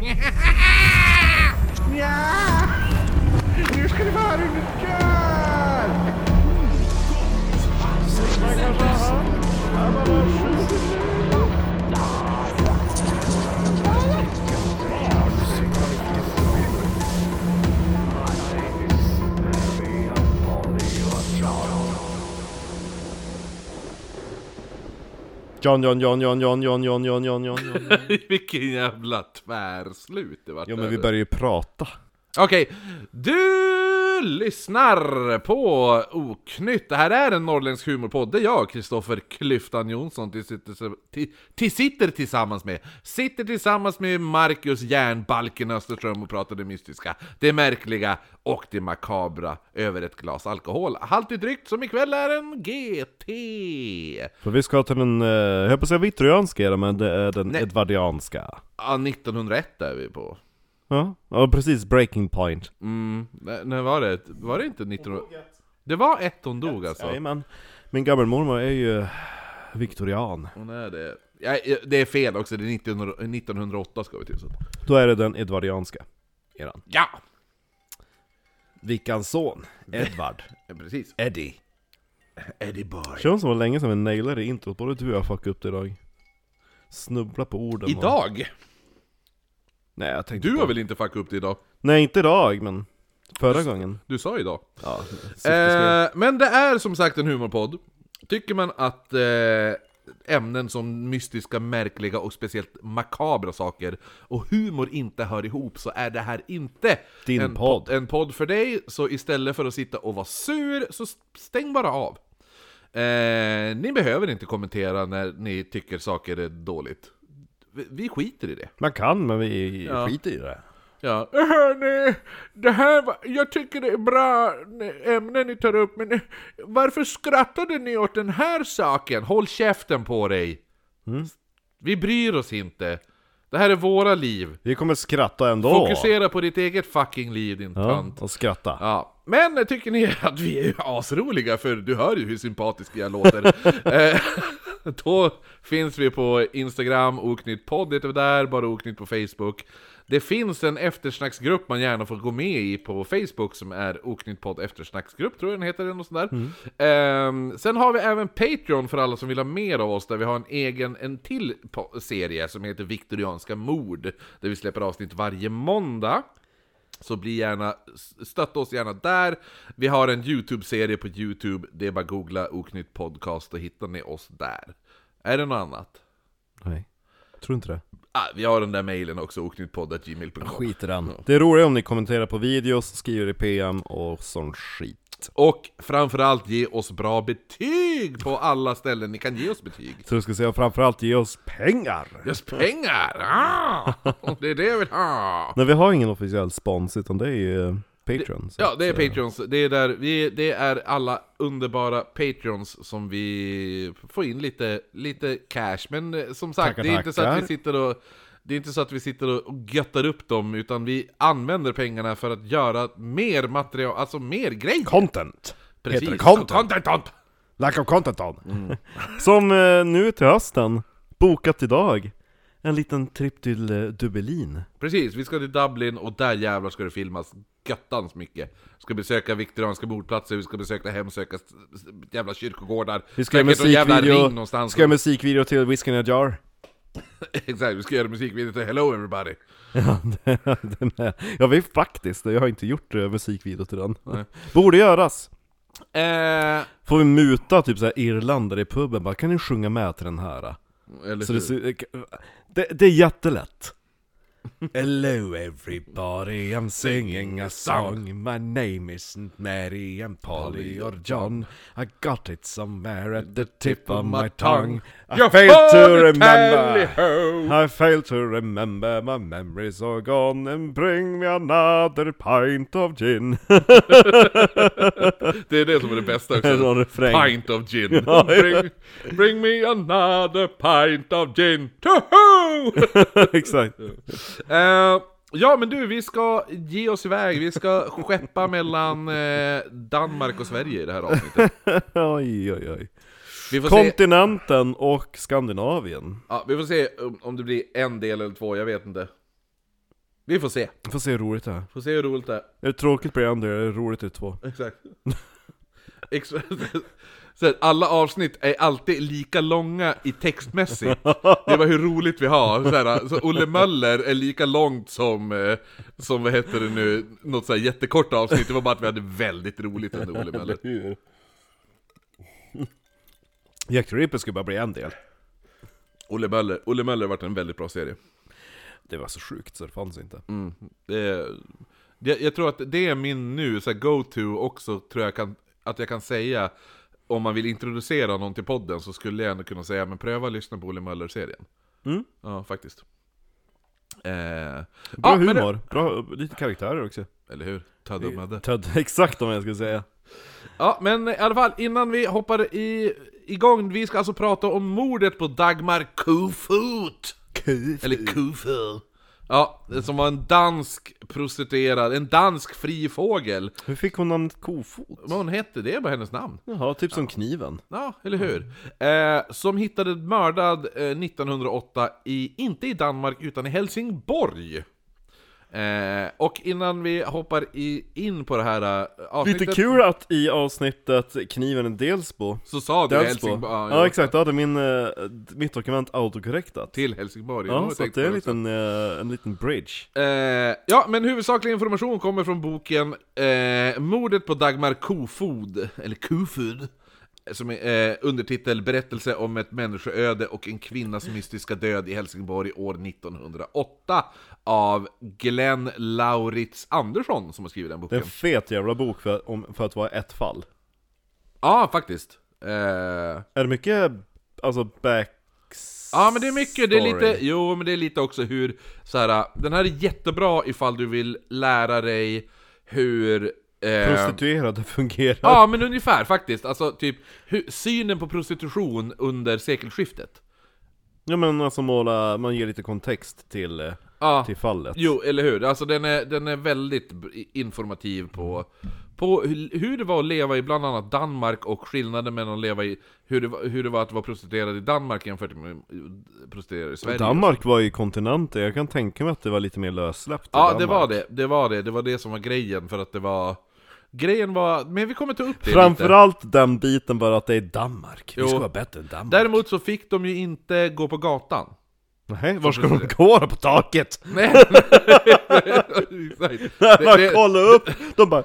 Yeah. John, John, John, John, John, John, John, John, John, John, John. Vilken jävla tvärslut det vart Jo men vi börjar ju prata. Okej, du lyssnar på Oknytt. Det här är en norrländsk humorpodd. Det är jag, Kristoffer Klyftan Jonsson, till sitter, till, till sitter tillsammans med. Sitter tillsammans med Marcus Järnbalken Österström och pratar det mystiska, det märkliga och det makabra över ett glas alkohol. Haltigt drygt som ikväll är en GT. För vi ska till den, eh, jag höll på att säga men det är den Nej. edvardianska. Ja, 1901 är vi på. Ja, ja precis, breaking point. Mm, när, var det? Var det inte 19... Det var ett hon dog alltså? Jajamän. Min gammelmormor är ju viktorian. Hon är det. Ja, det är fel också, det är 1900, 1908 ska vi till. Så. Då är det den edvardianska eran. Ja! Vickans son, Edvard. ja, precis. Eddie. Eddie Boy. Känns som var länge sedan vi nailade introt, både du och jag fuckade upp det idag. Snubbla på orden. och- Idag? Nej jag tänkte Du har väl inte fuckat upp det idag? Nej inte idag, men förra gången. Du sa idag. Ja. Eh, men det är som sagt en humorpodd. Tycker man att eh, ämnen som mystiska, märkliga och speciellt makabra saker och humor inte hör ihop så är det här inte Din en, podd. en podd för dig. Så istället för att sitta och vara sur, så stäng bara av. Eh, ni behöver inte kommentera när ni tycker saker är dåligt. Vi, skiter i det. Man kan, men vi Ja. skiter i det. Ja. Hörni, det här var, jag tycker det är bra ämnen ni tar upp, men varför skrattade ni åt den här saken? Håll käften på dig! Vi bryr oss inte. Det här är våra liv. Vi kommer skratta ändå. Fokusera på ditt eget fucking liv din Ja, tant. och skratta. Ja, men tycker ni att vi är asroliga, för du hör ju hur sympatisk jag låter. eh, då finns vi på Instagram, Oknytt podd heter vi där, bara Oknytt på Facebook. Det finns en eftersnacksgrupp man gärna får gå med i på Facebook som är Oknytt podd eftersnacksgrupp, tror jag den heter, eller något sånt där. Ehm, sen har vi även Patreon för alla som vill ha mer av oss, där vi har en egen, en till serie som heter Viktorianska mord, där vi släpper avsnitt varje måndag. Så bli gärna, stötta oss gärna där. Vi har en YouTube-serie på YouTube, det är bara att googla Oknytt podcast och hittar ni oss där. Är det något annat? Nej, tror inte det. Ah, vi har den där mailen också, oknyttpodd.gmail.com Skit i den. Det är roligt om ni kommenterar på videos, skriver i PM och sån skit. Och framförallt ge oss bra betyg på alla ställen ni kan ge oss betyg. Så du ska säga framförallt ge oss pengar! Just pengar! Ah, det är det jag vill ha! Nej vi har ingen officiell spons utan det är ju eh, Patreon. så Ja, det är. Patreons. Det är, där, vi, det är alla underbara Patreons som vi får in lite, lite cash. Men eh, som sagt, Tackar, det är inte så att vi sitter och det är inte så att vi sitter och göttar upp dem, utan vi använder pengarna för att göra mer material, alltså mer grejer. Content! Precis. Heter det content? content, content. Lack of content on! Mm. Som eh, nu till hösten, bokat idag. En liten tripp till eh, Dublin. Precis, vi ska till Dublin och där jävlar ska det filmas göttans mycket. Vi ska besöka viktorianska mordplatser, vi ska besöka hemsöka jävla kyrkogårdar. Vi ska göra musikvideo, ska göra musikvideo till Whiskey in a Jar. Exakt, vi ska göra musikvideo till Hello Everybody. Ja, det, den är, jag vet faktiskt, jag har inte gjort uh, musikvideo till den. Borde göras. Eh, Får vi muta typ såhär irländare i puben, bara kan ni sjunga med till den här? eller Så det, det, det är jättelätt. Hello everybody, I'm singing a song. My name isn't Mary, I'm Polly or John. I got it somewhere at the tip of my tongue. I failed to remember. I failed to remember, my memories are gone. And bring me another pint of gin. Det är det som är det bästa också. Refräng. Pint of gin. Bring, bring me another pint of gin. Exakt Eh, ja men du, vi ska ge oss iväg. Vi ska skeppa mellan eh, Danmark och Sverige i det här avsnittet. Oj oj oj Vi får se, Kontinenten och Skandinavien ja, vi får se om, det blir en del eller två, jag vet inte. Vi får se. Får se hur roligt det är. Får se hur roligt det är. Är det tråkigt blir det en, är det roligt är det två. Exakt. Så här, alla avsnitt är alltid lika långa i textmässigt. Det var hur roligt vi har. Så, här, så Olle Möller är lika långt som, eh, som vad heter det nu, något så här jättekort avsnitt. Det var bara att vi hade väldigt roligt under Olle Möller. Jack the Ripper skulle bara bli en del. Olle Möller, Olle Möller har varit en väldigt bra serie. Det var så sjukt så det fanns inte. Mm. Det, det, jag tror att det är min nu, så här, go-to också, tror jag kan, att jag kan säga om man vill introducera någon till podden så skulle jag ändå kunna säga men pröva att lyssna på Olle Möller-serien. Mm. Ja, faktiskt. Eh, Bra ja, men det- humor, bra, lite karaktärer också. Eller hur? Tödde och Mödde. Ted, exakt om jag skulle säga. Ja, men i alla fall, innan vi hoppar i, igång, vi ska alltså prata om mordet på Dagmar Kofot! Eller Kofot. Ja, som var en dansk prostituerad, en dansk fri fågel. Hur fick hon namnet Kofot? Vad hon hette, det är bara hennes namn. Jaha, typ som kniven. Ja, eller hur? Eh, som hittade mördad eh, 1908, i, inte i Danmark utan i Helsingborg. Eh, och innan vi hoppar i, in på det här eh, avsnittet Lite kul att i avsnittet Kniven är Delsbo så sa du Delsbo. Helsingborg. Ja, exakt, då hade min, eh, mitt dokument autokorrektat Till Helsingborg. Ja, så det är en liten, eh, en liten bridge ja, men huvudsaklig information kommer från boken Mordet på Dagmar Kofod, eller Kofod, som är eh, undertitel Berättelse om ett människoöde och en kvinnas mystiska död i Helsingborg år 1908 av Glenn Lauritz Andersson som har skrivit den Det är boken. en fet jävla bok för, om, för att vara ett fall Ja, faktiskt. Eh, Är det mycket, alltså back... Ja men det är mycket, det är lite, jo men det är lite också hur, så här, den här är jättebra ifall du vill lära dig hur... Eh, Prostituerade fungerar ja men ungefär faktiskt, alltså typ synen på prostitution under sekelskiftet. Ja men alltså måla, man ger lite kontext till, eh, Ja, till fallet jo eller hur, alltså den är, den är väldigt informativ på, på hur det var att leva i bland annat Danmark och skillnaden mellan att leva i, hur det, hur det var att vara prostituerad i Danmark jämfört med prostituerad i Sverige. Danmark var ju kontinenten, jag kan tänka mig att det var lite mer lössläppt Ja, det Danmark. var det. Det var det. Det var det som var grejen, för att det var... Grejen var... Men vi kommer ta upp det lite. Framförallt den biten bara att det är Danmark, vi Jo. ska vara bättre än Danmark Däremot så fick de ju inte gå på gatan. Nej, var ska de gå då? På taket? Nej. När man det- kollar upp, de bara!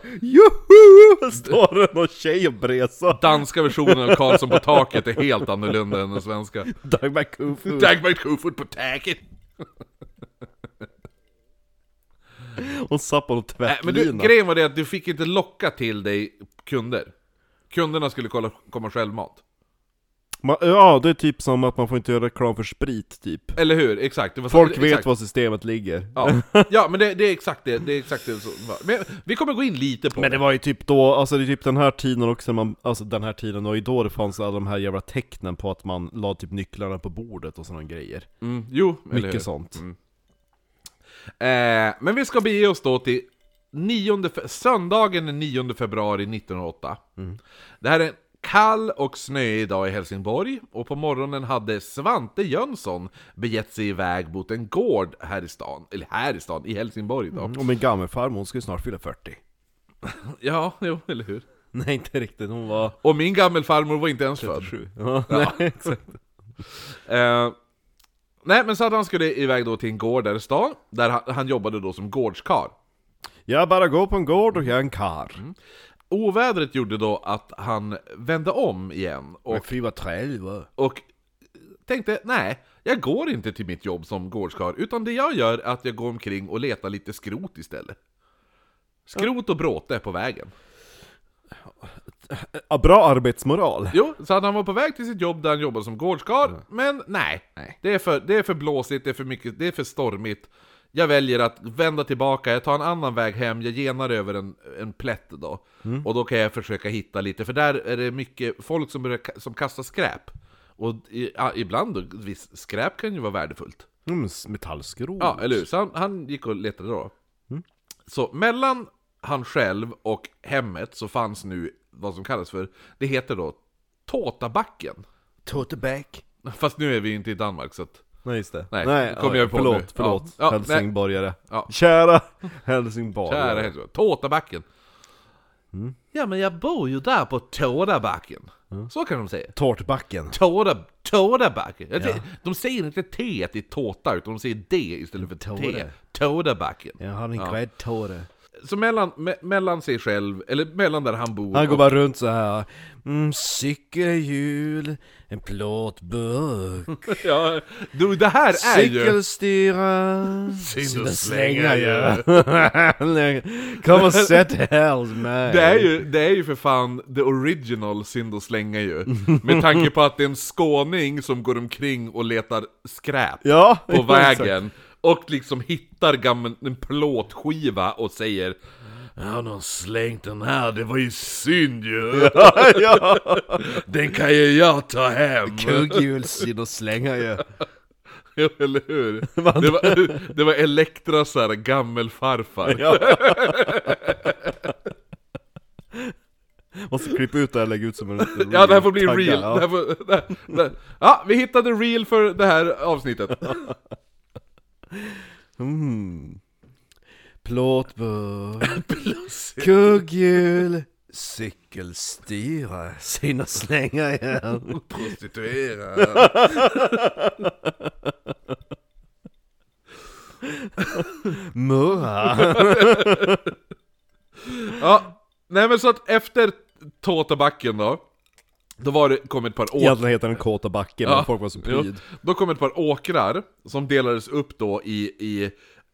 Här står det någon tjej och bresar Danska versionen av Karlsson på taket är helt annorlunda än den svenska. Dagmar Kofod Dagmar Kofod på taket! Hon satt på någon Nej, men du, tvättlina grejen var det att du fick inte locka till dig kunder. Kunderna skulle kolla, komma självmant. Man, Ja, det är typ som att man får inte göra reklam för sprit typ Eller hur? Exakt. Det var så- Folk exakt. vet var systemet ligger Ja, ja men det, det är exakt det. Det är exakt det. Men vi kommer gå in lite på Men det var ju typ då, alltså det är typ den här tiden också man, Alltså den här tiden, det ju då det fanns alla de här jävla tecknen på att man la typ nycklarna på bordet och sådana grejer Mm, jo, eller hur? Mycket sånt Eh, men vi ska bege oss då till 9 fe- söndagen den 9 februari 1908. Det här är en kall och snöig dag i Helsingborg, och på morgonen hade Svante Jönsson begett sig iväg mot en gård här i stan, eller här i stan, i Helsingborg då. Och min gammelfarmor, hon skulle snart fylla 40 Ja, jo, eller hur? Nej inte riktigt, hon var Och min gammelfarmor var inte ens född. 37 ja, nej, exakt Eh, nej, men så att han skulle iväg då till en gård där i stan, där han, han jobbade då som gårdskarl. Jag bara går på en gård och jag är en kar Ovädret gjorde då att han vände om igen och, Och fy vad trälig och tänkte nej, jag går inte till mitt jobb som gårdskarl, utan det jag gör är att jag går omkring och letar lite skrot istället. Skrot och bråte på vägen. Ja, Bra arbetsmoral Jo, så han var på väg till sitt jobb där han jobbade som gårdskarl, men nej. Det, är för, det är för blåsigt, det är för mycket, det är för stormigt. Jag väljer att vända tillbaka, jag tar en annan väg hem, jag genar över en, en plätt då. Och då kan jag försöka hitta lite, för där är det mycket folk som, börjar, som kastar skräp. Och i, ja, ibland, då, visst, skräp kan ju vara värdefullt. mm, Metallskrot Ja, eller hur? Så han, han gick och letade då. Så mellan han själv och hemmet så fanns nu vad som kallas för, det heter då Tåtabacken. Toteback Fast nu är vi inte i Danmark så att... Nej just det. Nej, nej det kommer jag på förlåt, nu. förlåt. Ja. Ja, Helsingborgare. Ja. Kära Helsingborgare. Kära Helsingborg. Tårtabacken. Ja men jag bor ju där på Tårtabacken. Så kan de säga. Tårtbacken. Tårta, Tårtabacken. Jag säger- De säger inte T i tårta, utan de säger D istället för T. Tårta. Tårtabacken. Jag har en Ja. gräddtåre. Så mellan, me, mellan sig själv, eller mellan där han bor Han går och- bara runt så här. Mm, cykelhjul, en plåtburk, Ja, du, det här är ju... cykelstyra, Synd att slänga ju. Kom och sätt hos mig. Det är, ju, det är ju för fan the original synd att slänga ju. Med tanke på att det är en skåning som går omkring och letar skräp Ja, på exakt. Och liksom hittar gammal, en plåtskiva och säger Ja, de har slängt den här, det var ju synd ju! ja. Den kan ju jag ta hem! Kugghjulssynd och slänga ju. Ja, eller hur? Det var, det var Elektras här gammelfarfar. Ja. Måste klippa ut det här och lägga ut som en reel. Ja, det här får bli Tagga, reel. ja. Det här får, det här, det här. Ja, vi hittade reel för det här avsnittet. Mm. Plåtburk, kugghjul, cykelstyra, synd och slänga igen. Prostituerad. Murra. Ja, nej men så att efter Tåtabacken då, då var det, kom ett par åkrar. Egentligen heter den Kåta backen, men Ja, folk var så jo. pryd. Då kom ett par åkrar som delades upp då i, i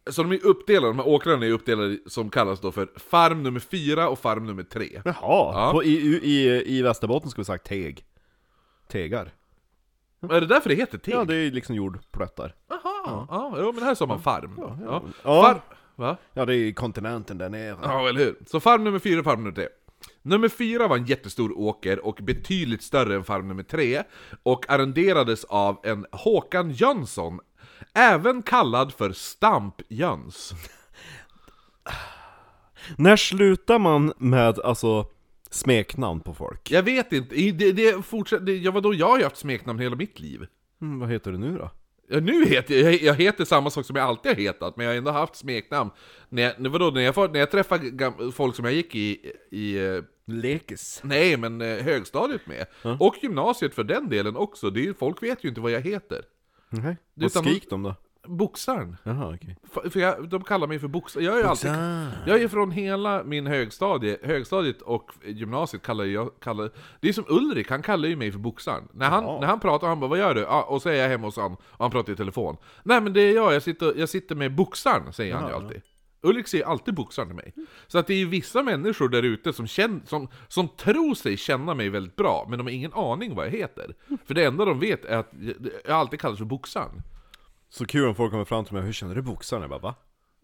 så de är uppdelade, de här åkrarna är uppdelade som kallas då för farm nummer 4 och farm nummer 3. Jaha, Ja. På, i, i, i Västerbotten skulle vi sagt teg. Tegar. Är det därför det heter teg? Ja, det är liksom jordplättar. Jaha, ja, jo, men här sa man farm. Ja, ja. Far, va? Ja, det är ju kontinenten där nere. Ja, eller hur? Så farm nummer 4 och farm nummer 3. Nummer 4 var en jättestor åker och betydligt större än farm nummer 3 och arrenderades av en Håkan Jönsson, även kallad för Stamp-Jöns. När slutar man med alltså smeknamn på folk? Jag vet inte, det, det fortsätter, det, vadå, jag har ju haft smeknamn hela mitt liv. Mm, vad heter du nu då? Nu heter jag, jag heter samma sak som jag alltid har hetat, men jag har ändå haft smeknamn. När jag, vadå, när jag, när jag träffar folk som jag gick i, i eh, Lekis. nej men eh, högstadiet med, och gymnasiet för den delen också, det är, folk vet ju inte vad jag heter. Nej. Är Vad skrik de då? Boxaren. Jaha, okej. För, för jag, de kallar mig för boxare. Jag är ju alltid... Jag är från hela min högstadie, högstadiet och gymnasiet kallar jag... Kallar, det är som Ulrik, han kallar ju mig för boxaren. När han, när han pratar, han bara 'Vad gör du?' Och så är jag hemma hos han, och han pratar i telefon. 'Nej men det är jag, jag sitter, jag sitter med boxaren' säger han ju alltid. Ulrik säger alltid boxaren till mig. Så att det är ju vissa människor där ute som, känn, som, som tror sig känna mig väldigt bra, men de har ingen aning vad jag heter. För det enda de vet är att jag, jag alltid kallas för boxaren. Så kul om folk kommer fram till mig, hur känner du boxaren? Jag bara va?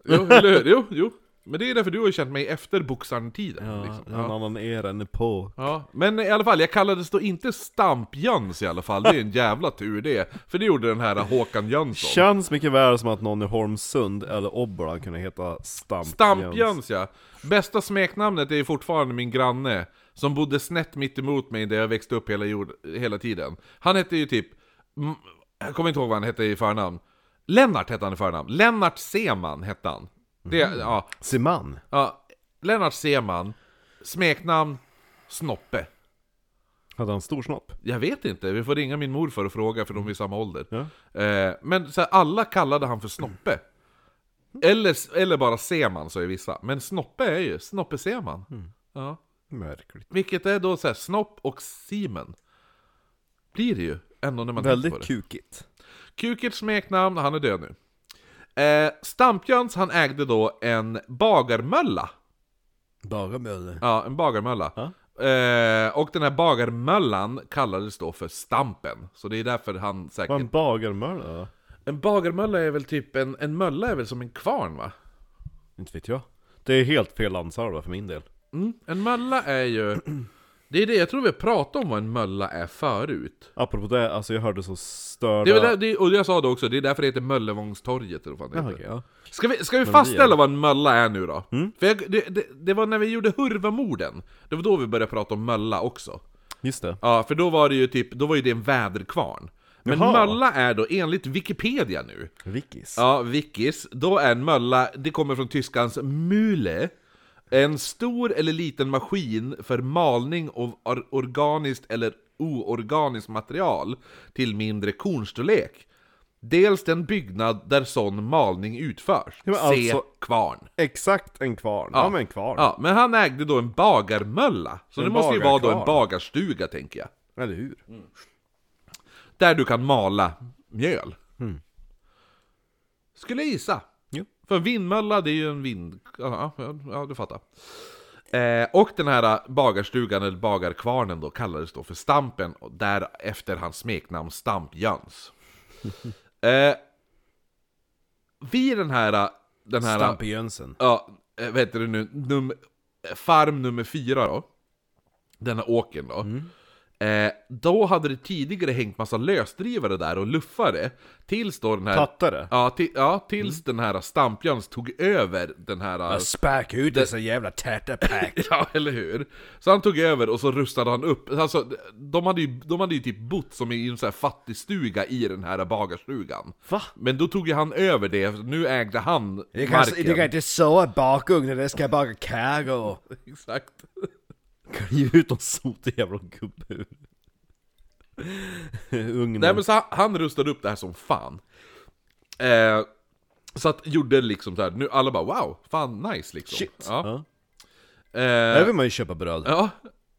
Jo, eller hur? Jo, jo. Men det är därför du har ju känt mig efter boxaren-tiden. Ja, liksom. en ja. annan era än på. ja. Men i alla fall, jag kallades då inte Stamp-Jöns i alla fall, det är en jävla tur det. För det gjorde den här Håkan Jönsson. Känns mycket väl som att någon i Holmsund eller Obbola kunde heta Stamp Stamp-Jöns ja. Bästa smeknamnet är fortfarande min granne, som bodde snett mitt emot mig där jag växte upp hela, jord, hela tiden. Han hette ju typ, jag kommer inte ihåg vad han hette i förnamn. Lennart hette han i förnamn. Lennart Seman hette han. Det, ja, Siman. Ja, Lennart Seman, smeknamn Snoppe. Hade han stor snopp? Jag vet inte, vi får ringa min morfar och fråga för de är i samma ålder. Ja. Eh, men så här, alla kallade han för Snoppe. Eller, eller bara Seman, så är vissa. Men Snoppe är ju Snoppe Seman. Ja. Märkligt. Vilket är då så här, Snopp och Simen. Blir det ju, ändå när man tänker Väldigt på det. kukigt. Kukets smeknamn, han är död nu. Eh, Stampjöns, han ägde då en bagarmölla. Bagarmölle. Ja, en bagarmölla. Ja. Eh, och den här bagarmöllan kallades då för Stampen. Så det är därför han säkert... Vad en bagarmölle då? En bagarmölla är väl typ, en, en mölla är väl som en kvarn va? Inte vet jag. Det är helt fel landsalva för min del. Mm. En mölla är ju... Det är det, jag tror vi pratade om vad en mölla är förut. Apropå det, alltså jag hörde så störda... Det är väl där, det, och jag sa det också, det är därför det heter Möllevångstorget eller vad fan det heter. okej, ja. Ska vi, ska vi Men fastställa vad en mölla är nu då? För jag, det, det, det var när vi gjorde Hurvamorden, det var då vi började prata om mölla också. Just det. Ja, för då var det ju typ, då var ju det en väderkvarn. Men Jaha. mölla är då enligt Wikipedia nu, Wikis. ja, wikis, då är en mölla, det kommer från tyskans Mühle, en stor eller liten maskin för malning av or- organiskt eller oorganiskt material till mindre kornstorlek. Dels den byggnad där sån malning utförs. Ja, men Se alltså- kvarn. Exakt en kvarn. Ja, men en kvarn. Ja, men han ägde då en bagarmölla. Så En det måste ju vara då en bagarstuga, tänker jag. Eller hur? Där du kan mala mjöl. Skulle jag gissa. För en vindmölla, det är ju en vind... Ja, ja, du fattar. Eh, och den här bagarstugan, eller bagarkvarnen då, kallades då för Stampen, och därefter hans smeknamn Stamp-Jöns. eh, vid den här... Den här Stampe Jönsson. ja, eh, vad heter det nu, num, farm nummer fyra då, denna åken då, eh, då hade det tidigare hängt massa lösdrivare där och luffare, tills då den här... Tattare. Ja, ja tills den här Stampjöns tog över den här... Spark ut dessa jävla tatterpack. Ja, eller hur? Så han tog över och så rustade han upp, alltså de hade ju, de hade ju typ bott som i en sån här fattigstuga i den här bagarstugan. Va? Men då tog ju han över det, nu ägde han Det kan, marken. det kan inte så i bakugnen, det ska baka kakor. Exakt. Kan ge ut någon sotig jävla gubbe ugnen. Nej men så han, han rustade upp det här som fan. Eh, så att gjorde liksom så här, nu alla bara wow, fan nice liksom. Shit. Ja. Ja. Eh, Där vill man ju köpa bröd. ja.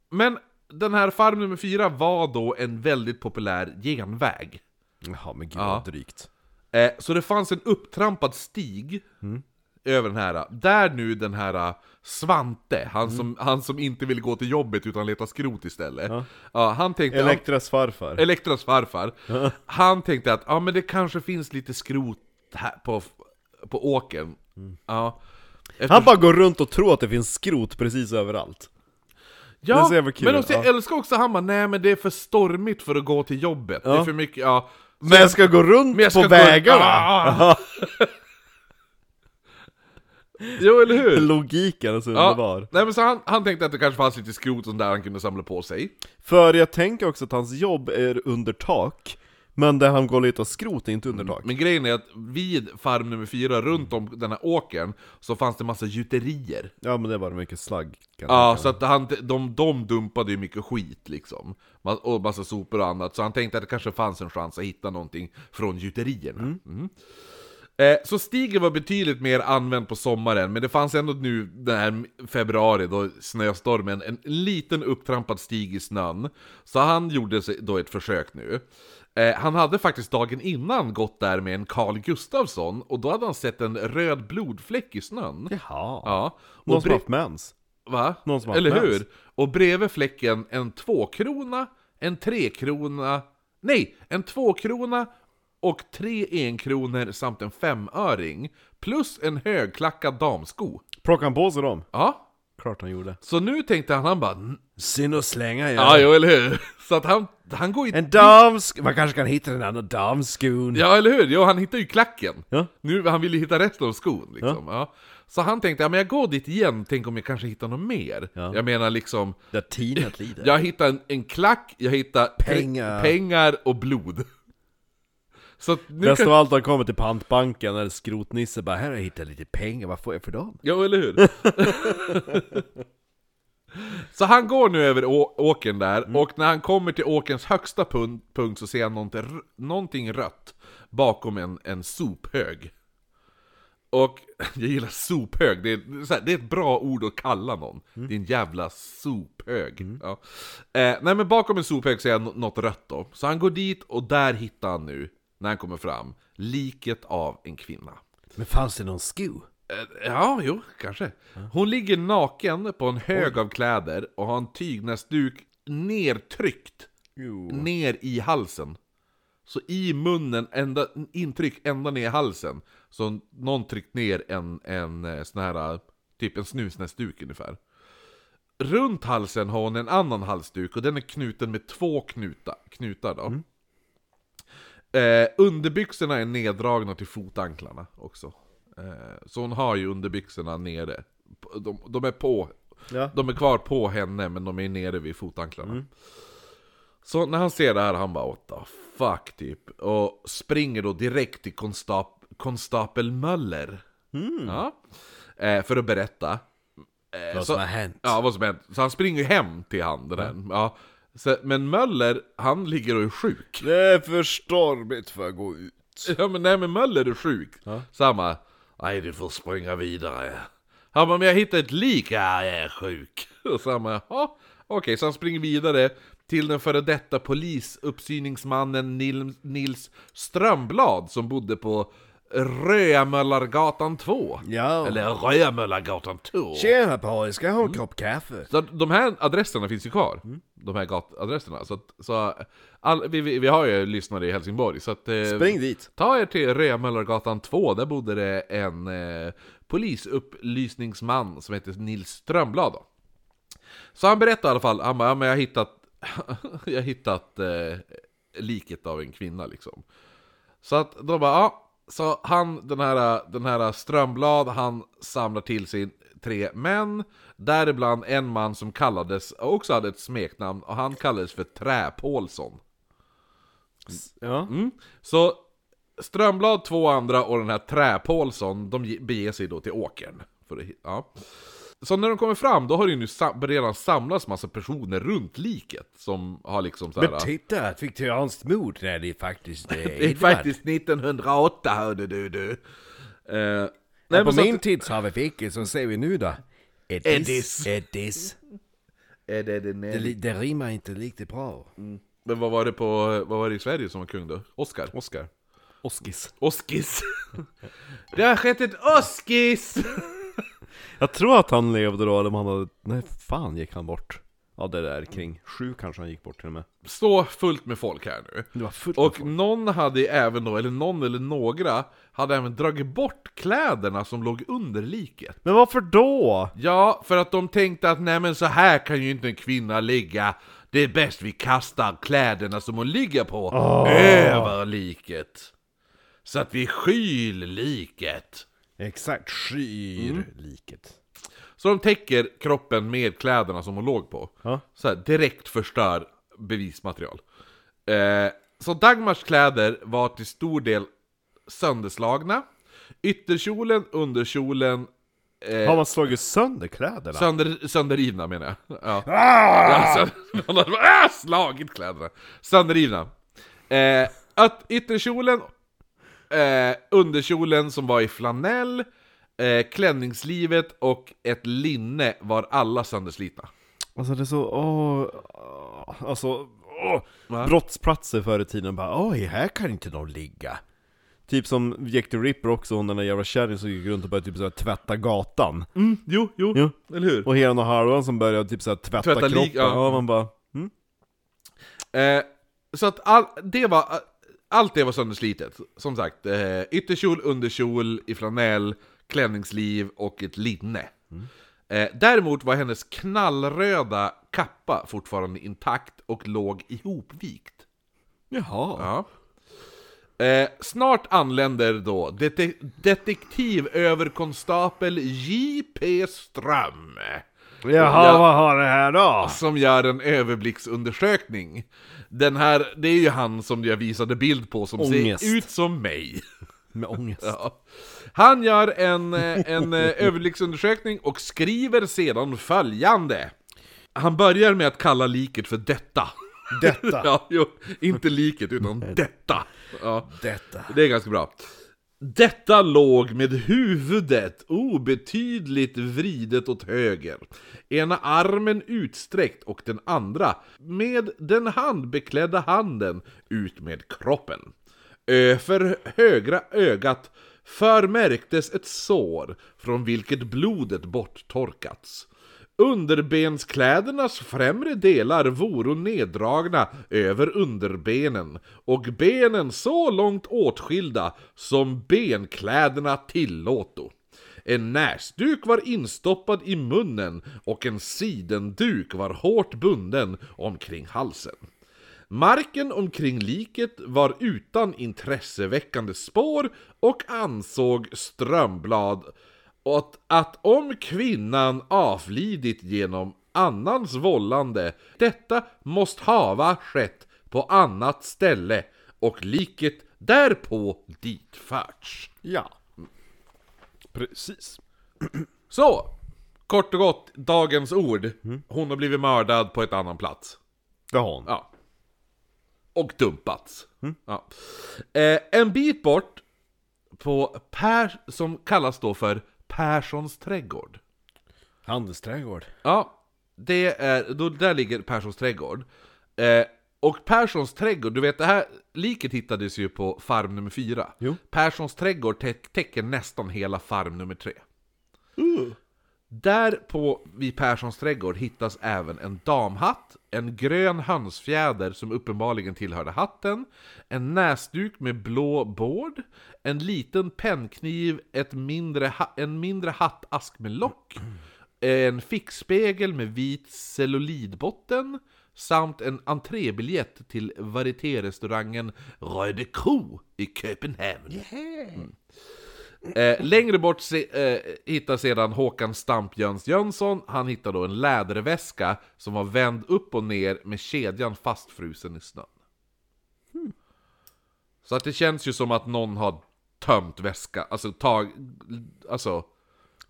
Men den här farm nummer fyra var då en väldigt populär genväg. Jaha men gud Ja. vad drygt. Eh, så det fanns en upptrampad stig över den här, där nu den här Svante, han, som, han som inte ville gå till jobbet utan leta skrot istället. Ja. han tänkte, Elektras farfar. Elektras farfar, han tänkte att ja, men det kanske finns lite skrot här på, på åkern. Ja. Efter, Han bara går runt och tror att det finns skrot precis överallt. ja, men också, jag ja. älskar också han bara, nej men det är för stormigt för att gå till jobbet. Det är Ja. för mycket, ja. Så Men jag ska gå runt jag på gå- vägarna! Ah! Jo, eller hur? Logiken är så Ja, underbar. nej men så han, han tänkte att det kanske fanns lite skrot och sånt där han kunde samla på sig. För jag tänker också att hans jobb är under tak, men där han går lite skrot är inte under tak. Men grejen är att vid farm nummer fyra, runt om den här åkern, så fanns det massa gjuterier. Ja men det var mycket slagg. kan Ja, så att han, de, de dumpade ju mycket skit liksom. Ma- Och massa sopor och annat, så han tänkte att det kanske fanns en chans att hitta någonting från gjuterierna. Mm. Eh, så stigen var betydligt mer använd på sommaren, men det fanns ändå nu den här februari då snöstormen, en liten upptrampad stig i snön. Så han gjorde då ett försök nu. Eh, han hade faktiskt dagen innan gått där med en Carl Gustafsson, och då hade han sett en röd blodfläck i snön. Jaha. Ja. Och Någon som haft mens. Va? Någon som har Eller haft hur? mens. Och bredvid fläcken en tvåkrona, en trekrona, nej, en tvåkrona och tre enkronor samt en femöring. Plus en högklackad damsko. Plockade han på sig dem? Ja, Klart han gjorde. så nu tänkte han, han bara "Mm, Synd att slänga Ja, jo, eller hur? Så att han, han går ju... En damsk... Man kanske kan hitta den andra damskon. Ja, eller hur? Jo, han hittar ju klacken. Ja. Nu, han vill ju hitta resten av skon liksom. Ja. Så han tänkte, ja men jag går dit igen, tänk om jag kanske hittar något mer. Ja. Jag menar liksom, Där tinat lider. Jag hittar en, en klack, jag hittar pe- Pengar. pengar och blod. Så nu Bäst kan... av allt han kommer till pantbanken när skrotnisse bara 'Här har jag hittat lite pengar, vad får jag för dem?' Ja, eller hur? så han går nu över å- åkern där, Mm. och när han kommer till åkerns högsta pun- punkt så ser han någonting, någonting rött bakom en, en sophög. Och jag gillar sophög, det är, så här, det är ett bra ord att kalla någon. Mm. En jävla sophög. Ja. Eh, nej men bakom en sophög ser jag nå- något rött då. Så han går dit och där hittar han nu, när han kommer fram, liket av en kvinna. Men fanns det någon sko? Eh, Ja, jo, kanske. Hon ligger naken på en hög av kläder och har en tygnäsduk nertryckt Jo. ner i halsen. Så i munnen, ända, intryck ända ner i halsen. Så någon tryckt ner en, en eh, sån här, typ en snusnäsduk ungefär. Runt halsen har hon en annan halsduk och den är knuten med två knuta, knutar då. Eh, underbyxorna är neddragna till fotanklarna också. Eh, så hon har ju underbyxorna nere. De, de är på Ja. de är kvar på henne men de är nere vid fotanklarna. Så när han ser det här, han bara what the fuck typ. Och springer då direkt till konstap konstapel Möller. Ja. Eh, för att berätta. Eh, Vad så- som har hänt. Ja, vad som har hänt. Så han springer hem till han, den här. Ja. Så, men Möller, han ligger och är sjuk. Det är för stormigt för att gå ut. Ja men nej men Möller är sjuk. Samma. Nej du får springa vidare. Han bara, men jag hittade ett lik. Ja, jag är sjuk. Och samma, ja. Okej, så han springer vidare till den före detta polisuppsyningsmannen Nil, Nils Strömblad som bodde på Röamöllargatan 2. Ja. Eller Röamöllargatan 2. Tjena pojk, ska jag ha en kopp kaffe? Så de här adresserna finns ju kvar. De här gatadresserna. Så, att- så all, vi, vi, vi har ju lyssnare i Helsingborg. Så att, eh, Spring dit. Ta er till Röamöllargatan 2, där bodde det en eh, polisupplysningsman som heter Nils Strömblad då. Så han berättade i alla fall, han bara, ja, men jag har hittat, jag har hittat eh, liket av en kvinna liksom. Så att de bara, ja, så han, den här, den här Strömblad, han samlar till sig tre män, däribland en man som kallades, också hade ett smeknamn, och han kallades för Trä-Paulsson. Ja. Mm. Så Strömblad, två andra och den här Trä-Paulsson, de ge- beger sig då till åkern. För hi- ja. Så när de kommer fram, då har det ju nu redan samlats massa personer runt liket som har liksom såhär... Men titta, ett viktorianskt mod när det faktiskt är Det är faktiskt 1908 hörde du du. Eh, nej, på min att- tid så har vi fick så ser vi nu då. Eddis. Eddis. är det, det, Det, rimmar inte riktigt bra. Men vad var det på, vad var det i Sverige som var kung då? Oscar? Oscar. Oskis. Oskis! det har skett ett Oskis! Jag tror att han levde då, eller om han hade... Nej, fan gick han bort? Ja, det där kring sju kanske han gick bort till och med. Stå fullt med folk här nu. Det var fullt Och någon hade även då, eller någon eller några, hade även dragit bort kläderna som låg under liket. Men varför då? Ja, för att de tänkte att nej men så här kan ju inte en kvinna ligga. Det är bäst vi kastar kläderna som hon ligger på över liket. Så att vi skyl liket. Exakt, skyr liket. Så de täcker kroppen med kläderna som hon låg på. Ja. Så här, direkt förstör bevismaterial. Eh, så Dagmars kläder var till stor del sönderslagna. Ytterkjolen, underkjolen, Har man slagit sönder kläderna? sönder, sönderrivna menar jag. Ja. Ja, sönder, hade bara, ah, slagit kläderna. Sönderrivna. Eh, ytterkjolen, eh, underkjolen som var i flanell, eh, klänningslivet och ett linne var alla sönderslitna. Alltså det är så, åh, åh, alltså, åh. Va? Brottsplatser förr i tiden bara, oj, här kan inte någon ligga. Typ som Jack the Ripper också, hon den där jävla kärringen som gick runt och började typ såhär tvätta gatan. Mm, jo, jo, Jo. eller hur? Och Heron och Harlan som började typ såhär tvätta, Tvätta kroppen. lik, ja. ja. man bara, mm. Eh, så att all, det var, allt det var sönderslitet. Som sagt, eh, ytterkjol, underkjol i flanell, klänningsliv och ett linne. Eh, däremot var hennes knallröda kappa fortfarande intakt och låg ihopvikt. Jaha. Ja. Eh, snart anländer då dete- detektivöverkonstapel J.P. Ström. Jaha, Ja. vad har det här då? som gör en överblicksundersökning. Den här, det är ju han som jag visade bild på som Ångest. ser ut som mig. Med ångest. Ja. Han gör en, eh, en eh, överblicksundersökning och skriver sedan följande. Han börjar med att kalla liket för detta. Detta. Ja, jo, inte liket utan detta. Ja. Detta. Det är ganska bra. Detta låg med huvudet obetydligt vridet åt höger, ena armen utsträckt och den andra med den handbeklädda handen ut med kroppen. Över högra ögat förmärktes ett sår från vilket blodet borttorkats. Underbensklädernas främre delar voro neddragna över underbenen och benen så långt åtskilda som benkläderna tillåto. En näsduk var instoppad i munnen och en sidenduk var hårt bunden omkring halsen. Marken omkring liket var utan intresseväckande spår och ansåg Strömblad att, att om kvinnan avlidit genom annans vållande. Detta måste hava skett på annat ställe och liket därpå ditförts. Ja. Precis. Så, kort och gott, dagens ord. Hon har blivit mördad på ett annan plats. Det har hon. Ja. Och dumpats. Ja. Eh, en bit bort på Per, som kallas då för Perssons trädgård. Handelsträdgård. Ja, det är, då, där ligger Perssons trädgård. Eh, och Perssons trädgård, du vet det här liket hittades ju på farm nummer fyra. Jo. Perssons trädgård tä- täcker nästan hela farm nummer tre. Där på vid Perssons trädgård hittas även en damhatt, en grön hönsfjäder som uppenbarligen tillhörde hatten, en näsduk med blå bård, en liten pennkniv, ett mindre en mindre hattask med lock, en fickspegel med vit cellulidbotten, samt en entrébiljett till varieté-restaurangen Röde Kro i Köpenhamn. Eh, längre bort se, eh, hittar sedan Håkan Stamp Jöns Jönsson, han hittar då en läderväska som var vänd upp och ner med kedjan fastfrusen i snön. Så att det känns ju som att någon har tömt väska, alltså tag, alltså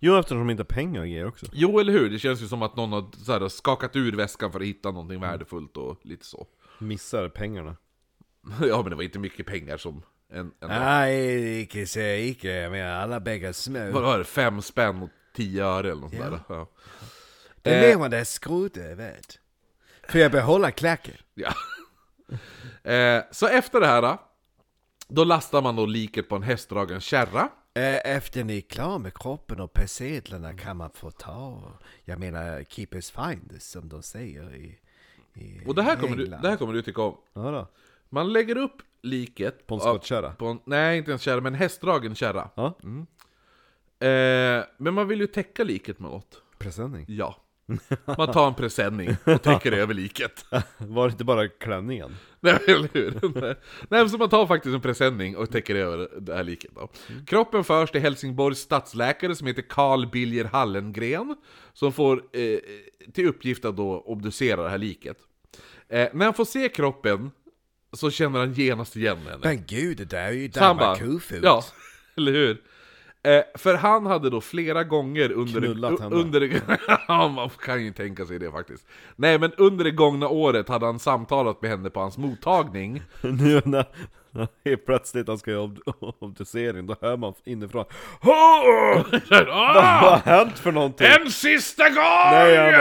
Jo, eftersom de inte har pengar och grejer också. Jo eller hur, det känns ju som att någon har så här, skakat ur väskan för att hitta någonting värdefullt och lite så. Missar pengarna. Ja men det var inte mycket pengar som en... en Nej, icke säga icke. Jag menar alla bäggar små. Vad var det? Fem spänn och tio öre eller något Ja. där. Ja. Det är Eh. mer det skrotet är värt. Får jag behålla klacken? Ja. eh, så efter det här, då, då lastar man då liket på en hästdragen kärra. Eh, Efter ni är klar med kroppen och persedlarna kan man få ta, jag menar, keepers finders som de säger i, i Och det här kommer du, det här kommer du tycka om. Ja då. Man lägger upp liket På en skottkärra? på en, Nej, inte en kärra, men en hästdragen kärra. Ja, Eh, men man vill ju täcka liket med något. presenning. Ja. Man tar en presenning och täcker över liket. Var det inte bara klänningen? Nej, eller hur? Nej, men så man tar faktiskt en presenning och täcker över det här liket då. Kroppen förs till Helsingborgs stadsläkare som heter Carl Bilger Hallengren, som får eh, till uppgift att då obducera det här liket. Eh, när han får se kroppen så känner han genast igen henne. Men gud, det där är ju Dagmar Kofod. Ja, eller hur? Eh, för han hade då flera gånger under... Knullat henne. under man kan ju tänka sig det faktiskt. Nej, men under det gångna året hade han samtalat med henne på hans mottagning. nu när helt plötsligt han ska göra ob- obducering, då hör man inifrån "Åh! Vad har hänt för någonting? En sista gång! Nej, han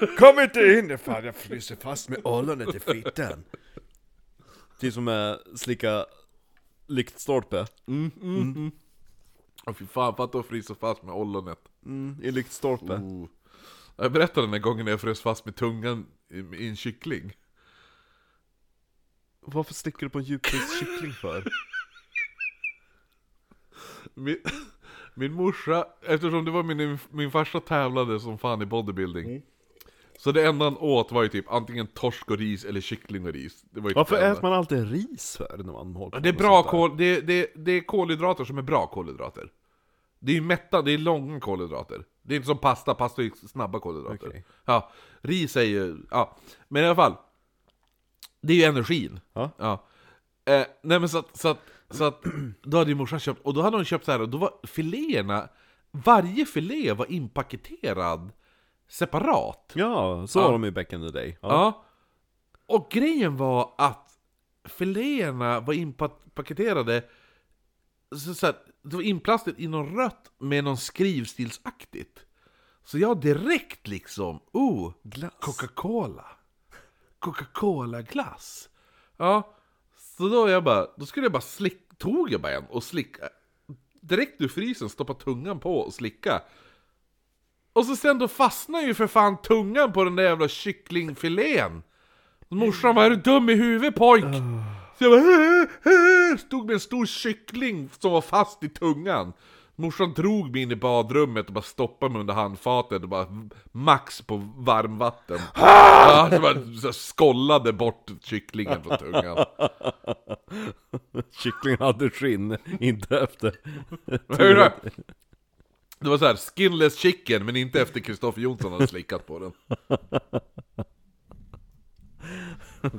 bara, Kom inte in! Fan jag fryser fast med ollonet i fittan. Är som att slicka lyktstolpe. Åh fy fan, fatta att frysa fast med ollonet. Mm, I lyktstolpe. Oh. Jag berättade den där gången när jag frös fast med tungan i, i en kyckling. Varför sticker du på en djupfryst-kyckling för? Min, min morsa, eftersom det var min, min farsa tävlade som fan i bodybuilding Så det enda han åt var ju typ antingen torsk och ris eller kyckling och ris det var ju typ Varför det enda. äter man alltid ris för när man håller på Det är med bra sånt där? kol, det, det, det är kolhydrater som är bra kolhydrater Det är ju mätta, det är långa kolhydrater Det är inte som pasta, pasta är ju snabba kolhydrater Okej. Ja, ris är ju, ja Men i alla fall Det är ju energin Ja. Ja. Eh, nej men så att, så att, så att, då hade ju morsan köpt, och då hade hon köpt så här, och då var filéerna, varje filé var inpaketerad separat. Ja, så Ja. var de ju back in the day. Ja. Ja. Och grejen var att filéerna var inpaketerade, så, så här, det var inplastat i något rött med någon skrivstilsaktigt. Så jag direkt liksom, oh, Glass. Coca-Cola. Coca-Cola-glass. Ja, så då jag bara, då skulle jag bara slick, tog jag bara en och slicka. Direkt ur frysen, stoppa tungan på och slicka. Och så sen då fastnar ju för fan tungan på den där jävla kycklingfilén. Morsan bara, är du dum i huvudet pojk? Så jag bara, "Äh, äh", stod med en stor kyckling som var fast i tungan. Morsan drog mig in i badrummet och bara stoppade mig under handfatet och bara max på varmvatten. Ja, så bara så skollade bort kycklingen från tungan. Kycklingen hade skinn, inte efter. Det var så här, skinless chicken, men inte efter Kristoffer Jonsson hade slickat på den.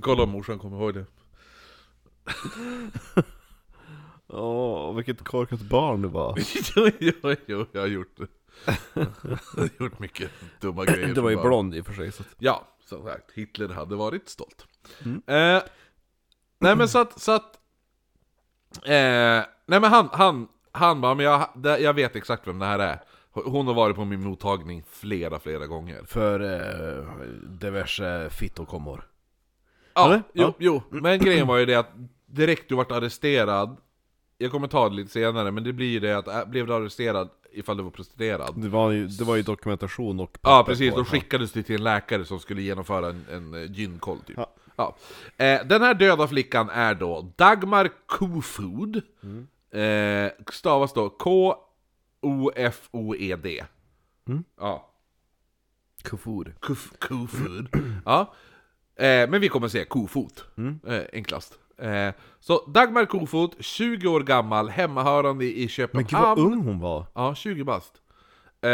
Kolla om morsan kommer ihåg det. Åh, vilket korkat barn du var. jo, jo, jo, jag har gjort det. Jag har gjort mycket dumma grejer. Du var ju blond i och för sig. Så. Ja, som sagt, Hitler hade varit stolt. Eh, nej men så att, så att eh, Nej men han, han, han bara, men jag, jag vet exakt vem det här är. Hon har varit på min mottagning flera, flera gånger. För eh, diverse fittokommor. Ja, Eller? jo, Ja. jo, men grejen var ju det att direkt du vart arresterad Jag kommer ta det lite senare, men det blir ju det att äh, blev du arresterad ifall du var prostituerad Det var ju, det var ju dokumentation och Ja precis, då skickades du till en läkare som skulle genomföra en, en eh, gynkoll typ Ja. Ja. Eh, den här döda flickan är då Dagmar Kofod eh, Stavas då K-O-F-O-E-D Ja, Kufur. Kof, Kofod Ja, eh, men vi kommer säga Kofot eh, Enklast eh, Så Dagmar Kofot, 20 år gammal, hemmahörande i Men Köpenhamn gud vad ung hon var. Ja, 20 bast eh,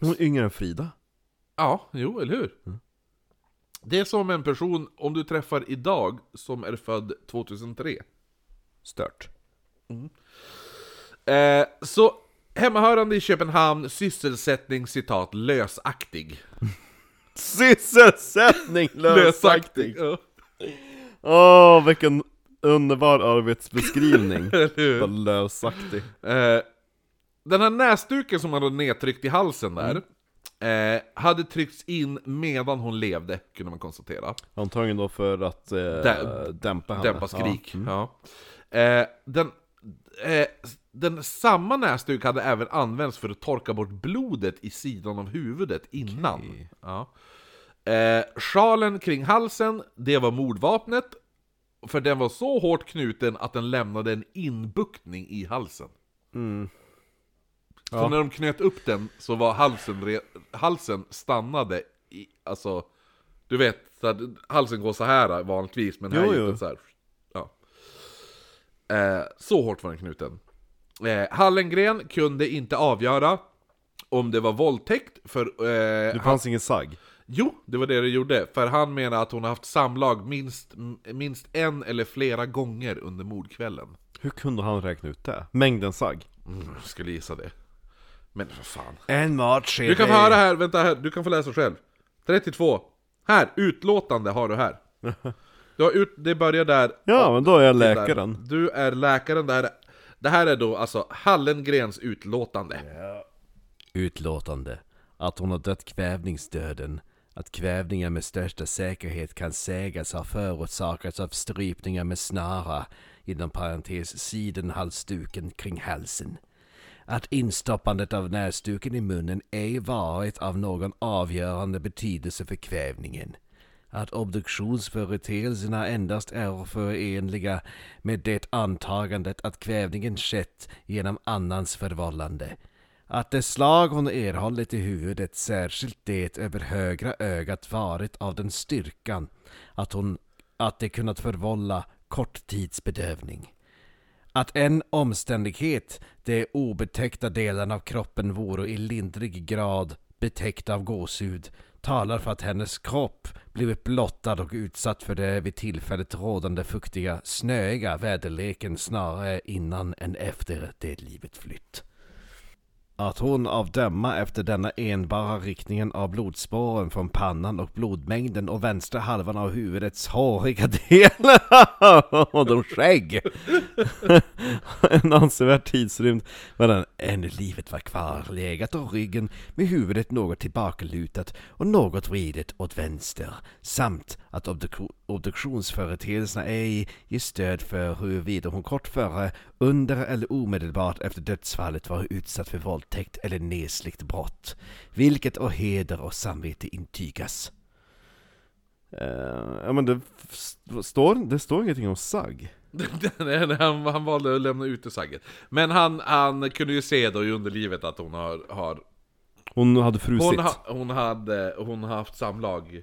Hon är yngre än Frida. Ja, jo, eller hur? Det är som en person, om du träffar idag, som är född 2003. Stört. Eh, så, hemmahörande i Köpenhamn, sysselsättning citat lösaktig. Sysselsättning lösaktig! Ja, Åh, vilken underbar arbetsbeskrivning. lösaktig. Eh, den här näsduken som han hade nedtryckt i halsen där, eh, hade tryckts in medan hon levde, kunde man konstatera. Antagligen då för att eh, Dä- dämpa henne. Dämpa skrik. Ja. Ja. Eh, den, eh, den samma näsduk hade även använts för att torka bort blodet i sidan av huvudet innan. Okej. Ja. Eh, sjalen kring halsen, det var mordvapnet. För den var så hårt knuten att den lämnade en inbuktning i halsen. Mm. Så Ja. när de knöt upp den så var halsen, halsen stannade i, alltså, du vet, så att halsen går så här vanligtvis, men här Jo, gick den så här. Eh, så hårt var den knuten. Eh, Hallengren kunde inte avgöra om det var våldtäkt, för... Eh, Det fanns ingen sagg. Jo, det var det det gjorde. För han menar att hon har haft samlag minst, minst en eller flera gånger under mordkvällen. Hur kunde han räkna ut det? Mängden sagg. Mm, jag skulle gissa det. Men för fan. En matsked. Du kan få höra här, vänta här, du kan få läsa själv. 32. Här, utlåtande har du här. Du har ut, det börjar där. Ja, men då är jag Det där. läkaren. Du är läkaren, det här, är- det här är då alltså Hallengrens utlåtande. Utlåtande. Att hon har dött kvävningsdöden. Att kvävningen med största säkerhet kan sägas ha förorsakats av strypningar med snara, inom parentes sidenhalsduken kring halsen. Att instoppandet av näsduken i munnen ej varit av någon avgörande betydelse för kvävningen. Att obduktionsföreteelserna endast är förenliga med det antagandet att kvävningen skett genom annans förvållande. Att det slag hon erhållit i huvudet, särskilt det över högra ögat, varit av den styrkan att, hon, att det kunnat förvålla korttidsbedövning. Att en omständighet, de obetäckta delarna av kroppen vore i lindrig grad betäckt av gåshud, talar för att hennes kropp blivit blottad och utsatt för det vid tillfället rådande fuktiga, snöiga väderleken snarare innan än efter det livet flytt. Att hon av döma efter denna enbara riktningen av blodspåren från pannan och blodmängden och vänstra halvan av huvudets håriga del och de skägg. en avsevärd tidsrymd medan ännu livet var kvar legat och ryggen med huvudet något tillbakalutat och något vridet åt vänster samt att obduk- obduktionsföreteelserna ej ger stöd för huruvida hon kort före, under eller omedelbart efter dödsfallet var utsatt för våldtäkt eller nesligt brott, vilket å heder och samvete intygas. ja men det står, det står ingenting om sagg. Han, han valde att lämna ut det sagget. Men han, han kunde ju se då i underlivet att hon har, har Hon hade frusit. hon, ha, hon hade hon har haft samlag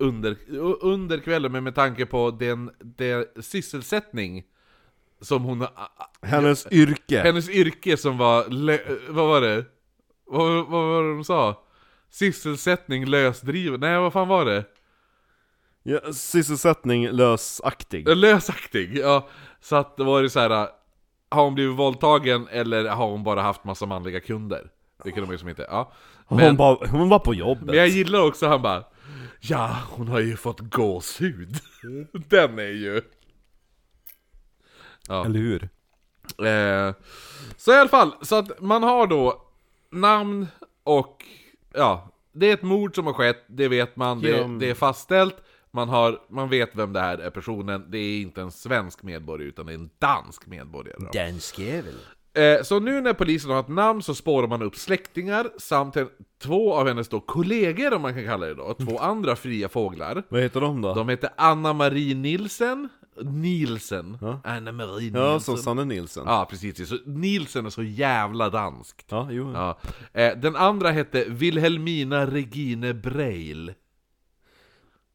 under, under kvällen, men med tanke på den, den sysselsättning som hon... Hennes yrke. Hennes yrke som var... Vad var det? Vad, vad var det de sa? Sysselsättning lösdriven, nej vad fan var det? Ja, sysselsättning lösaktig. Lösaktig, ja. Så att det var det så här. Har hon blivit våldtagen eller har hon bara haft massa manliga kunder? Det kunde man ju som inte, ja. Hon, Men, bara, hon var på jobbet. men jag gillar också han bara Ja, hon har ju fått gåshud. Den är ju... Ja. Eller hur? Eh, så i alla fall, så att man har då namn och ja, det är ett mord som har skett, det vet man, det, det är fastställt, man, har, man vet vem det här är personen, det är inte en svensk medborgare utan det är en dansk medborgare. Dansk jävel. Eh, så nu när polisen har ett namn så spårar man upp släktingar samt en, två av hennes då kollegor om man kan kalla det då, två andra fria fåglar. Vad heter de då? De heter Anna-Marie Nilsen, Nielsen, Anna-Marie Nilsen. ja, som Sanne Nilsen. Ja, Ja, precis. Så Nielsen är så jävla danskt. jo. Ja. Eh, den andra hette Wilhelmina Regine Breil.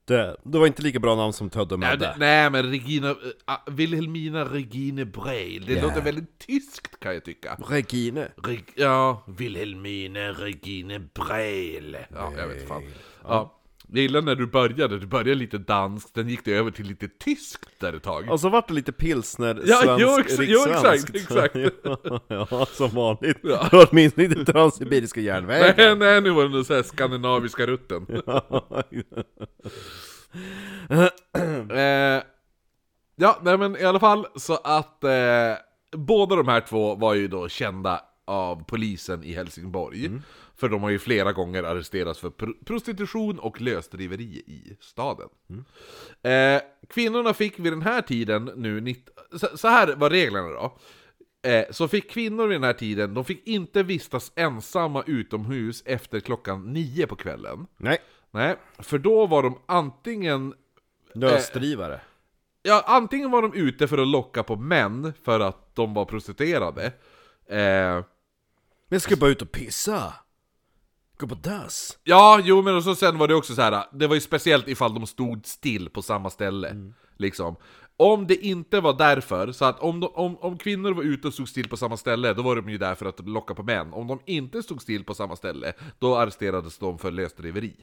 Det, det var inte lika bra namn som Tödde Madde. det- nej men Regina, ah, Wilhelmina Regine Breil, det Ja. låter väldigt tyskt kan jag tycka. Regine. Reg, ja, Wilhelmina Regine Breil. Ja, jag vet fan. Ja. Jag gillar när du började, du började lite danskt, sen gick det över till lite tyskt där ett tag. Och så vart det lite pilsner, Ja, svensk, jo, ex- jo, exakt, exakt. ja, som vanligt. Ja. Åtminstone inte Transsibiriska järnvägen. Nej, nej, nu var det den så här skandinaviska rutten. Eh, ja, nej men i alla fall så att eh, båda de här två var ju då kända av polisen i Helsingborg. För de har ju flera gånger arresterats för pr- prostitution och lösdriveri i staden. Eh, kvinnorna fick vid den här tiden nu, så, så här var reglerna då. Eh, så fick kvinnor vid den här tiden, de fick inte vistas ensamma utomhus efter klockan nio på kvällen. Nej, Nej, för då var de antingen lösdrivare. Ja, antingen var de ute för att locka på män för att de var prostituerade. Eh, Men jag ska bara ut och pissa. Gå på dass. ja, jo men och så sen var det också så här. det var ju speciellt ifall de stod still på samma ställe. Liksom. Om det inte var därför, så att om, de, om, om kvinnor var ute och stod still på samma ställe, då var de ju där för att locka på män. Om de inte stod still på samma ställe, då arresterades de för lösdriveri.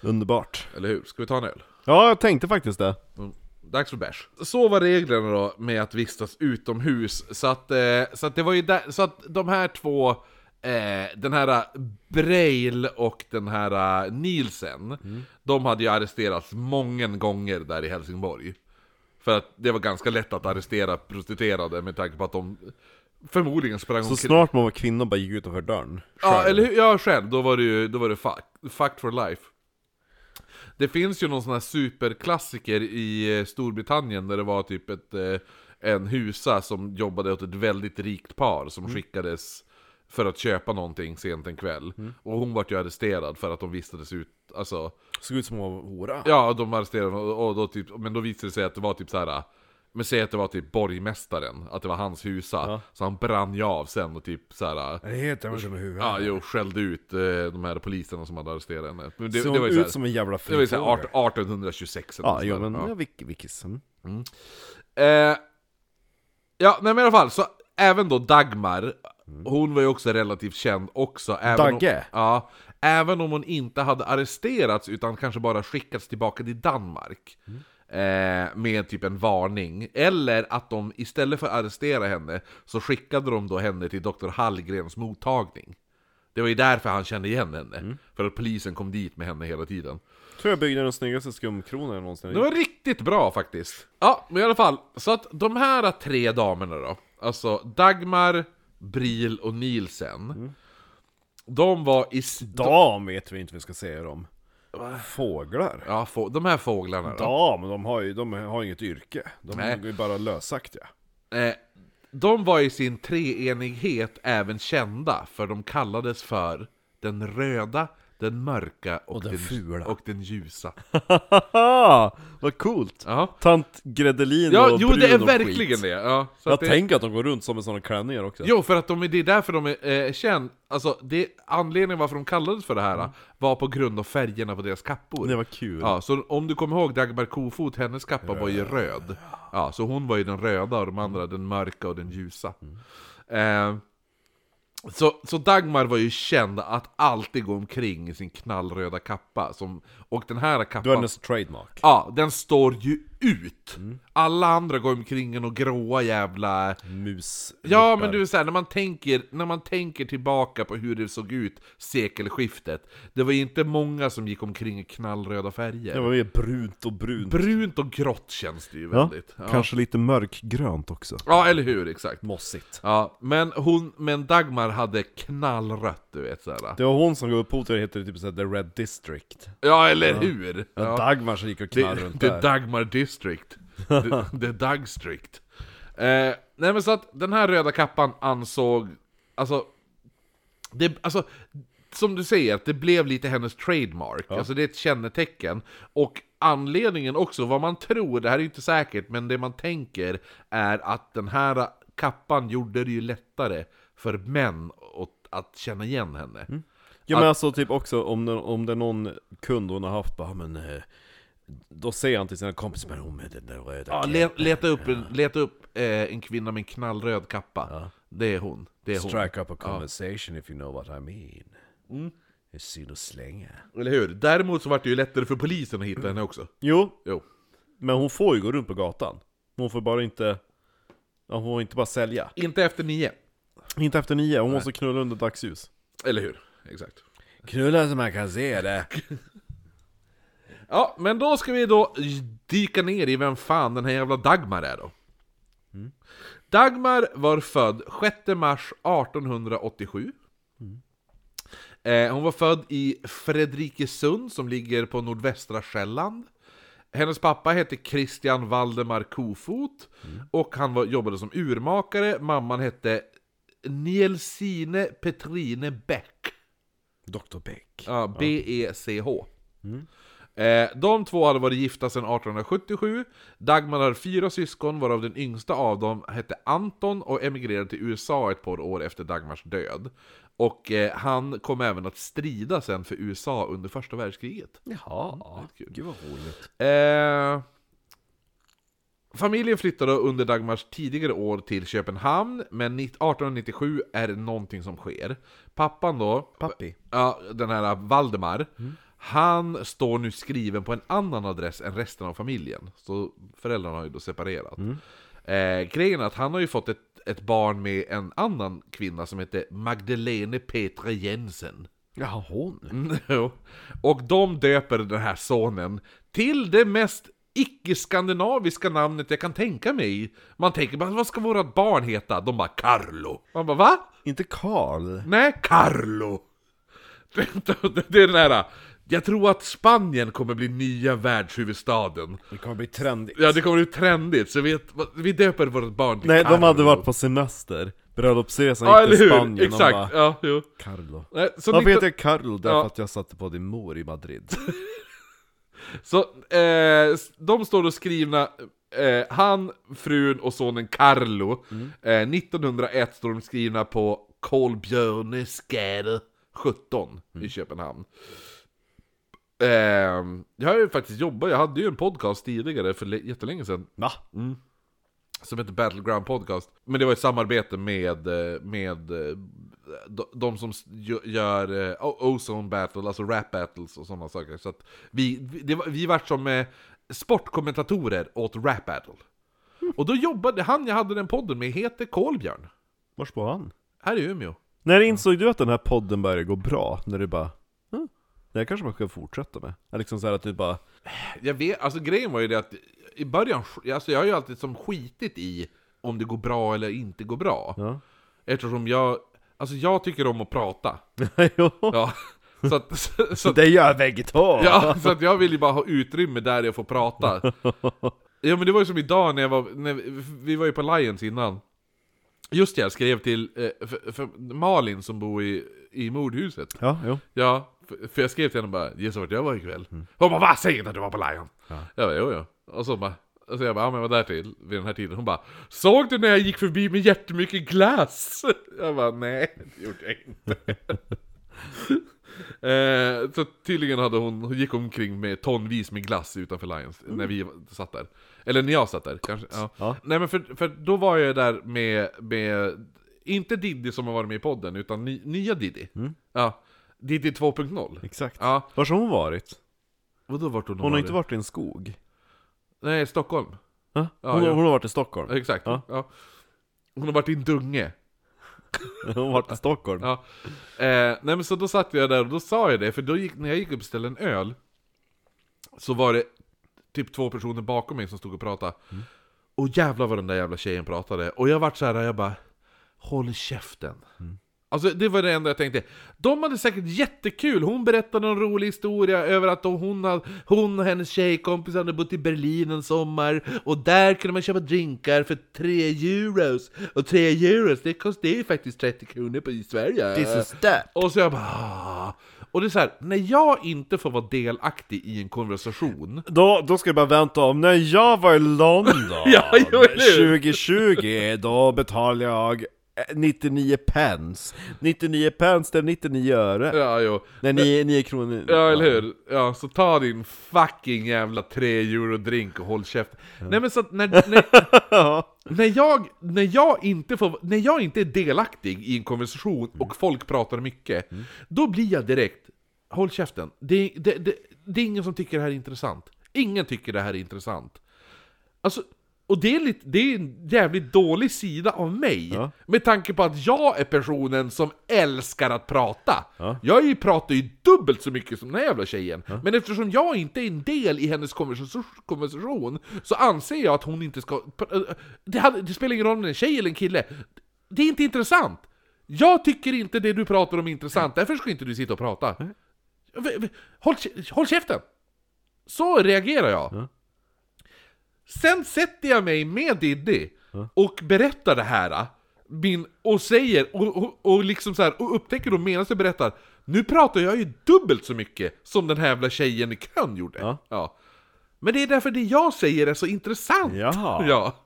Underbart. Eller hur? Ska vi ta en öl? Ja, jag tänkte faktiskt det. Mm. Dags för bärs. Så var reglerna då med att vistas utomhus. Så att, eh, så att det var ju där, så att de här två, eh, den här Breil och den här Nielsen, de hade ju arresterats många gånger där i Helsingborg. För att det var ganska lätt att arrestera prostituerade med tanke på att de förmodligen sprang Så omkring- snart man var kvinna och bara gick utanför dörren. Ja, Själv. eller hur? Ja, själv. Då var det ju, då var det fuck, fucked for life. Det finns ju någon sån här superklassiker i eh, Storbritannien där det var typ ett, eh, en husa som jobbade åt ett väldigt rikt par som skickades för att köpa någonting sent en kväll. Och hon vart ju arresterad för att de vistades ut, alltså Såg ut som hon var hora. Ja, de arresterade och, och då typ, men då visade det sig att det var typ så här. Men säg att det var typ borgmästaren, att det var hans husa. Så han brann ju av sen och typ så här. Det heter man som huvudet. Ja, jo, skällde ut eh, de här poliserna som hade arresterat henne. Men det, Såg det var ju ut såhär, som en jävla det var ju såhär frifågel. 18- 1826 eller Ja, jo, men Ja. ja. Vick, Vickis. Mm. Eh, ja, nej men i alla fall, så även då Dagmar, hon var ju också relativt känd också. Även Dagge? Om, ja, även om hon inte hade arresterats utan kanske bara skickats tillbaka till Danmark. Eh, med typ en varning. Eller att de istället för att arrestera henne så skickade de då henne till Dr. Hallgrens mottagning. Det var ju därför han kände igen henne. För att polisen kom dit med henne hela tiden. Tror jag byggde den snyggaste skumkronan jag någonsin Det var riktigt bra faktiskt. Ja, men i alla fall. Så att de här tre damerna då. Alltså Dagmar, Bril och Nielsen. De var i... Dam vet vi inte vad vi ska säga dem. Fåglar? Ja, få, de här fåglarna då. Dam, de har ju de har inget yrke. De Nej. är ju bara lösaktiga. Eh, de var i sin treenighet även kända, för de kallades för den röda, den mörka och, Och den fula. och den ljusa. Vad coolt! Ja, Tant Gredelin ja och jo brun det är och verkligen skit. det. Ja, så Jag det... tänker att de går runt som med sådana klänningar också. Jo, för att de, är- det är därför de är eh, känd, alltså det, anledningen varför de kallades för det här var på grund av färgerna på deras kappor. Det var kul. Ja, så om du kommer ihåg Dagmar Kofot, hennes kappa var ju röd. Ja, så hon var ju den röda och de andra den mörka och den ljusa. Eh, så, så Dagmar var ju känd att alltid gå omkring i sin knallröda kappa. Som, och den här Du har kappan, hennes trademark. ja, den står ju ut! Alla andra går omkring i några gråa jävla... Mus. Ja men du såhär, när man tänker, när man tänker tillbaka på hur det såg ut sekelskiftet Det var ju inte många som gick omkring i knallröda färger Det var mer brunt och brunt. Brunt och grått känns det ju ja, väldigt ja. kanske lite mörkgrönt också. ja, eller hur, exakt Mossigt. Ja, men hon, men Dagmar hade knallrött du vet såhär Det var hon som gav upphov till det, heter det typ såhär The Red District. Ja, eller hur? Ja. Ja. Dagmar som gick och knallade runt Det, där. det Dagmar District The, the Dugstrict eh, Nej men så att den här röda kappan ansåg Alltså det, alltså, som du säger, att det blev lite hennes trademark, alltså det är ett kännetecken. Och anledningen också, vad man tror, det här är ju inte säkert, men det man tänker är att den här kappan gjorde det ju lättare för män att, att känna igen henne. Ja men alltså typ också om det, om det är någon kund hon har haft, bara men... eh, Då säger han till sina kompisar, men hon med den där röda Ja, kepen." le, leta upp, en, leta upp eh, en kvinna med en knallröd kappa. Det är hon. Det är hon. Strike up a conversation if you know what I mean. Mm. Det är synd att slänga. Eller hur? Däremot så var det ju lättare för polisen att hitta henne också. Jo, Jo. men hon får ju gå runt på gatan. Hon får bara inte... Ja, hon får inte bara sälja. Inte efter nio. Inte efter nio, hon måste knulla under dagsljus. Eller hur? Exakt. Knulla så man kan se det. Ja, men då ska vi då dyka ner i vem fan den här jävla Dagmar är då. Dagmar var född 6 mars 1887. Eh, hon var född i Fredrikesund som ligger på nordvästra Själland. Hennes pappa hette Christian Valdemar Kofot och han var, jobbade som urmakare. Mamman hette Nielsine Petrine Bäck. Dr Beck. Ja, B-E-C-H. Eh, de två hade varit gifta sedan 1877. Dagmar har fyra syskon, varav den yngsta av dem hette Anton och emigrerade till USA ett par år efter Dagmars död. Och eh, han kom även att strida sen för USA under första världskriget. Jaha, kul. gud vad roligt. Eh, familjen flyttade under Dagmars tidigare år till Köpenhamn, men 1897 är det någonting som sker. Pappan då, Pappi. Ja, den här Valdemar. Han står nu skriven på en annan adress än resten av familjen. Så föräldrarna har ju då separerat. Eh, grejen är att han har ju fått ett, ett barn med en annan kvinna som heter Magdalene Petra Jensen. Jaha, hon? Mm. Och de döper den här sonen till det mest icke-skandinaviska namnet jag kan tänka mig. Man tänker bara, vad ska vårat barn heta? De bara Carlo. Man bara, va? Inte Karl? Nej, Carlo! Det är den här... Jag tror att Spanien kommer bli nya världshuvudstaden. Det kommer bli trendigt. Ja, det kommer bli trendigt, så vi, vi döper vårt barn till Nej, Carlo. de hade varit på semester. Bröllopsresan Ja, gick till? Spanien Exakt, och bara, ja, jo. Carlo. Nej, Så, Varför 19 heter jag Carlo? Därför Ja. att jag satte på din mor i Madrid. så eh, de står då skrivna, eh, han, frun och sonen Carlo. Eh, 1901 står de skrivna på Kolbjörnesgade 17 i Köpenhamn. Eh, jag har ju faktiskt jobbat, jag hade ju en podcast tidigare för jättelänge sedan Va? som heter Battleground Podcast. Men det var ett samarbete med, eh, med eh, de, som gör eh, Ozone Battle, alltså rap battles och sådana saker. Så att vi, det var, vi vart som sportkommentatorer åt rap battle. Och då jobbade han jag hade den podden med, heter Kolbjörn. Vars var han? Här i Umeå. När insåg du att den här podden började gå bra? När du bara, det här kanske man ska fortsätta med? Eller liksom så här att du bara, Jag vet, alltså grejen var ju det att i början, alltså jag har ju alltid som skitit i om det går bra eller inte går bra. ja. Eftersom jag, alltså jag tycker om att prata. jo. Ja, så att, så, så att, Det gör bägge två! ja, så att jag vill ju bara ha utrymme där jag får prata. Ja men det var ju som idag när jag var, när vi, vi var ju på Lions innan. Just det, jag skrev till eh, för, för Malin som bor i, i mordhuset. Ja, jo. Ja, För, för jag skrev till henne bara 'Gissa vart jag var ikväll?' Hon bara 'Va? Säg inte att du var på Lion!' Jag bara 'Jo, jo' Och så bara och så jag bara, ja men jag var där till vid den här tiden. Hon bara Såg du när jag gick förbi med jättemycket glass? Jag bara, nej det gjorde jag inte. eh, så tydligen hade hon, hon gick omkring med tonvis med glass utanför Lions, när vi satt där. Eller när jag satt där kanske. Ja. Ja. Nej men för, för då var jag där med, med inte Diddy som har varit med i podden, utan ny, nya Diddy. Ja. Diddy 2.0. Exakt. Ja. Var har hon varit? Vadå vart hon Hon har inte varit i en skog. Nej, Stockholm. Ja, Hon, ja. hon har varit i Stockholm. Exakt. Ja. Ja. Hon har varit i en dunge. Hon har varit i Stockholm. Ja. Eh, nej men så då satt jag där och då sa jag det, för då gick, när jag gick upp och beställde en öl Så var det typ två personer bakom mig som stod och pratade Och jävlar vad den där jävla tjejen pratade Och jag vart så här, jag bara Håll käften Alltså det var det enda jag tänkte De hade säkert jättekul, hon berättade en rolig historia över att hon, hade, hon och hennes tjejkompis hade bott i Berlin en sommar Och där kunde man köpa drinkar för 3 euros Och 3 euros, det kostar ju faktiskt 30 kronor på i Sverige This is that. och så jag bara... "Ah." Och det är så här, när jag inte får vara delaktig i en konversation Då, då ska jag bara vänta om, när jag var i London Ja, jo, eller hur? 2020, då betalade jag 99 pence 99 pence, det är 99 öre Ja, jo. Nej, 9, 9 kronor Ja, eller hur? Ja, så ta din fucking jävla 3 euro drink och håll käft. Nej men så att när, när, Ja. när, jag, när, jag inte får, när jag inte är delaktig i en konversation och folk pratar mycket, då blir jag direkt, håll käften. Det, det, det, det är ingen som tycker det här är intressant. Ingen tycker det här är intressant. Alltså, och det är, lite, det är en jävligt dålig sida av mig, Ja. med tanke på att jag är personen som älskar att prata. Ja. Jag pratar ju dubbelt så mycket som den här jävla tjejen, men eftersom jag inte är en del i hennes konversation, så anser jag att hon inte ska... Det, hade, det spelar ingen roll om det är en tjej eller en kille, det är inte intressant! Jag tycker inte det du pratar om är intressant, därför ska inte du sitta och prata. Håll, håll käften! Så reagerar jag. Sen sätter jag mig med Diddy och berättar det här min, och säger, och, och, och liksom så här, och upptäcker då medan jag berättar Nu pratar jag ju dubbelt så mycket som den här jävla tjejen i kön gjorde. Ja. Men det är därför det jag säger är så intressant. Jaha. Ja.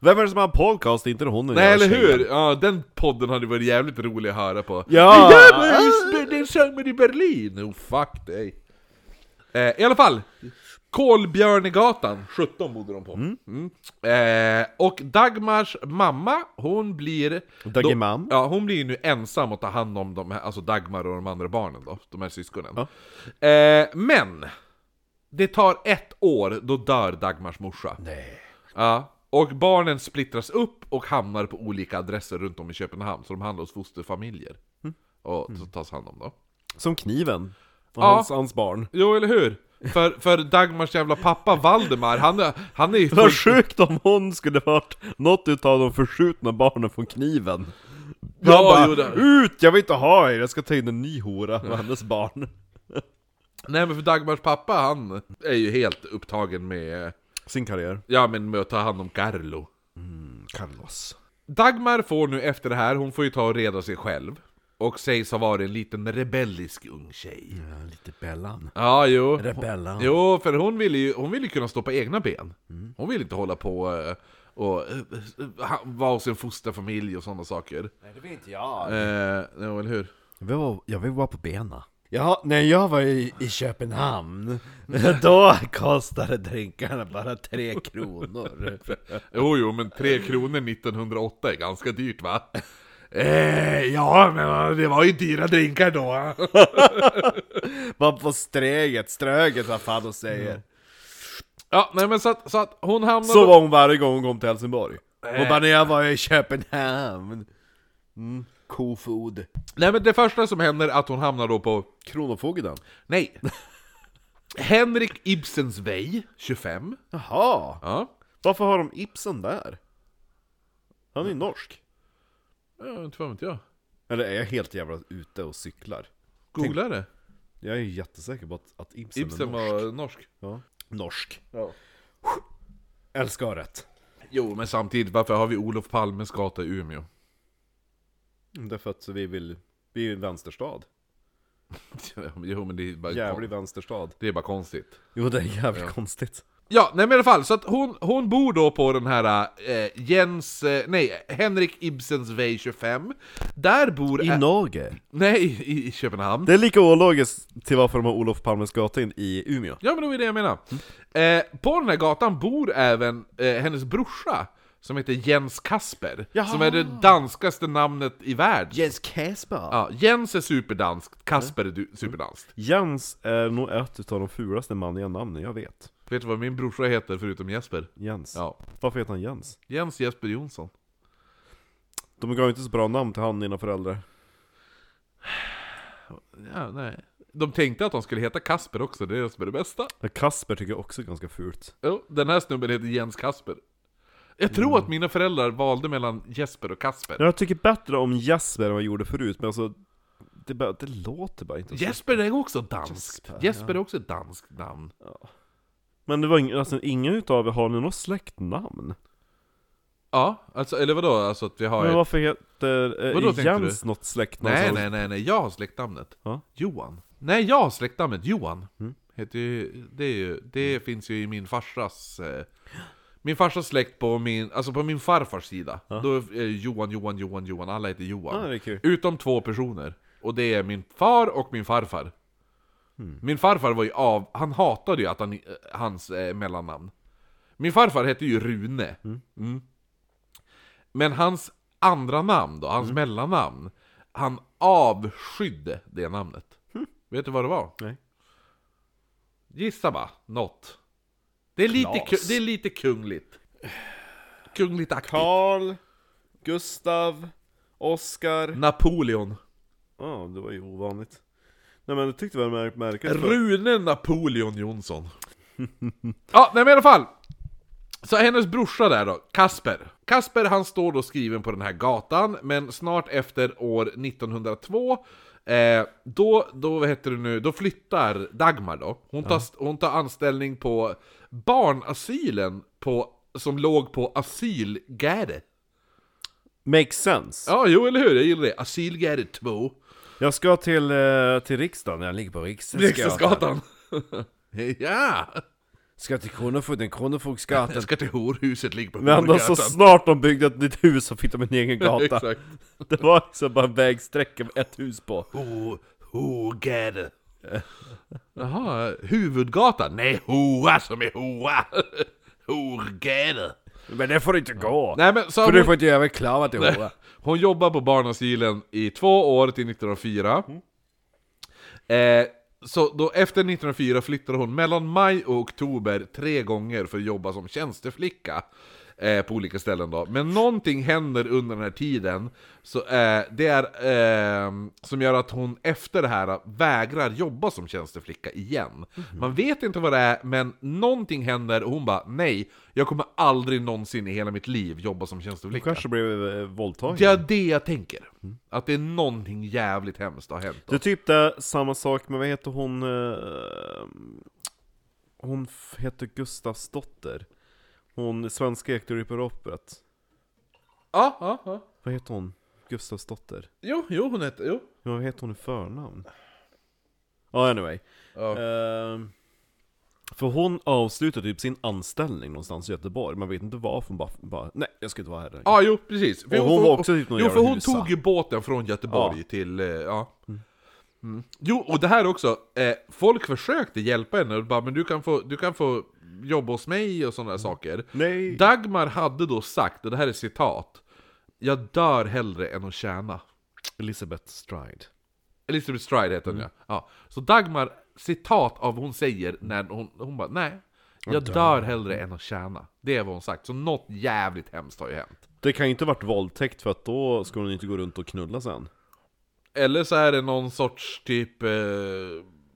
Vem är det som har podcast? Inte hon den Nej jävla eller hur? Ja, den podden hade varit jävligt rolig att höra på. Ja! Det den sjöng man i Berlin! Oh fuck dig. Eh, I alla fall. Kolbjörnegatan, 17 bodde de på. Mm. Eh, och Dagmars mamma, hon blir... Då, ja, hon blir nu ensam att ta hand om de här, alltså Dagmar och de andra barnen då, de här syskonen. Eh, men! Det tar ett år, då dör Dagmars morsa. Nej. Ja, och barnen splittras upp och hamnar på olika adresser runt om i Köpenhamn, så de hamnar hos fosterfamiljer. Och så tas hand om då. Som kniven. Och Ja. hans, hans barn. Jo, eller hur? För, för Dagmars jävla pappa Valdemar, han han är ju... Vad sjukt om hon skulle varit något utav de förskjutna barnen från kniven. Ja, Han bara, jo, det- ut! Jag vill inte ha er, jag ska ta in en ny hora med hennes barn. Nej men för Dagmars pappa, han är ju helt upptagen med... Sin karriär. Ja men med att ta hand om Carlo. Carlos. Dagmar får nu efter det här, hon får ju ta och reda sig själv. Och sägs ha varit en liten rebellisk ung tjej. Ja, lite Bellan. Ja, jo. Rebellan. Jo, för hon ville ju hon ville kunna stå på egna ben. Hon ville inte hålla på eh, och eh, eh, vara hos en fosterfamilj och sådana saker. Nej, det vill inte jag. Eh, ja, eller hur? Jag vill vara, jag vill vara på benen. Ja, när jag var i, i Köpenhamn, då kostade drinkarna bara tre kronor. Jo, jo, men tre kronor 1908 är ganska dyrt va? Eh, ja, men det var ju dyra drinkar då. Man på sträget, ströget vad fan de säger. Ja, nej men så att, så att hon hamnade... Så var hon varje gång hon kom till Helsingborg. Hon bara när jag var i Köpenhamn. Mm, kofod. Nej men det första som händer är att hon hamnar då på... Kronofogden. Nej. Henrik Ibsens Vej, 25. Jaha, Ja. varför har de Ibsen där? Han är ju norsk. Ja, inte fan vet jag. Eller är jag helt jävla ute och cyklar? Googla det. Jag är jättesäker på att, att Ibsen, Ibsen är norsk. var norsk. Ja. Norsk. Ja. Älskar rätt. Jo, men samtidigt, varför har vi Olof Palmes gata i Umeå? Därför att vi vill, vi är en vänsterstad. jo men det är bara, Jävlig vänsterstad. det är bara konstigt. Jo, det är jävligt konstigt. Ja, nej men i alla fall, så att hon, hon bor då på den här eh, Jens, eh, nej, Henrik Ibsens väg 25. Där bor... I Norge. nej, i, i Köpenhamn. Det är lika ologiskt till varför de har Olof Palmes gata in i Umeå. Ja men det var det jag menade. Eh, på den här gatan bor även eh, hennes brorsa, som heter Jens Kasper. Jaha. Som är det danskaste namnet i världen. Jens Kasper. Ja, Jens är superdanskt, Kasper är superdanskt. Jens är nog ett av de fulaste manliga namnen jag vet. Vet du vad min brorsa heter förutom Jesper? Jens. Ja, Varför heter han Jens? Jens Jesper Jonsson. De gav inte så bra namn till han, dina föräldrar. Ja, nej. De tänkte att de skulle heta Kasper också, det är det som är det bästa. Men Kasper tycker jag också är ganska fult. Jo, den här snubben heter Jens Kasper. Jag tror att mina föräldrar valde mellan Jesper och Kasper. Jag tycker bättre om Jesper än vad jag gjorde förut, men alltså... Det, bara, det låter bara inte så. Jesper är också danskt. Jesper, Jesper, ja. är också ett danskt namn. Men det var ing, alltså, ingen utav er har ni något släktnamn? Ja, alltså, eller vadå? Alltså att vi har Men ett... varför heter eh, Vadå, Jens något släktnamn? Nej, nej, nej, nej, jag har släktnamnet. Ja. Johan. Nej, jag har släktnamnet Johan. Mm. Heter ju, det, är ju, det finns ju i min farsas... Eh, min farsas släkt på min, alltså på min farfars sida. Då är det Johan, Johan, Johan, Johan, alla heter Johan. Ja. Utom två personer. Och det är min far och min farfar. Hmm. Min farfar var ju av, han hatade ju att han, eh, hans eh, mellannamn. Min farfar hette ju Rune. Hmm. Mm. Men hans andra namn då, Hmm. hans mellannamn, han avskydde det namnet. Vet du vad det var? Hmm. Nej. Gissa bara, något. Det är lite, Klas. det är lite kungligt. Kungligt aktigt. Karl, Gustav, Oskar. Napoleon. Ja, det var ju ovanligt. Nej men jag tyckte det var märk märkligt. Rune Napoleon Jonsson. ja, nej men i alla fall. Så hennes brorsa där då, Kasper. Kasper han står då skriven på den här gatan, men snart efter år 1902 Eh, då, då, vad heter det nu, då flyttar Dagmar då. Hon tar, hon tar anställning på barnasylen på, som låg på Asylgärde. Makes sense. Ja, jo eller hur? Jag gillar det. Asylgärde 2. Jag ska till, eh, till riksdagen, jag ligger på Riksdagsgatan. Ja! Ska till Kronofogden, Kronofogdsgatan. Jag ska till horhuset, ligger på Men ändå så Horgatan. snart de byggde ett nytt hus så fick de en egen gata. Det var liksom bara en vägsträcka med ett hus på. Ho, Hogade. Jaha, huvudgatan? Nej, Hoa som är Hoa. Horgade. Men det får inte gå! Nej men så För du hon, får inte göra reklam till Hoa. hon jobbar på barnasylen i två år till 1904. Eh, så då efter 1904 flyttade hon mellan maj och oktober tre gånger för att jobba som tjänsteflicka. Eh, på olika ställen då. Men någonting händer under den här tiden så, eh, det är, eh, som gör att hon efter det här vägrar jobba som tjänsteflicka igen. Man vet inte vad det är, men någonting händer och hon bara nej, jag kommer aldrig någonsin i hela mitt liv jobba som tjänsteflicka. kanske blev eh, våldtagen? Det är det jag tänker. Att det är någonting jävligt hemskt har hänt. Det är typ det, samma sak med, vad heter hon? Eh, hon heter Gustavsdotter. Hon, svenska Ektoripperoppret. Ja, ja, ja. Vad heter hon? Gustavsdotter? Jo, jo hon heter, jo. Ja, vad heter hon i förnamn? Ja, anyway. Ja. Ehm, för hon avslutade typ sin anställning någonstans i Göteborg, man vet inte varför, hon bara, bara nej jag ska inte vara här längre. Ja, jo precis. För Och hon var också typ någon Jo, för hon husa. tog ju båten från Göteborg till, eh, ja. Mm. Jo, och det här också, eh, folk försökte hjälpa henne och bara, men du kan få, du kan få jobba hos mig och sådana där saker. Nej! Dagmar hade då sagt, och det här är citat, Jag dör hellre än att tjäna. Elizabeth Stride. Elizabeth Stride heter hon ja. ja. Så Dagmar, citat av vad hon säger när hon, hon bara nej. Jag dör hellre än att tjäna. Det är vad hon sagt. Så något jävligt hemskt har ju hänt. Det kan ju inte varit våldtäkt för att då skulle hon inte gå runt och knulla sen. Eller så är det någon sorts typ eh,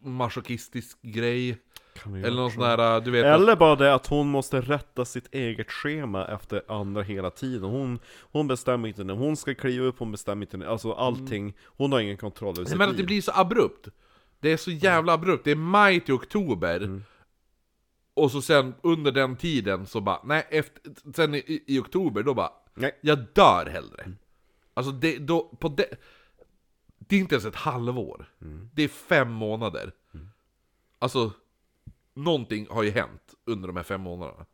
masochistisk grej. Eller någon så. sån här, du vet att, Eller bara det att hon måste rätta sitt eget schema efter andra hela tiden. Hon, hon bestämmer inte när hon ska kliva upp, hon bestämmer inte när, alltså allting. Hon har ingen kontroll över sitt Men att det liv. blir så abrupt. Det är så jävla abrupt. Det är maj till oktober. Mm. Och så sen under den tiden så bara, nej, efter, sen i, i oktober då bara, Nej. jag dör hellre. Alltså det, då, på det, Det är inte ens ett halvår. Det är fem månader. Alltså, någonting har ju hänt under de här fem månaderna.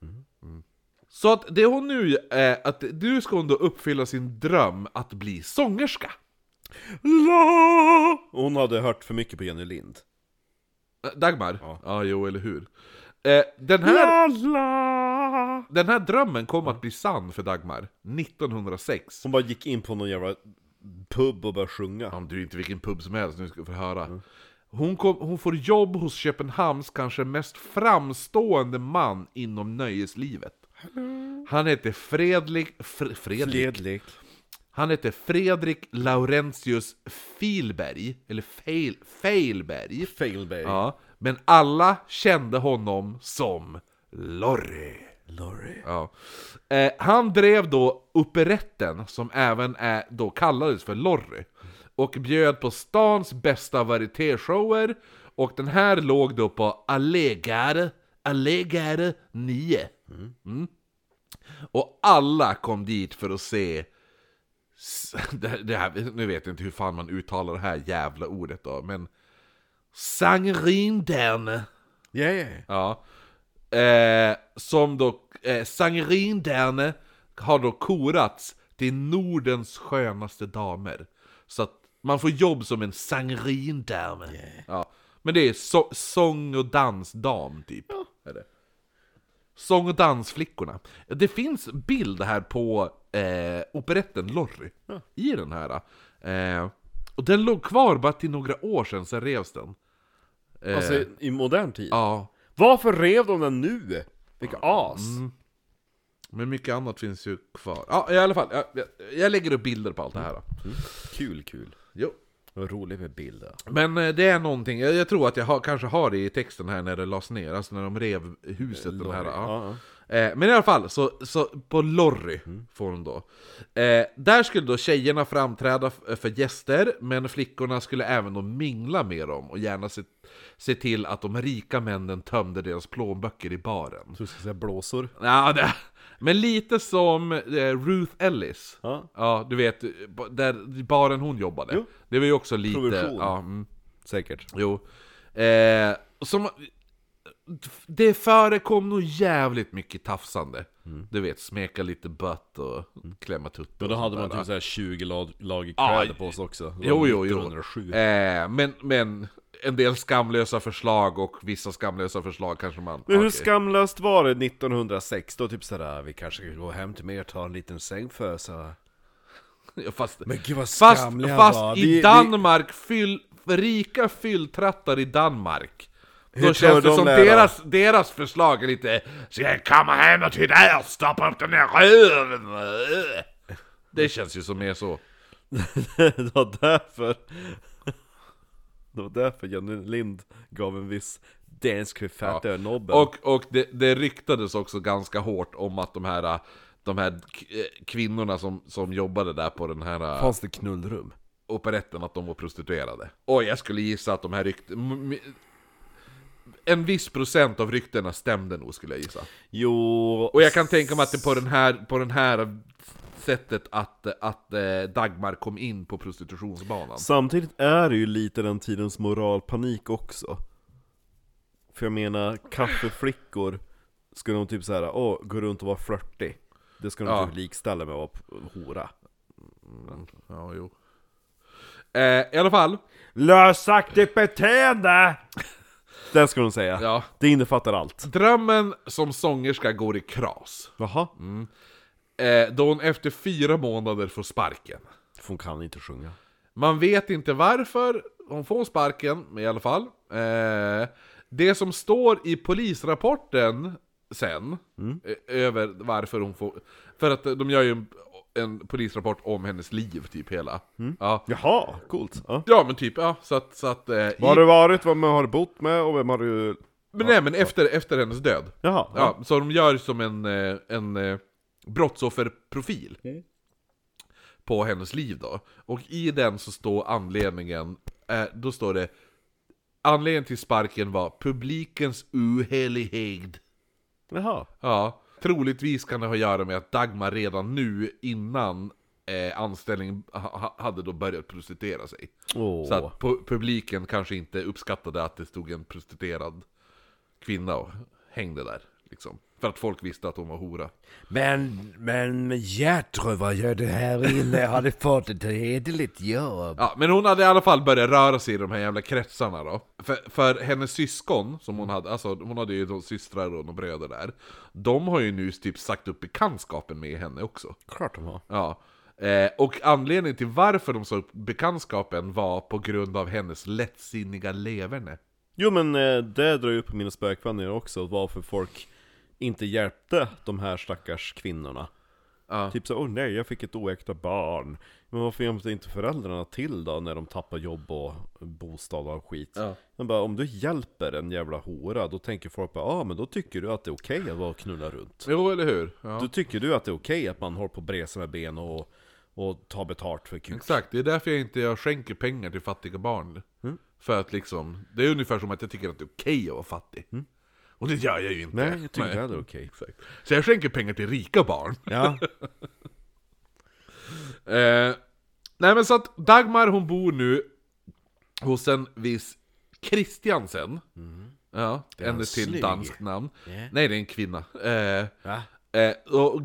Mm. Så att det hon nu är, att nu ska hon då uppfylla sin dröm att bli sångerska. La! Hon hade hört för mycket på Jenny Lind. Dagmar? Ja. jo, eller hur. Eh, den, här, la! den här drömmen kom att bli sann för Dagmar 1906. Hon bara gick in på någon jävla pub och började sjunga. Ja, du är inte vilken pub som helst, nu ska du få höra. Hon, kom, hon får jobb hos Köpenhamns kanske mest framstående man inom nöjeslivet. Han heter Fredrik... Fr, Fredrik? Fredrik. Han heter Fredrik Laurentius Filberg, eller Feil, Feilberg. Failberg. Ja, men alla kände honom som Lorry. Lorry. Ja. Eh, han drev då operetten, som även är, då kallades för Lorry, och bjöd på stans bästa varietéshower, och den här låg då på Allegare, Allegare 9. Mm. Och alla kom dit för att se det, det här, nu vet jag inte hur fan man uttalar det här jävla ordet då, men Sangerinderne. Ja, ja, ja. Ja. Eh, som då, eh, Sangerinderne har då korats till Nordens skönaste damer. Så att man får jobb som en sangerindame. Ja. Men det är så, sång och dansdam typ. Är det. Sång och dansflickorna. Det finns bild här på eh, operetten Lorry. I den här. Eh, och den låg kvar bara till några år sedan, sen revs den. Eh, Alltså i modern tid. ja. Varför rev de den nu? Vilka as! Men mycket annat finns ju kvar. Ja, i alla fall. Jag, jag, jag lägger upp bilder på allt det här. Då. Kul, kul. Jo. Vad roligt med bilder. Men eh, det är någonting, jag, jag tror att jag har, kanske har det i texten här när det lades ner, alltså när de rev huset. Den här, ja. Ja, Eh, men i alla fall, så, så på Lorry får hon då. Eh, där skulle då tjejerna framträda för gäster, men flickorna skulle även då mingla med dem och gärna se, se till att de rika männen tömde deras plånböcker i baren. Du ska säga blåsor. Ja, det, men lite som eh, Ruth Ellis. Ja. Ja, du vet, där baren hon jobbade. Jo. Det var ju också lite... Provision. Ja, mm, Säkert. jo. Eh, som, det förekom nog jävligt mycket tafsande. Du vet, smeka lite bött och klämma tuttar Men då hade man typ såhär 20 lag, lager kläder på oss också. Jo, jo, jo. 1907. Eh, men, men en del skamlösa förslag och vissa skamlösa förslag kanske man... Men hur okej. skamlöst var det 1906 då? Typ sådär, vi kanske ska gå hem till mig och ta en liten säng för så. Fast, Men gud vad Fast, skamliga fast var. i Vi- vi- Danmark, fyll, rika fylltrattar i Danmark Då känns det de som då? deras, deras förslag är lite Ska jag komma hem till dig och stoppa upp den där röven? Det känns ju som mer så det var därför Det var därför Jenny Lind gav en viss dansk författare-nobel Och, och det, det ryktades också ganska hårt om att de här de här kvinnorna som, som jobbade där på den här Fanns det knullrum? operetten att de var prostituerade. Och jag skulle gissa att de här ryktena... En viss procent av ryktena stämde nog skulle jag gissa. Jo... Och jag kan tänka mig att det på den här, på den här sättet att, att eh, Dagmar kom in på prostitutionsbanan. Samtidigt är det ju lite den tidens moralpanik också För jag menar, kaffeflickor Ska de typ såhär, åh, gå runt och vara flörtig Det ska de Ja. typ likställa med att vara hora Ja, jo. Eh, I alla fall, Lösaktigt beteende! Det ska de säga, ja. det innefattar allt Drömmen som sångerska går i kras. Jaha? Eh, då hon efter fyra månader får sparken. För hon kan inte sjunga Man vet inte varför hon får sparken, i alla fall. Eh, det som står i polisrapporten sen, eh, över varför hon får... För att de gör ju en, en polisrapport om hennes liv, typ hela. Ja. Jaha, coolt ja. ja, men typ, ja, så att... Så att eh, Var har i, du varit, vem har du bott med och vem har du... men nej, men efter, efter hennes död. Jaha, ja. Ja, så de gör som en, eh, en eh, brottsofferprofil på hennes liv då. Och i den så står anledningen, eh, då står det Anledningen till sparken var publikens uhelighet. Jaha Ja, troligtvis kan det ha att göra med att Dagmar redan nu innan eh, anställning ha, ha- hade då börjat prostituera sig. Åh. Så att pu- publiken kanske inte uppskattade att det stod en prostituerad kvinna och hängde där. Liksom. För att folk visste att hon var hora. Men, men Gertrud, vad gör du här inne? Har du fått ett hederligt jobb? Ja, men hon hade i alla fall börjat röra sig i de här jävla kretsarna då. För, för hennes syskon, som hon hade, alltså hon hade ju då systrar och några bröder där. De har ju nu typ sagt upp bekantskapen med henne också. Klart de har. Ja. Eh, och anledningen till varför de sa upp bekantskapen var på grund av hennes lättsinniga leverne. Jo men eh, det drar ju upp mina spökvänner också, varför folk inte hjälpte de här stackars kvinnorna. Ja. Typ så, åh nej, jag fick ett oäkta barn. Men varför hjälpte inte föräldrarna till då när de tappar jobb och bostad och skit? Ja. Men bara, om du hjälper en jävla hora, då tänker folk bara, ah, men då tycker du att det är okej att vara och knulla runt. Jo, eller hur? Ja. Då tycker du att det är okej att man håller på och bresa med ben och, och tar betalt för kuk. Exakt, det är därför jag inte jag skänker pengar till fattiga barn. För att liksom, det är ungefär som att jag tycker att det är okej att vara fattig. Och det gör jag ju inte. Nej, jag tycker inte heller det är okej. Exakt. Så jag skänker pengar till rika barn. Ja, Eh, nej men så att Dagmar hon bor nu hos en viss Christiansen. Ja, är en ännu till snygg. danskt namn. Ja. Nej, det är en kvinna. Eh, Va? Eh, och,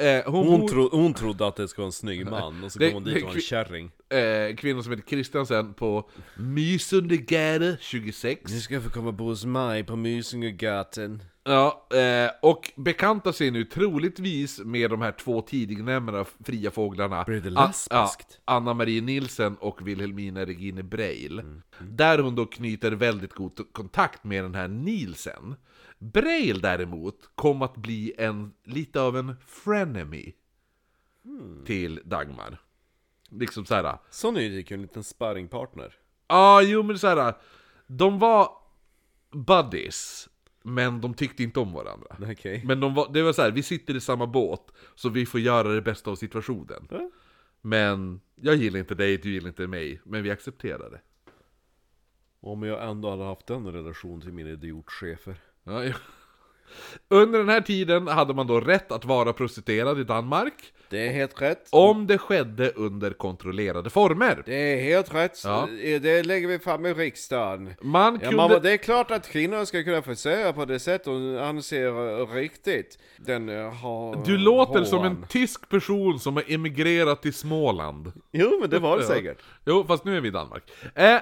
eh, hon, hon, tro, hon trodde att det skulle vara en snygg man, och så kom hon dit och var en kärring. eh, kvinna som heter Christiansen på Mysundegärde 26. Nu ska jag få komma och bo hos mig på Mysingegatan. Ja, eh, och bekanta sig nu troligtvis med de här två tidignämnda fria fåglarna Blir det lesbiskt? ja, Anna-Marie Nilsen och Wilhelmina Regine Breil Där hon då knyter väldigt god kontakt med den här Nielsen Breil däremot kom att bli en, lite av en frenemy Till Dagmar Liksom såhär, ja Så nyfiken, en liten sparringpartner. ah, jo men såhär De var buddies Men de tyckte inte om varandra Okej. Men de var, det var så här, vi sitter i samma båt, så vi får göra det bästa av situationen. Ja. Men jag gillar inte dig, du gillar inte mig, men vi accepterar det. Om jag ändå hade haft den relation till mina idiotchefer. Ja, ja. Under den här tiden hade man då rätt att vara prostituerad i Danmark, Det är helt rätt. om det skedde under kontrollerade former. Det är helt rätt. Ja. Det lägger vi fram i riksdagen. Man Ja, kunde... mamma, det är klart att kvinnor ska kunna försörja på det sätt hon anser eh, riktigt. Den eh, har... Du låter har som en tysk person som har emigrerat till Småland. Jo, men det var det Ja. säkert. Jo, fast nu är vi i Danmark. Eh,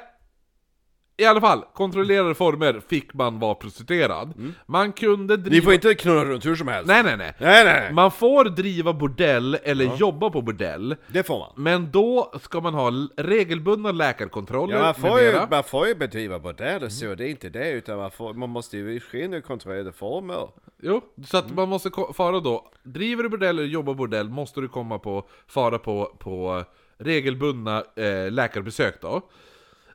I alla fall, kontrollerade former fick man vara prostituerad. Man kunde driva... Ni får inte knulla runt hur som helst. Nej, nej, nej. nej, nej. Man får driva bordell eller jobba på bordell, Det får man. men då ska man ha l- regelbundna läkarkontroller Ja, man får, med ju, mera. man får ju bedriva bordell och så, det är inte det, utan man, får, man måste ju ske under kontrollerade former. Jo, så Mm. att man måste ko- fara då. Driver du bordell eller jobbar bordell måste du komma på, fara på, på regelbundna eh, läkarbesök då.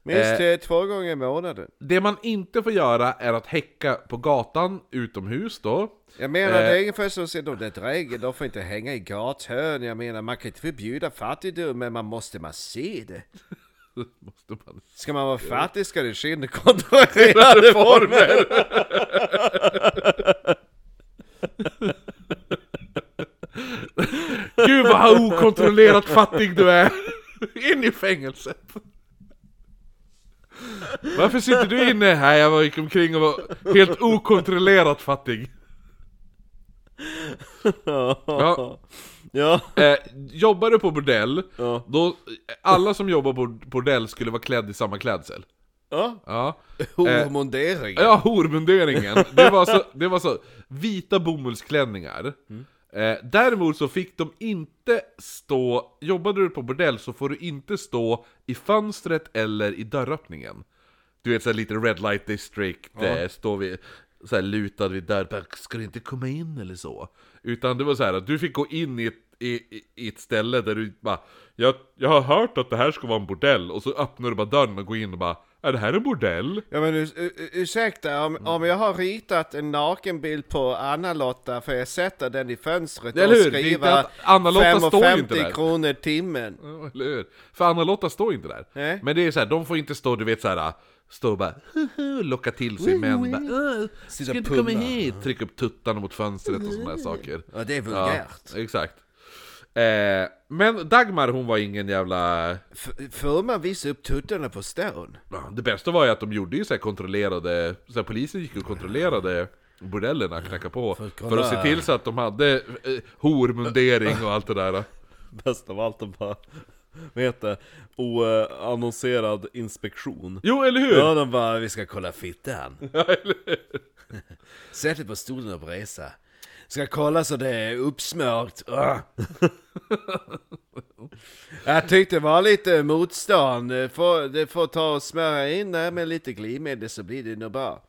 Minst Eh. eh, två gånger i månaden. Det man inte får göra är att häcka på gatan utomhus då. Jag menar, Eh. det är ungefär som att de där drägen, de får inte hänga i gathörn. Jag menar, man kan inte förbjuda fattigdom, men man måste man se det. måste man... Ska man vara fattig ska det ske under kontrollerade former. Gud vad okontrollerat fattig du är! In i fängelset! Varför sitter du inne? Nej, jag gick omkring och var helt okontrollerat fattig. Ja. Ja. Eh, jobbar du på bordell, Ja. då, alla som jobbar på bordell skulle vara klädd i samma klädsel. Ja. Ja. Hormondering. Ja, hormunderingen. Det var så, det var så vita bomullsklänningar. Eh, däremot så fick de inte stå, jobbade du på bordell så får du inte stå i fönstret eller i dörröppningen. Du vet såhär lite Red Light District, eh, stå vid, såhär lutad vid dörren, ska du inte komma in eller så? Utan det var så här att du fick gå in i ett, i, i- i ett ställe där du bara jag, jag har hört att det här ska vara en bordell, och så öppnar du bara dörren och går in och bara Är det här en bordell? Ja men ursäkta, om, om jag har ritat en nakenbild på Anna-Lotta får jag sätta den i fönstret och hur? Skriva att Anna-Lotta står inte 5,50 där. kronor timmen. Ja, eller hur? För Anna-Lotta står inte där. Nej. Men det är så här, de får inte stå, du vet så här stå och bara locka till sig män, bara, "Åh, Sitta ska inte komma pumpa." hit, trycka upp tuttarna mot fönstret och sådana saker. Ja det är Ja, vulgärt. exakt. Eh, men Dagmar hon var ingen jävla... F- Får man visa upp tuttarna på stan? Det bästa var ju att de gjorde ju så kontrollerade, så polisen gick och kontrollerade bordellerna, knackade på, för att, kolla- se till så att de hade eh, hormundering och allt det där. Bäst av allt, de bara... Vad heter det? Oannonserad inspektion. Jo, eller hur? Ja, de bara, vi ska kolla fittan. Ja? Sätt dig på stolen och resa. Ska kolla så det är uppsmört. Ah. Jag tyckte det var lite motstånd. Det får, det får ta och smöra in det med lite glidmedel så blir det nog bra.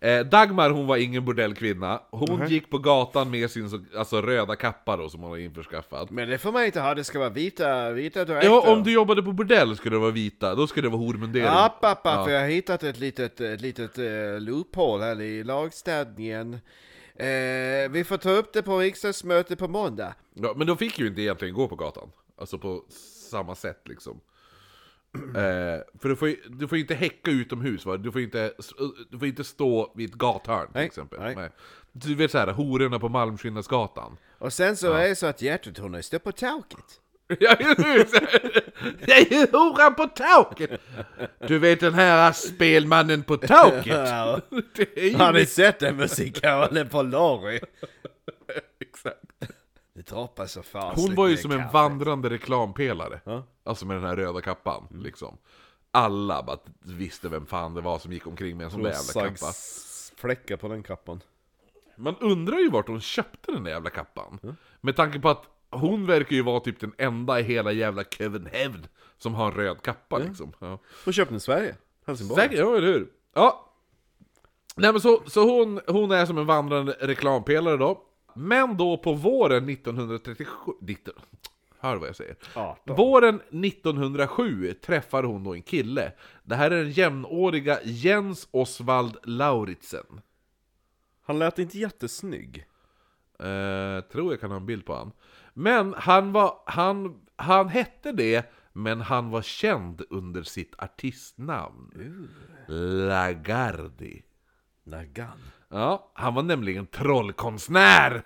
Eh, Dagmar hon var ingen bordellkvinna, hon gick på gatan med sin så, alltså, röda kappa då som hon har införskaffat. Men det får man inte ha, det ska vara vita, vita dräkter. Ja, om du jobbade på bordell skulle det vara vita, då skulle det vara hormundering. App, app, app, Ja. för jag har hittat ett litet, ett litet uh, loophole här i lagstadningen. Eh, vi får ta upp det på riksdagsmötet på måndag. Ja, men de fick ju inte egentligen gå på gatan. Alltså på samma sätt liksom. Eh, för du får, ju, du får inte häcka utomhus va? Du får inte, du får inte stå vid ett gathörn till Nej, exempel. nej. Du vet såhär, hororna på Malmskillnadsgatan. Och sen så är det så att hjärtat hon har stått på taket. Det. Är ju horan på taket! Du vet den här spelmannen på taket? Ja. Ju Har ni sett den musikalen på Lorry? Exakt. Det droppar så fast. Hon var ju som en vandrande reklampelare. Ja. Alltså med den här röda kappan, liksom. Alla bara visste vem fan det var som gick omkring med en sån där jävla kappa. fläckar på den kappan. Man undrar ju vart hon köpte den där jävla kappan. Med tanke på att hon verkar ju vara typ den enda i hela jävla Köpenhamn som har en röd kappa liksom. Ja. Hon köpte den i Sverige. Helsingborg. Säkert, ja eller hur? Ja. Nej men så, så hon, hon är som en vandrande reklampelare då. Men då på våren 1937... 19, hör vad jag säger. 18. Våren 1907 träffar hon då en kille. Det här är den jämnåriga Jens Osvald Lauritsen. Han lät inte jättesnygg. Eh, tror jag kan ha en bild på han. Men han var, han, han hette det, men han var känd under sitt artistnamn. Lagardi. Nagan. Ja, han var nämligen trollkonstnär!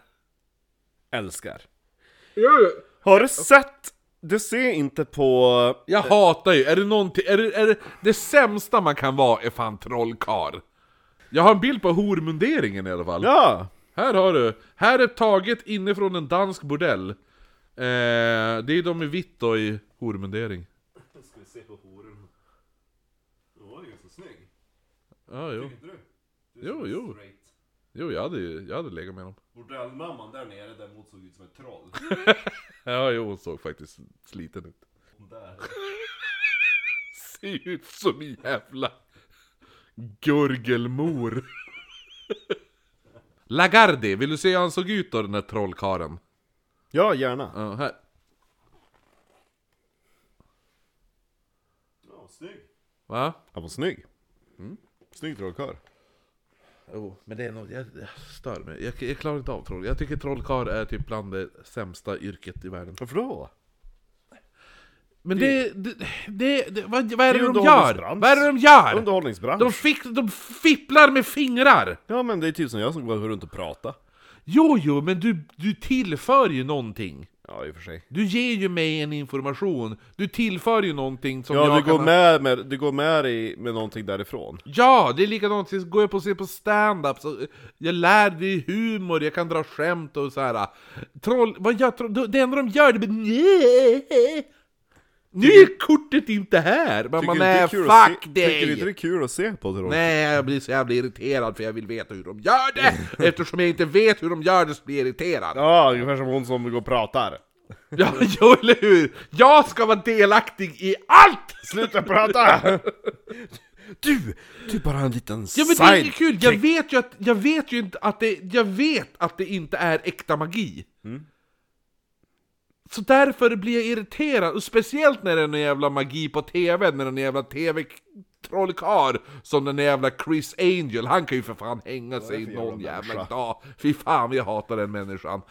Älskar. Har du sett? Du ser inte på... Jag hatar ju, är det någonting, är det, är det, det sämsta man kan vara är fan trollkar. Jag har en bild på hormunderingen i alla fall. Ja! Här har du, här är taget inifrån en dansk bordell. Eh, det är de i vitt då i hormundering. Ska vi se på horen. Hon var ganska snygg. Ja, jo. du? Jo, jo. Jo, jag hade, ju- jag hade legat med dem. Bordellmamman där nere däremot såg ut som ett troll. Ja, jo, hon såg faktiskt sliten ut. Där. Ser ut som en jävla gurgelmor. Lagardi, vill du se hur han såg ut då, den där trollkaren? Ja, gärna. Ja, här. Ja, snygg. Va? Han var snygg. Mm. Snygg trollkarl. Jo, men det är något, jag, jag stör mig. Jag, jag klarar inte av troll. Jag tycker trollkarl är typ bland det sämsta yrket i världen. Varför då? Men det, det, det, det vad, vad är det, Det de gör? Vad är det de gör? Underhållningsbransch. De, fick, de fipplar med fingrar! Ja men det är typ som jag som går runt och pratar. Jo, jo, men du, du tillför ju någonting. Ja i och för sig. Du ger ju mig en information. Du tillför ju någonting som Ja jag du går kan... med, med, du går med i, med någonting därifrån. Ja, det är likadant. Så går jag på och ser på stand-up så jag lär dig humor, jag kan dra skämt och så här. Troll, vad troll? Det enda de gör det "Nej." Nu är kortet inte här! Man bara, det nej är att fuck se, Tycker du inte det dig! är kul att se på troll? Nej, jag blir så jävla irriterad för jag vill veta hur de gör det! Eftersom jag inte vet hur de gör det så blir jag irriterad. Ja, ungefär som hon som går och pratar. Ja, jo, eller hur? Jag ska vara delaktig i ALLT! Sluta prata! Du! Du är bara en liten Ja men det är side kul, jag vet ju att, jag vet ju inte att det, jag vet att det inte är äkta magi. Så därför blir jag irriterad, och speciellt när det är någon jävla magi på TV, när den jävla TV-trollkarl som den jävla Chris Angel, han kan ju för fan hänga sig för någon jävla människa? dag. Fy fan jag hatar den människan.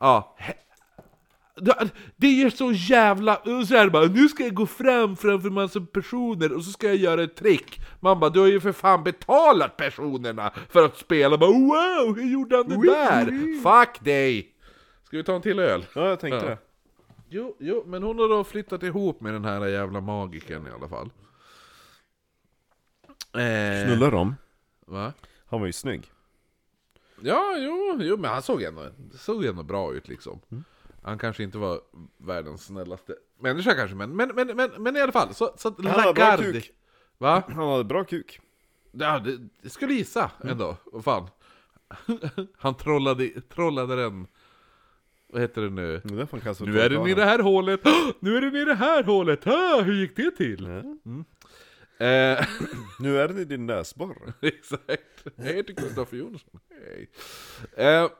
Ja. he- Det- Det är så jävla... Så här bara, nu ska jag gå fram framför massa personer och så ska jag göra ett trick. Man bara, du har ju för fan betalat personerna för att spela. Bara, wow, hur gjorde han det där? Fuck dig! Ska vi ta en till öl? Ja, jag tänkte Ja. det. Jo, jo, men hon har då flyttat ihop med den här jävla magiken i alla fall. Eh, Knullar de? Va? Han var ju snygg. Ja, jo, jo, men han såg ändå, såg ändå bra ut liksom. Mm. Han kanske inte var världens snällaste människa kanske, men, men, men, men, men i alla fall. Så, så Han hade bra kuk. Va? Han hade bra kuk. Ja, det, det skulle gissa Mm. ändå. Vad fan. Han trollade, trollade den. Vad heter det nu? Det är Nu är den i det här hålet. Nu är den i det här hålet. Hur gick det till? Ja. Eh, Nu är den i din näsborre. exakt. Jag heter Kristoffer Jonsson. Hej. Eh,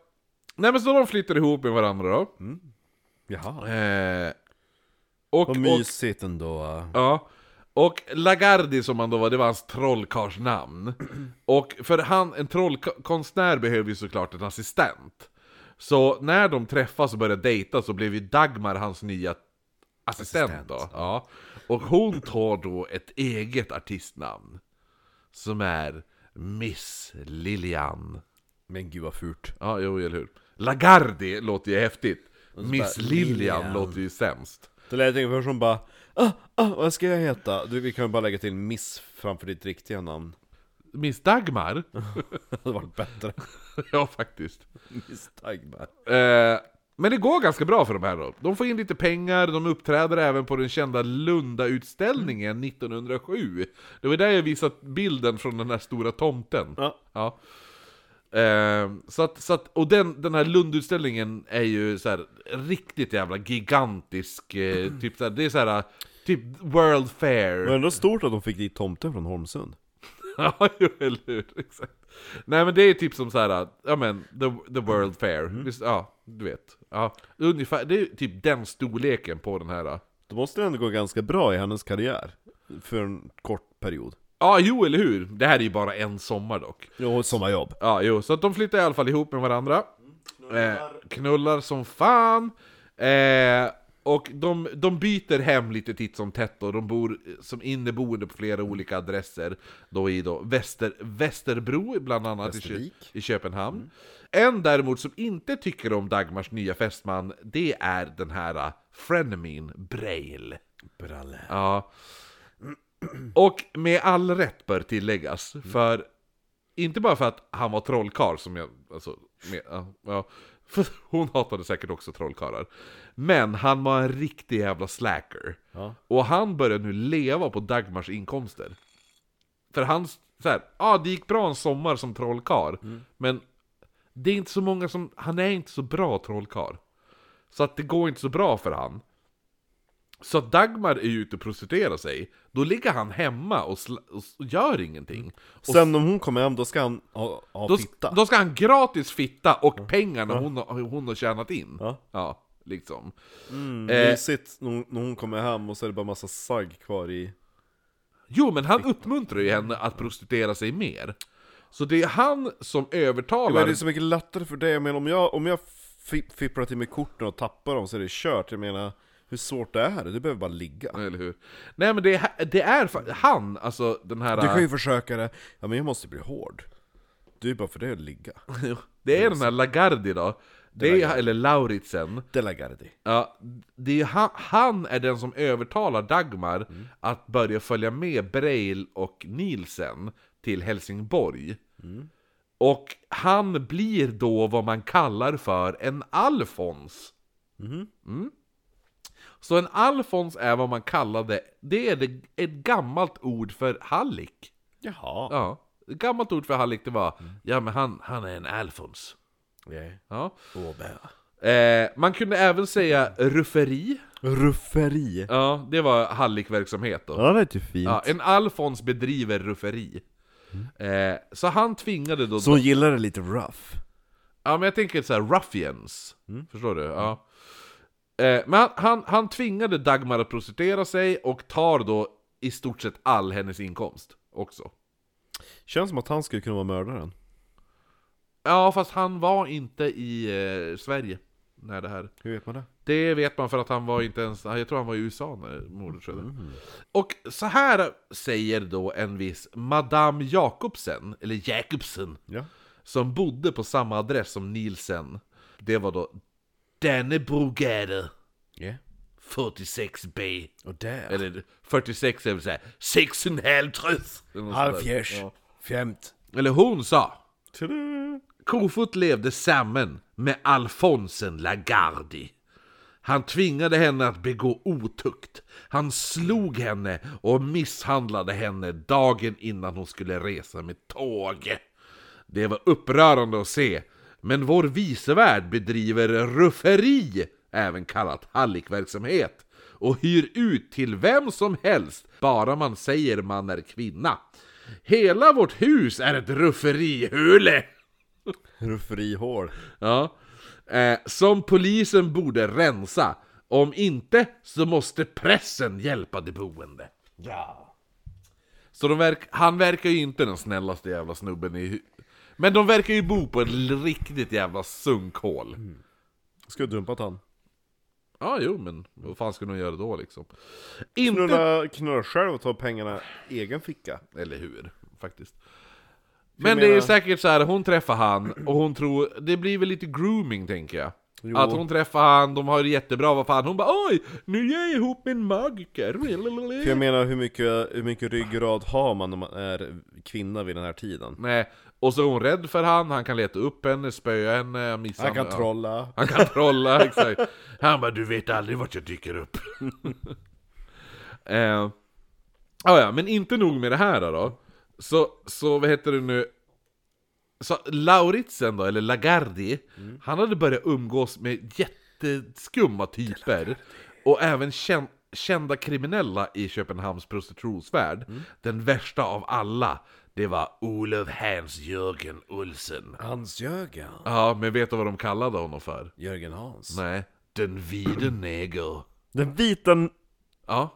nej men så de flyttar ihop med varandra då. Jaha. Eh, och, Vad och, mysigt ändå. ja, och Lagardi som han då var, det var hans trollkarlsnamn. Och för han, en trollkonstnär behöver ju såklart en assistent. Så när de träffas och börjar dejta så blev ju Dagmar hans nya assistent, Assistent. då. Ja. Och hon tar då ett eget artistnamn. Som är Miss Lilian. Men gud vad fult. Ja, jo, eller hur? Lagardi låter ju häftigt. Miss bara, Lilian, Lilian. låter ju sämst. Det lät först som bara ah, ah, vad ska jag heta? Du, vi kan ju bara lägga till Miss framför ditt riktiga namn. Miss Dagmar? Det hade varit bättre. ja, faktiskt. Miss Dagmar. Eh, men det går ganska bra för de här då. De får in lite pengar, de uppträder även på den kända Lunda-utställningen 1907. Det var där jag visat bilden från den här stora tomten. Ja. Ja. Eh, så att, så att, och den, den här Lundutställningen är ju så här riktigt jävla gigantisk, eh, typ så här, det är så här, typ World Fair. var ändå stort att de fick dit tomten från Holmsund. Ja, jo, eller hur? Exakt. Nej men det är typ som så här, ja men, the, the World Fair. Visst, ja, du vet. Ja, ungefär, det är typ den storleken på den här. Då måste det ändå gå ganska bra i hennes karriär. För en kort period. Ja, jo eller hur? Det här är ju bara en sommar dock. Jo, sommarjobb. Ja, jo, så att de flyttar i alla fall ihop med varandra. Eh, knullar som fan. Eh, och de, de byter hem lite titt som tätt och de bor som inneboende på flera olika adresser. Då i då Väster, Västerbro, bland annat i, Kö, i Köpenhamn. En däremot som inte tycker om Dagmars nya fästman, det är den här uh, frenemin Braille. Bralle. Ja. Och med all rätt bör tilläggas, för inte bara för att han var trollkarl som jag, alltså, med, ja, för hon hatade säkert också trollkarlar. Men han var en riktig jävla slacker. Ja. Och han började nu leva på Dagmars inkomster. För han, så här, ja det gick bra en sommar som trollkarl, men det är inte så många som, han är inte så bra trollkarl. Så att det går inte så bra för han. Så att Dagmar är ute och prostituerar sig, då ligger han hemma och, och gör ingenting. Och Sen om hon kommer hem, då ska han ha, ha då, fitta. då ska han gratis fitta och pengarna hon, har, hon har tjänat in. Ja. Ja, liksom. Mm, Eh. Mysigt när hon- hon kommer hem och så är det bara massa sagg kvar i... Jo, men han uppmuntrar ju henne att prostituera sig mer. Så det är han som Ja, men övertalar... det är så mycket lättare för dig, jag menar om jag, om jag fi- fipplar till mig korten och tappar dem så är det kört, jag menar hur svårt det är, du behöver bara ligga. Eller hur? Nej men det är, det är han, alltså den här... Du kan ju försöka det, ja men jag måste bli hård. Du är bara för det att ligga. Det är den här Lagardi då. Det är, eller Lauritsen. Delagardi. Ja, det är han, han är den som övertalar Dagmar att börja följa med Breil och Nielsen till Helsingborg. Och han blir då vad man kallar för en Alfons. Mm. Så en Alfons är vad man kallade, det är det, ett gammalt ord för hallick. Jaha. Ja, ett gammalt ord för hallick det var, ja men han, han är en Alfons. Yeah. Ja. Bä. Eh, man kunde även säga rufferi. Rufferi. Ja, det var hallickverksamhet då. Ja det är ju fint. Ja, en Alfons bedriver rufferi. Eh, så han tvingade då... Så hon gillar det lite rough. Ja, men jag tänker så här ruffians. Förstår du? Ja. Eh, men han, han, han tvingade Dagmar att prostituera sig och tar då i stort sett all hennes inkomst också. Känns som att han skulle kunna vara mördaren. Ja, fast han var inte i eh, Sverige när det här... Hur vet man det? Det vet man för att han var inte ens, jag tror han var i USA när mordet skedde. Och så här säger då en viss Madame Jakobsen, eller Jakobsen, Ja. som bodde på samma adress som Nielsen. Det var då Dannebrogade. Yeah. 46B. Och där. Eller 46 är väl såhär 6,5 trös. Eller något sånt där. Halvfjärs. Ja. Fjemt. Eller hon sa Tada. Kofot levde samman med Alfonsen Lagardi. Han tvingade henne att begå otukt. Han slog henne och misshandlade henne dagen innan hon skulle resa med tåg. Det var upprörande att se, men vår vicevärd bedriver rufferi, även kallat hallickverksamhet, och hyr ut till vem som helst, bara man säger man är kvinna. Hela vårt hus är ett rufferihule! Rufferihål. Ja. Eh, som polisen borde rensa. Om inte så måste pressen hjälpa de boende. Ja. Så verk, han verkar ju inte den snällaste jävla snubben i Men de verkar ju bo på ett riktigt jävla sunkhål. Ska du dumpat han? Ja, jo, men vad fan ska de göra då liksom? Inte... Knulla, knulla själv och ta pengarna i egen ficka. Eller hur, faktiskt. Men det menar- är säkert så här, hon träffar han och hon tror, det blir väl lite grooming tänker jag. Jo. Att hon träffar han, de har det jättebra, vad fan, hon bara oj, nu är jag ihop med en magiker. För jag menar, hur mycket, hur mycket ryggrad har man när man är kvinna vid den här tiden? Nej, och så är hon rädd för han, han kan leta upp henne, spöa henne, misshandla Han kan ja. trolla. Han kan trolla, exakt. Han bara, du vet aldrig vart jag dyker upp. eh, ah, ja, men inte nog med det här då. Så, så vad heter det nu? Så Lauritsen då, eller Lagardi, han hade börjat umgås med jätteskumma typer. Och även kän, kända kriminella i Köpenhamns prostitutionsvärld. Den värsta av alla, det var Olof Hans Jörgen Olsen. Hans Jörgen. Ja, men vet du vad de kallade honom för? Jörgen Hans. Nej, den vide neger. Den vita... n- Ja,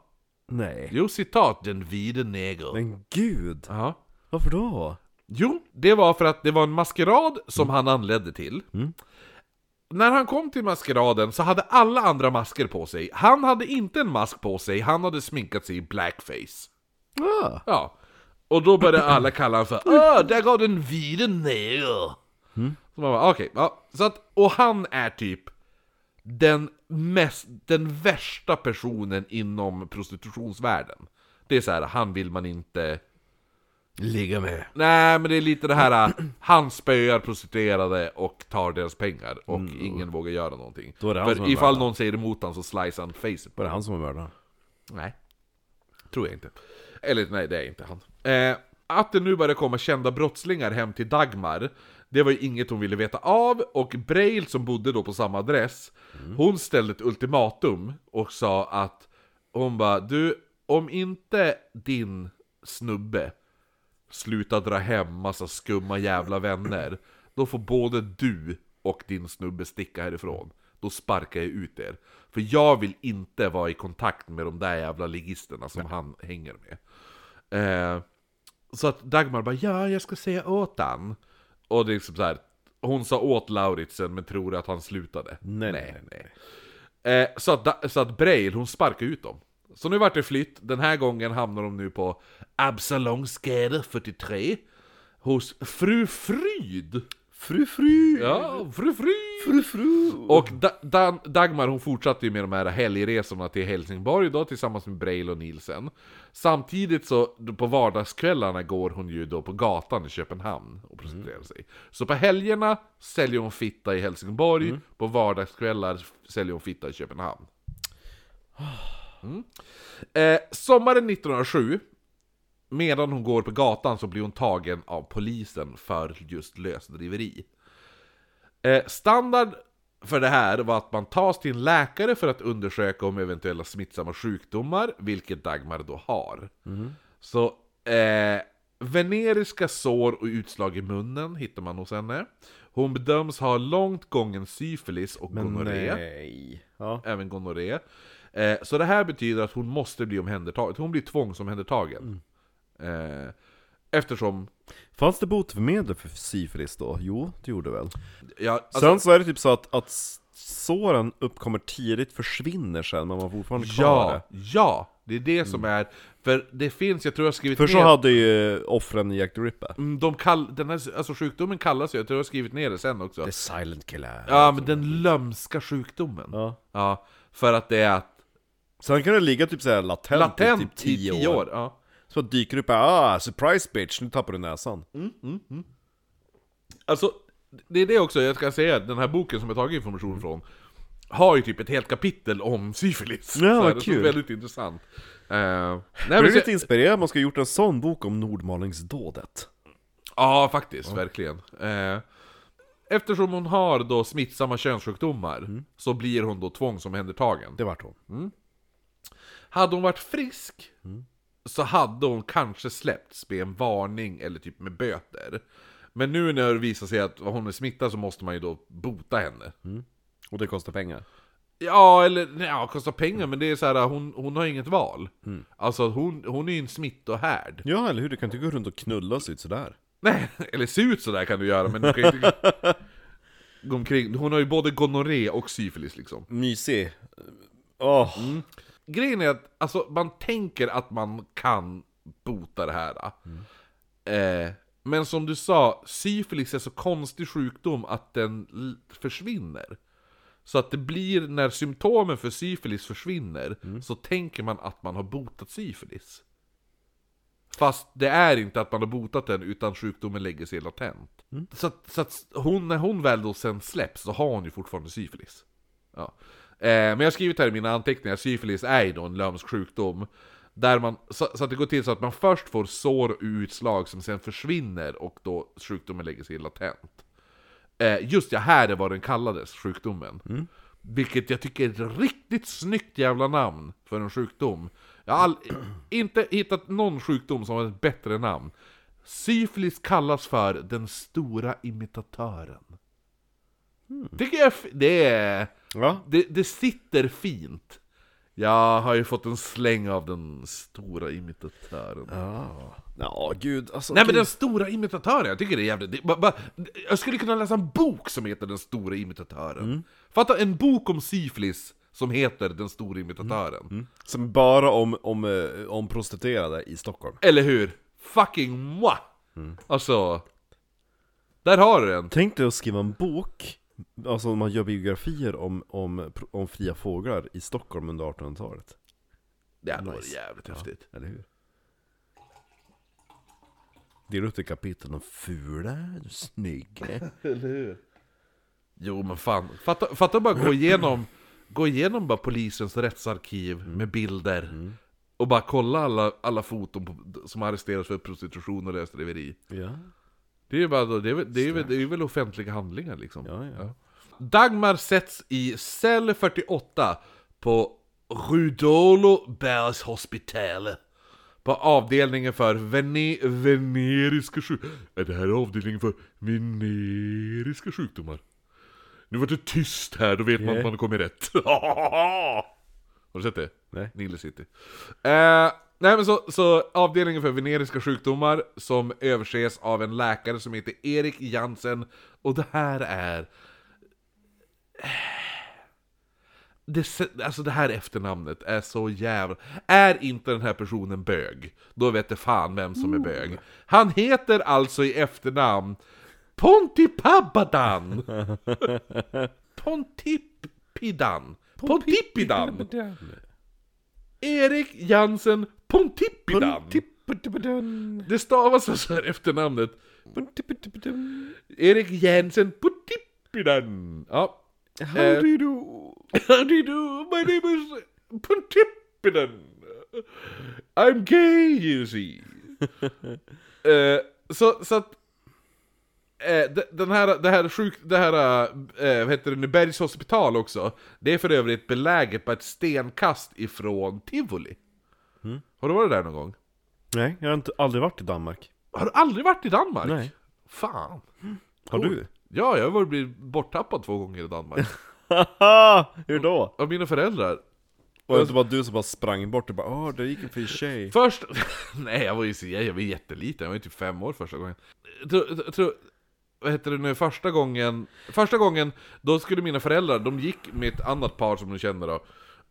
Nej. jo citat, den vide neger. Men gud. Ja. Varför då? Jo, det var för att det var en maskerad som han anledde till. När han kom till maskeraden så hade alla andra masker på sig. Han hade inte en mask på sig, han hade sminkat sig i blackface. Ah. Ja. Och då började alla kalla honom för Åh, där går den vide neger. Så man bara, okej, ja. Så att, och han är typ den mest, den värsta personen inom prostitutionsvärlden. Det är så här, han vill man inte... Ligga med. Nej, men det är lite det här, han spöar prostituerade och tar deras pengar och ingen vågar göra någonting. Mm. Då är det han som För är ifall mördaren. någon säger emot honom så slicear han facet på Var det han som var mördaren? Nej, tror jag inte. Eller nej, det är inte han. Eh, att det nu börjar komma kända brottslingar hem till Dagmar, det var ju inget hon ville veta av, och Braille som bodde då på samma adress, hon ställde ett ultimatum och sa att hon bara du, om inte din snubbe slutar dra hem massa skumma jävla vänner, då får både du och din snubbe sticka härifrån. Då sparkar jag ut er. För jag vill inte vara i kontakt med de där jävla ligisterna som han hänger med. Eh, så att Dagmar bara ja, jag ska säga åt han. Och det är liksom så här. Hon sa åt Lauritsen men tror att han slutade. Nej, nej, nej. Eh, så, att, så att Braille, hon sparkar ut dem. Så nu vart det flytt, den här gången hamnar de nu på Absalonsgade 43 Hos Fru Fryd! Fru fru! Ja, Fru Fryd! Fru fru! Och da, da, Dagmar hon fortsatte ju med de här helgresorna till Helsingborg då tillsammans med Braille och Nielsen. Samtidigt så på vardagskvällarna går hon ju då på gatan i Köpenhamn och prostituerar sig. Så på helgerna säljer hon fitta i Helsingborg På vardagskvällar säljer hon fitta i Köpenhamn. Mm. eh, Sommaren 1907 Medan hon går på gatan så blir hon tagen av polisen för just lösdriveri Eh, standard för det här var att man tas till en läkare för att undersöka om eventuella smittsamma sjukdomar, vilket Dagmar då har. Så eh, veneriska sår och utslag i munnen hittar man hos henne. Hon bedöms ha långt gången syfilis och Men gonorré. Ja. även gonorré. Eh, så det här betyder att hon måste bli omhändertagen, hon blir tvångsomhändertagen. Eh, eftersom, Fanns det botemedel för syfilis då? Jo, det gjorde väl. ja, alltså, Sen så är det typ så att, att såren uppkommer tidigt, försvinner sen, men man fortfarande kvar Ja, det. ja! Det är det som är... För det finns, jag tror jag skrivit För så ner... hade ju offren i Jack the Ripper. Mm, De kall, den här, alltså sjukdomen kallas ju, jag tror jag har skrivit ner det sen också. The silent killer. Ja, men den lömska sjukdomen. Ja. Ja, för att det är att Sen kan det ligga typ såhär latent, Latent i typ 10 i 10 år. år. Ja. Så dyker det upp ah, surprise bitch, nu tappar du näsan. Alltså, det är det också jag ska säga, den här boken som jag tagit information från Har ju typ ett helt kapitel om syfilis. Ja, så här, kul. Så väldigt intressant. Uh, nej, men är så, lite inspirerad, man ska ha gjort en sån bok om Nordmalingsdådet. ja, faktiskt, verkligen. Eh, eftersom hon har då smittsamma könssjukdomar så blir hon då tvångsomhändertagen. Det vart hon. Hade hon varit frisk så hade hon kanske släppts med en varning eller typ med böter. Men nu när det visar sig att hon är smittad så måste man ju då bota henne. Och det kostar pengar. Ja, eller nej, ja, kostar pengar, men det är så här, hon, hon har inget val. Alltså hon, hon är ju en smittohärd. Ja, eller hur? Du kan inte gå runt och knulla och se ut sådär. Nej, eller se ut sådär kan du göra, men du kan ju inte omkring. Hon har ju både gonorré och syfilis liksom. Mysig. Åh. Grejen är att alltså, man tänker att man kan bota det här. Eh, men som du sa, syfilis är så konstig sjukdom att den försvinner. Så att det blir, när symptomen för syfilis försvinner, så tänker man att man har botat syfilis. Fast det är inte att man har botat den, utan sjukdomen lägger sig latent. Så, att, så att hon, när hon väl då sen släpps, så har hon ju fortfarande syfilis. Ja. Eh, men jag har skrivit här i mina anteckningar, syfilis är ju då en lömsk sjukdom. Där man, så, så att det går till så att man först får sår och utslag som sen försvinner och då sjukdomen lägger sig latent. Eh, just ja, här är vad den kallades, sjukdomen. Vilket jag tycker är ett riktigt snyggt jävla namn för en sjukdom. Jag har all, inte hittat någon sjukdom som har ett bättre namn. Syfilis kallas för den stora imitatören. Tycker jag, det är... Ja. Det, det sitter fint. Jag har ju fått en släng av den stora imitatören. Ja. Ja, gud. Alltså, Nej men gud. den stora imitatören, jag tycker det är jävligt... Det, ba, ba, jag skulle kunna läsa en bok som heter Den stora imitatören. Fatta en bok om syfilis som heter Den stora imitatören. Som bara om, om, eh, om prostituerade i Stockholm. Eller hur? Fucking moi! Alltså... Där har du den. Tänk dig att skriva en bok, alltså man gör biografier om, om, om fria fåglar i Stockholm under 1800-talet. Det hade varit Nice. jävligt häftigt. Eller hur? Dela upp ett kapitel om fula, snygga. Eller hur? Jo men fan, fatta, fatta bara gå igenom, gå igenom bara polisens rättsarkiv med bilder. Och bara kolla alla, alla foton på, som arresteras för prostitution och lösdriveri. Ja, Det är ju bara, det är, väl- det är, väl- det är väl offentliga handlingar liksom. ja, ja. Dagmar sätts i cell 48 på Rudolo Bergs hospital. På avdelningen för vene veneriska sjukdomar. Är det här avdelningen för veneriska sjukdomar? Nu var det tyst här, då vet man att Yeah. man kommit rätt. Har du sett det? Nej. Nile City. Eh, nej men så, så avdelningen för veneriska sjukdomar som överses av en läkare som heter Erik Jansen. Och det här är... Det, alltså det här efternamnet är så jävla... Är inte den här personen bög, då vet det fan vem som är bög. Han heter alltså i efternamn Pontipabadan! Pontipidan! Pontipidan! Erik Jansen Pontippidan! Det stavas alltså här efternamnet Erik Jansen Pontippidan! Ja. How do you do? How do you do? My name is Pontippidan! I'm gay you see! Eh, så, så att eh, de- den här, det här sjuk, det här, vad heter det nu, Bergs hospital också, det är för övrigt beläget på ett stenkast ifrån Tivoli. Har du varit där någon gång? Nej, jag har inte, aldrig varit i Danmark. Har du aldrig varit i Danmark? Nej. Fan! Har du? Ja, jag har varit blivit borttappad två gånger i Danmark. Hur då? Av mina föräldrar. Var det inte bara du som bara sprang bort och bara åh, det gick en fin tjej? Först... Nej, jag var ju så, jag var jätteliten, jag var ju typ fem år första gången. Jag tror, vad heter det nu, första gången... Första gången, då skulle mina föräldrar, de gick med ett annat par som de känner då.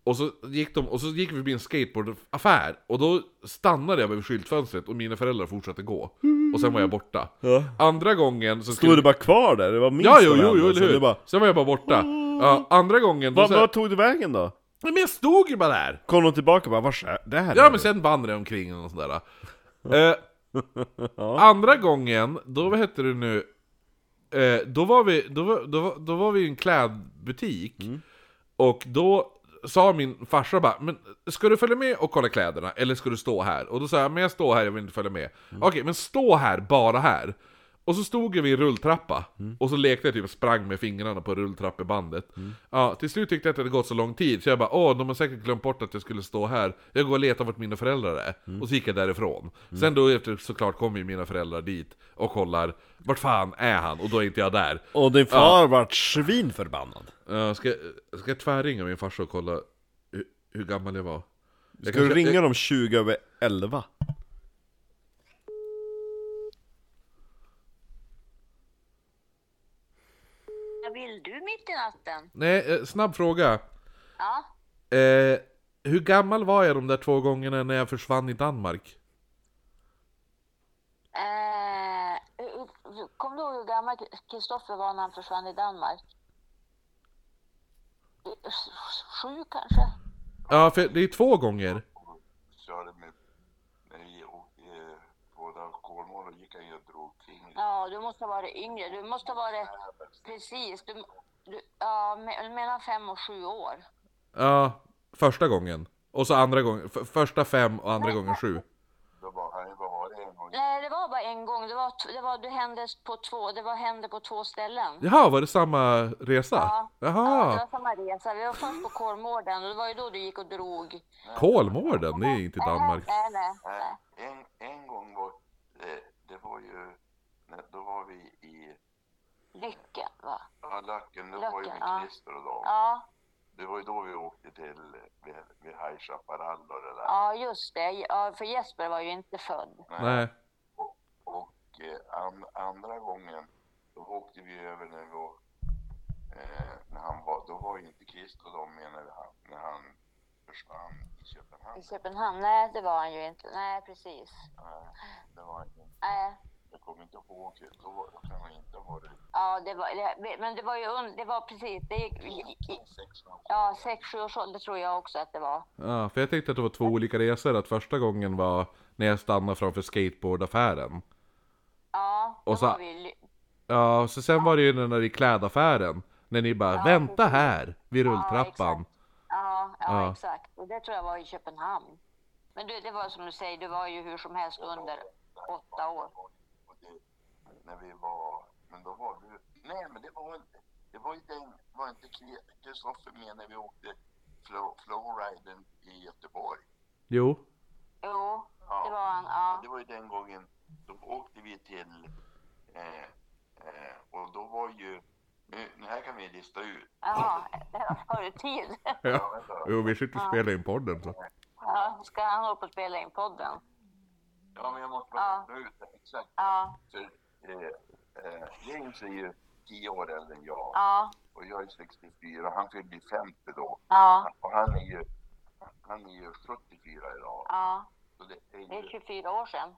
Och så gick de, och så gick vi förbi en skateboardaffär, och då stannade jag vid skyltfönstret och mina föräldrar fortsatte gå. Och sen var jag borta. Ja. Andra gången så Stod du bara kvar där? Det var minst Ja, jo, jo, jo, så eller hur? bara, Sen var jag bara borta. Ja, andra gången, då Vad så här- tog du vägen då? Men jag stod ju bara där! Kom de tillbaka och bara vars är det här? Ja men sen vandrade jag omkring och sådär. Eh, andra gången, då vad hette det nu? Eh, då, var vi, då, var, då, var, då var vi i en klädbutik, och då sa min farsa bara Men ska du följa med och kolla kläderna, eller ska du stå här? Och då sa jag, men jag står här, jag vill inte följa med. Okej, men stå här, bara här. Och så stod jag vid en rulltrappa, och så lekte jag typ sprang med fingrarna på rulltrappebandet. Ja, till slut tyckte jag att det hade gått så lång tid, så jag bara åh, de har säkert glömt bort att jag skulle stå här. Jag går och letar vart mina föräldrar är. Och så gick jag därifrån. Sen då efter såklart kommer ju mina föräldrar dit och kollar, vart fan är han? Och då är inte jag där. Och din far vart svinförbannad. Uh, ska, ska jag tvärringa min farsa och kolla hur, hur gammal jag var? Jag Ska du kanske- ringa dem 20 över 11? Vad vill du mitt i natten? Nej, eh, snabb fråga. Ja. Eh, hur gammal var jag de där två gångerna när jag försvann i Danmark? Eh, Kommer du ihåg hur gammal Kristoffer var när han försvann i Danmark? Sju kanske? Ja, för det är två gånger. körde med, när vi åkte båda Kolmård och gick han ju och drog kring. Ja, du måste ha varit yngre. Du måste ha varit... Precis. Du, du, ja, me- mellan fem och sju år. Ja, första gången. Och så andra gången, första fem och andra gången sju. Då var han ju bara varit en gång. Nej, det var bara en gång. Det, var, det, var, det hände på två, det var, hände på två ställen. Jaha, var det samma resa? Ja. Ja, det Jaha, var samma resa. Vi var först på Kolmården och det var ju då du gick och drog. Kolmården, det är inte Danmark. Nej, nej, Nej, en, en gång var det, det var ju, då var vi i Lycken, va? ja, Löcken, det var ju med ja. Christer och dem. Ja, Det var ju då vi åkte till, vid, vid High Chaparral och det där. ja just det. Ja, för Jesper var ju inte född. Nej. Och, och eh, an, andra gången, då åkte vi över när vi var, eh, när han var, då var ju inte Christer och de med när han, när han försvann i Köpenhamn. I Köpenhamn? Nej, det var han ju inte. Nej, precis. Nej, det var inte. Nej. Jag kommer inte ihåg, då, då kan han inte ha varit Ja, det var, det, men det var ju un, det var precis, det gick, i- i- sex år. ja, sex, sju års ålder tror jag också att det var. Ja, för jag tänkte att det var två olika resor. Att första gången var när jag stannade framför skateboardaffären. Ja, Och så- var vi, Ja, så sen var det ju den där i klädaffären. När ni bara 'Vänta här' vid rulltrappan. ja, ja, Ja. exakt. Och det tror jag var i Köpenhamn. Men du, det var som du säger, det var ju hur som helst under åtta år. När vi var, men då var du, nej men det var inte, det var ju den, var inte Kristoffer med när vi åkte flow, flowriden i Göteborg? Jo. Jo, Ja. det var han. Ja. Det var ju den gången, då åkte vi till, eh, eh, och då var ju, nu, här kan vi lista ut. Jaha, har du tid? Ja. Jo, vi sitter och spelar in podden så. Ja, ska han hålla på och spela in podden? Ja men jag måste bara Ja. lista ut det, exakt. Ja, eh, James är ju tio år äldre än jag. ja, Och jag är 64, han fyllde ju 50 då. ja, Och han är ju, han är ju 74 idag. ja. Så det är Det är ju, 24 år sedan.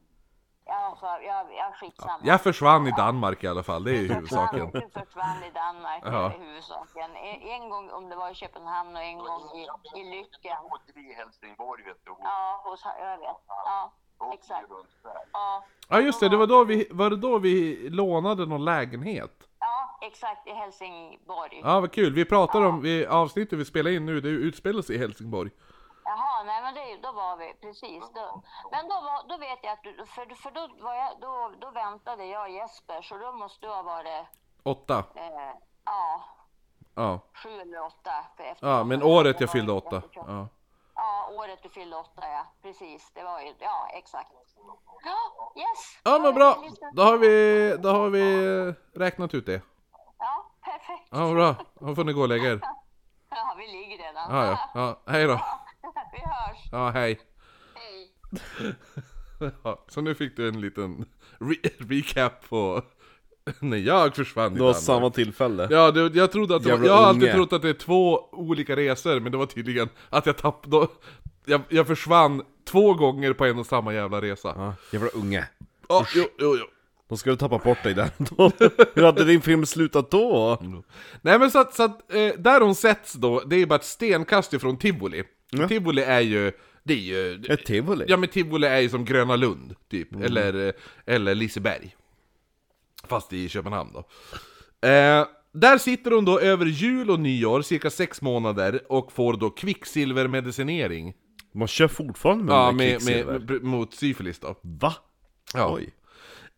Ja, för, ja, ja skitsamma. Jag försvann i Danmark i alla fall, det är ju huvudsaken. Du försvann i Danmark, det Ja. är huvudsaken. En, en gång om det var i Köpenhamn och en gång i, i Lycken. Då åkte vi i Helsingborg vet du. Ja, hos, jag vet. Ja, exakt. Ja, Ja just det, det var då vi, var det då vi lånade någon lägenhet? ja, exakt i Helsingborg. Ja vad kul, vi pratade om, vi, avsnittet vi spelar in nu, det utspelar sig i Helsingborg. Jaha, nej men det, då var vi, precis. Då, men då, var, då vet jag att du, för, för då, var jag, då, då väntade jag Jesper, så då måste du ha varit, Åtta. eh, ja, Ja. sju eller åtta. Efter Ja, men året jag fyllde åtta. Ja. Ja, året du fyllde åtta, ja. Precis, det var ju, ja exakt. Ja, yes! Ja men bra, då har vi, då har vi räknat ut det. Ja, perfekt. Ja bra, då får ni gå och lägga er. Ja, vi ligger redan. Ja, ja, ja, hej då. Vi hörs. Ja, hej. Hej. Ja, så nu fick du en liten re- recap på när jag försvann Det var samma tillfälle. Ja, det, jag trodde att det var, Jävla jag har alltid unge. trott att det är två olika resor, men det var tydligen att jag tappade, jag, jag försvann två gånger på en och samma jävla resa. Ja, Ja, jävla unge. jo, jo, jo. De skulle tappa bort dig där då. Hur hade din film slutat då? Nej men så att, så att eh, där hon sätts då, det är bara ett stenkast ifrån Tivoli. Ja. Tivoli är ju, det är ju... Ett tivoli? Ja men Tivoli är ju som Gröna Lund, typ. Eller, eh, eller Liseberg. Fast i Köpenhamn då. Eh, där sitter hon då över jul och nyår, cirka sex månader, och får då kvicksilvermedicinering. Man kör fortfarande med, Ja, med med, kvicksilver? med, mot syfilis då. Va? Ja. Oj.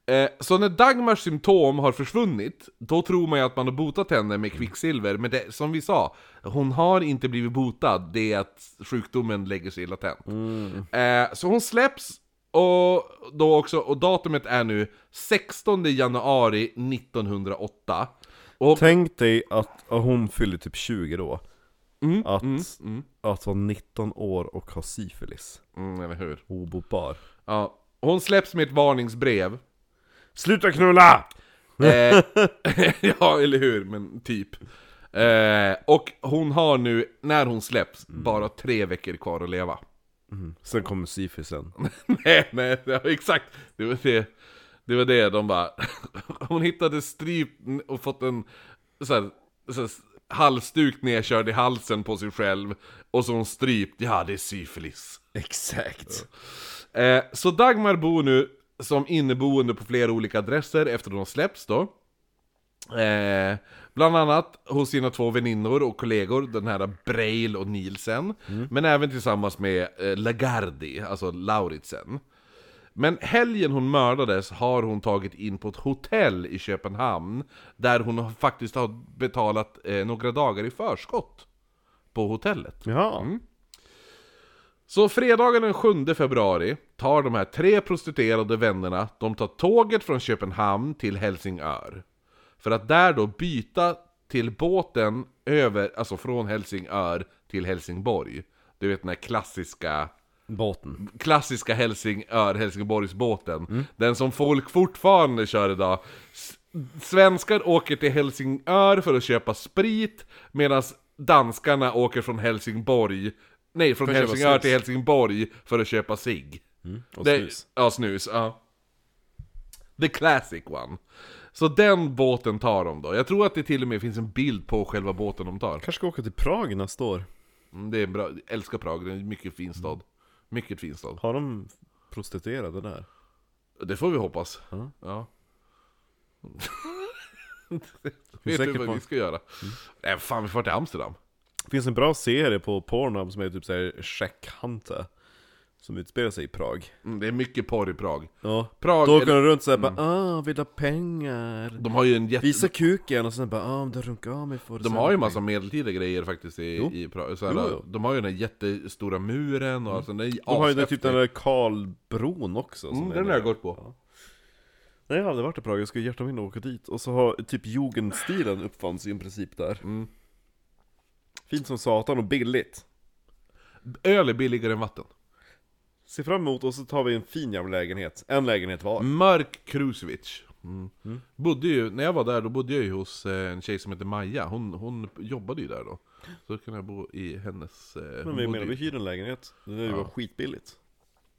Eh, så när Dagmars symptom har försvunnit, då tror man ju att man har botat henne med kvicksilver, men det, som vi sa, hon har inte blivit botad, det är att sjukdomen lägger sig latent. Eh, så hon släpps, och, då också, och datumet är nu 16 januari 1908. Och, Tänk dig att hon fyller typ 20 då. mm, Att, mm, mm, att vara 19 år och ha syfilis. mm, eller hur? Obotbar. Ja. Hon släpps med ett varningsbrev. Sluta knulla! Eh, ja, eller hur, men typ. Eh, och hon har nu, när hon släpps, bara tre veckor kvar att leva. Sen kommer syfilisen. nej, nej, ja, exakt. Det var det, det var det de bara... Hon hittade stryp och fått en så här, så här, halsduk nedkörd i halsen på sig själv. Och så hon strypt, ja det är syfilis. Exakt. Eh, så Dagmar bor nu som inneboende på flera olika adresser efter att hon släpps då. Eh, bland annat hos sina två väninnor och kollegor, den här Breil och Nielsen. Men även tillsammans med eh, Lagardi, alltså Lauritsen. Men helgen hon mördades har hon tagit in på ett hotell i Köpenhamn. Där hon faktiskt har betalat eh, några dagar i förskott. På hotellet. Ja. Mm. Så fredagen den 7 februari tar de här tre prostituerade vännerna, de tar tåget från Köpenhamn till Helsingör. För att där då byta till båten över, alltså från Helsingör till Helsingborg. Du vet den här klassiska, Båten. klassiska Helsingör, Helsingborgsbåten. Den som folk fortfarande kör idag. Svenskar åker till Helsingör för att köpa sprit, medan danskarna åker från Helsingborg, nej från Helsingör till Helsingborg för att köpa cigg. Och Det- snus. Ja, snus, ja. The classic one. Så den båten tar de då. Jag tror att det till och med finns en bild på själva båten de tar. Kanske ska åka till Prag nästa år. Mm, Det är bra, jag älskar Prag, det är en mycket fin stad. Mycket fin stad. Har de prostituerade där? Det får vi hoppas. Ja. Ja. Vet säker du vad på- vi ska göra? Nej fan, vi får till Amsterdam. Det finns en bra serie på Pornhub som heter typ såhär Check Hunter. Som utspelar sig i Prag. Mm, det är mycket porr i Prag. Ja. Prag, Då åker de runt såhär bara ah, vill ha pengar? de har ju en jätte... Visa kuken och sen bara ah, om du runkar av mig får du De har ju massa pengar." medeltida grejer faktiskt i, Jo. i Prag. Så här, Jo, jo. De har ju den här jättestora muren och alltså, den är De har ju den, typ den där Karlbron också Mm, är den har jag gått på. Nej jag har aldrig varit i Prag, jag skulle hjärta min åka dit Och så har typ jugendstilen uppfanns i princip där Mm. Fint som satan och billigt Öl är billigare än vatten. Se fram emot och så tar vi en fin jävla lägenhet En lägenhet var Mörk Krusevic. Mm. Bodde ju, när jag var där, då bodde jag ju hos eh, en tjej som heter Maja. Hon, hon jobbade ju där då. Så då kunde jag bo i hennes... Eh, Men vi menar, vi hyr en lägenhet Det där var skitbilligt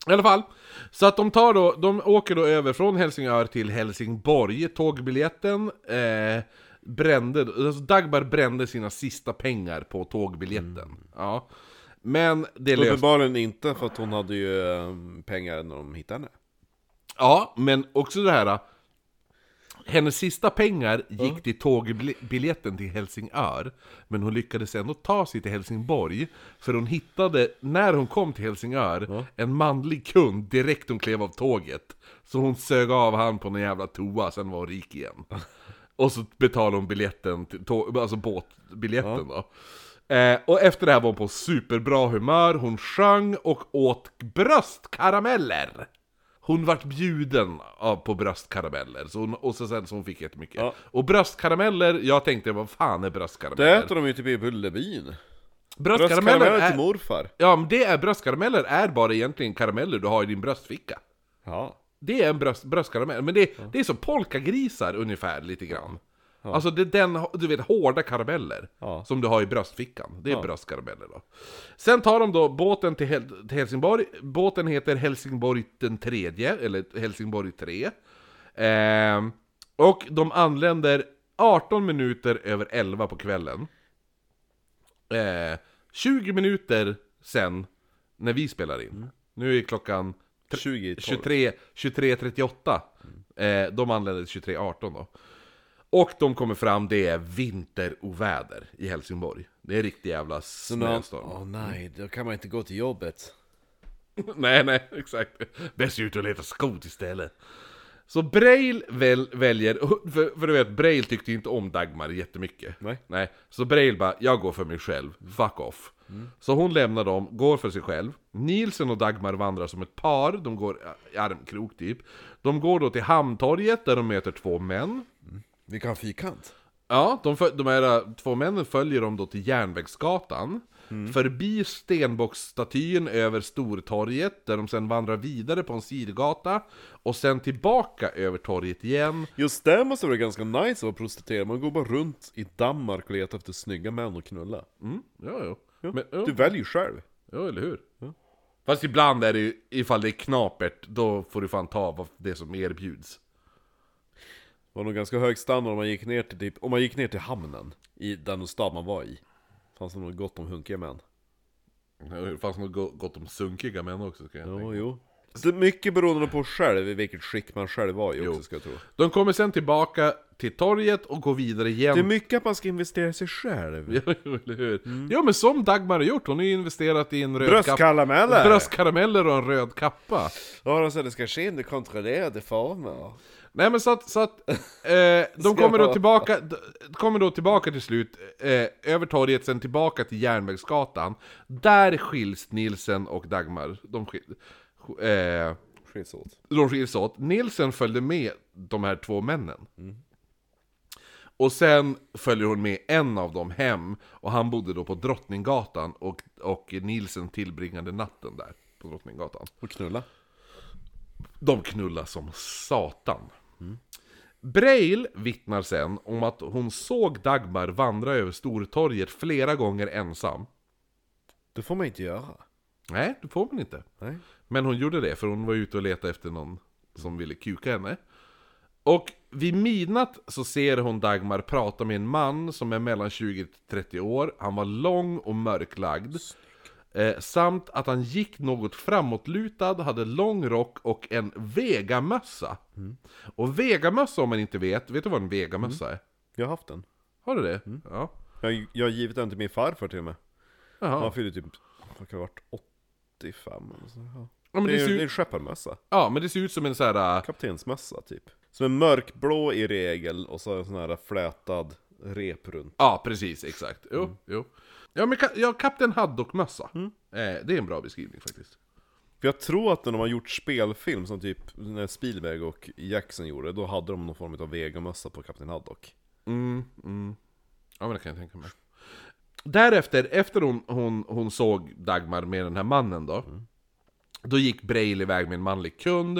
I alla fall. Så att de tar då, de åker då över från Helsingör till Helsingborg. Tågbiljetten eh, brände, alltså Dagmar brände sina sista pengar på tågbiljetten. Ja. Men det löste... Uppenbarligen inte för att hon hade ju eh, pengar när de hittade henne Ja, men också det här. Hennes sista pengar gick till tågbiljetten till Helsingör. Men hon lyckades ändå ta sig till Helsingborg. För hon hittade, när hon kom till Helsingör, en manlig kund direkt hon klev av tåget. Så hon sög av han på någon jävla toa, sen var hon rik igen. Och så betalade hon biljetten, alltså båtbiljetten då. Eh, och efter det här var hon på superbra humör, hon sjöng och åt bröstkarameller! Hon vart bjuden av, på bröstkarameller, så hon, och så sen så hon fick jättemycket. Ja. Och bröstkarameller, jag tänkte vad fan är Det bröstkarameller? äter de ju typ i Bullerbyn Bröstkarameller Bröstkarameller till är, morfar Ja men det är bröstkarameller är bara egentligen karameller du har i din bröstficka. Ja Det är en bröst, bröstkaramell, men det, det är som polkagrisar ungefär lite grann. Alltså det är den, du vet, hårda karameller Ja. som du har i bröstfickan. Det är bröstkarameller då. Sen tar de då båten till, Hel- till Helsingborg. Båten heter Helsingborg den tredje, eller Helsingborg 3. Eh, och de anländer 18 minuter över 11 på kvällen. Eh, 20 minuter sen, när vi spelar in. Nu är klockan 20 12. 23, 23.38. Eh, de anländer 23.18 då. Och de kommer fram, det är vinteroväder i Helsingborg. Det är riktig jävla snöstorm. Åh nej, då kan man inte gå till jobbet. nej, nej, exakt. Bäst ut och leta skot istället. Så Braille väl, väljer, för, för du vet, Braille tyckte inte om Dagmar jättemycket. Nej. Nej. Så Braille bara, jag går för mig själv, fuck off. Så hon lämnar dem, går för sig själv. Nielsen och Dagmar vandrar som ett par, de går i armkrok typ. De går då till Hamntorget där de möter två män. Vi kan ha fyrkant. Ja, de, föl- de här äh, två männen följer dem då till Järnvägsgatan. Förbi Stenbocksstatyn över Stortorget, där de sen vandrar vidare på en sidogata. Och sen tillbaka över torget igen. Just det måste vara ganska nice att vara prostituerad, man går bara runt i Danmark och letar efter snygga män och knulla. Mm, ja, ja. Ja, Men, ja, Du väljer själv. ja, eller hur? Fast ibland är det ju, ifall det är knapert, då får du fan ta vad det som erbjuds. Var nog ganska hög standard om man gick ner till, typ, om man gick ner till hamnen i den stad man var i. Fanns det nog gott om hunkiga män. Det fanns nog go- gott om sunkiga män också, ska jag tänka. Jo, jo. Så mycket beroende på själv, i vilket skick man själv var i också ska jag tro. De kommer sen tillbaka till torget och går vidare igen. Det är mycket att man ska investera i sig själv. Ja, eller hur? Ja men som Dagmar har gjort, hon har ju investerat i en röd kappa Bröstkarameller! Bröstkarameller och en röd kappa Ja, de det ska ske under kontrollerade former. Nej men så att, så att eh, de kommer då tillbaka, kommer då tillbaka till slut, eh, över torget, sen tillbaka till Järnvägsgatan Där skiljs Nilsen och Dagmar, de, skil, eh, Skiljs åt. de skiljs åt Nilsen följde med de här två männen Och sen följer hon med en av dem hem, och han bodde då på Drottninggatan och, och Nilsen tillbringade natten där på Drottninggatan Och knulla. De knullar som satan. Braille vittnar sen om att hon såg Dagmar vandra över Stortorget flera gånger ensam. Det får man inte göra. Nej, det får man inte. Nej. Men hon gjorde det, för hon var ute och letade efter någon som ville kuka henne. Och vid midnatt så ser hon Dagmar prata med en man som är mellan 20-30 år. Han var lång och mörklagd. Eh, samt att han gick något framåtlutad, hade lång rock och en vegamössa. Och vegamössa om man inte vet, vet du vad en vegamössa är? Jag har haft den. Har du det? Ja. Jag, jag har givit den till min farfar till och med. Jaha. Han fyllde typ, vad kan det ha varit, 85 eller så. Ja. Ja, det, det är, ut, en skepparmössa. ja, men det ser ut som en sån här... äh, Kaptensmössa typ. Som är mörkblå i regel och så en sån här flätad rep runt. Ja, precis, exakt. Jo, jo. Ja, men ka- ja, Kapten Haddock-mössa. Eh, det är en bra beskrivning faktiskt. För jag tror att när de har gjort spelfilm som typ när Spielberg och Jackson gjorde, då hade de någon form av vegamössa på Kapten Haddock. Mm, mm. Ja, men det kan jag tänka mig. Därefter, efter hon, hon, hon såg Dagmar med den här mannen då, då gick Braille iväg med en manlig kund,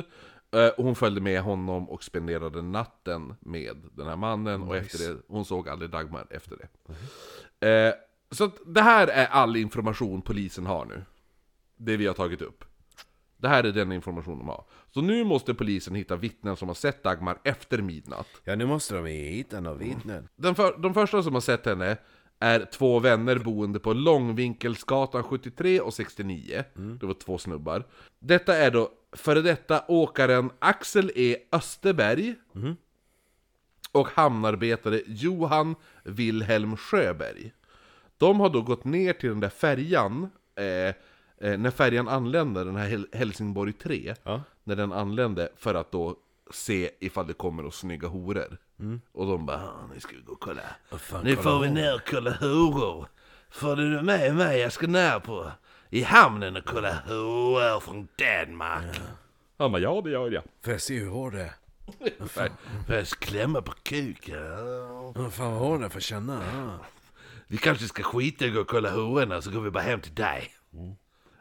eh, och hon följde med honom och spenderade natten med den här mannen, och efter det, hon såg aldrig Dagmar efter det. Eh, så det här är all information polisen har nu. Det vi har tagit upp. Det här är den information de har. Så nu måste polisen hitta vittnen som har sett Dagmar efter midnatt. Ja, nu måste de hitta några vittnen. Den för, de första som har sett henne är två vänner boende på Långvinkelsgatan 73 och 69. Det var två snubbar. Detta är då före detta åkaren Axel E. Österberg och hamnarbetare Johan Wilhelm Sjöberg. De har då gått ner till den där färjan, eh, eh, när färjan anländer, den här Hel- Helsingborg 3, Ja. när den anlände för att då se ifall det kommer några snygga horor. Och de bara, "Ah, nu ska vi gå och kolla. nu får vi ner och kolla horor. Får du med mig? Jag ska ner på i hamnen och kolla horor från Danmark. Han bara, ja det gör jag. Får jag se hur hård det är? Får jag klämma på kuken? Ja, fan vad hård den är för känna. Ja. Vi kanske ska skita i att gå och kolla hororna så går vi bara hem till dig.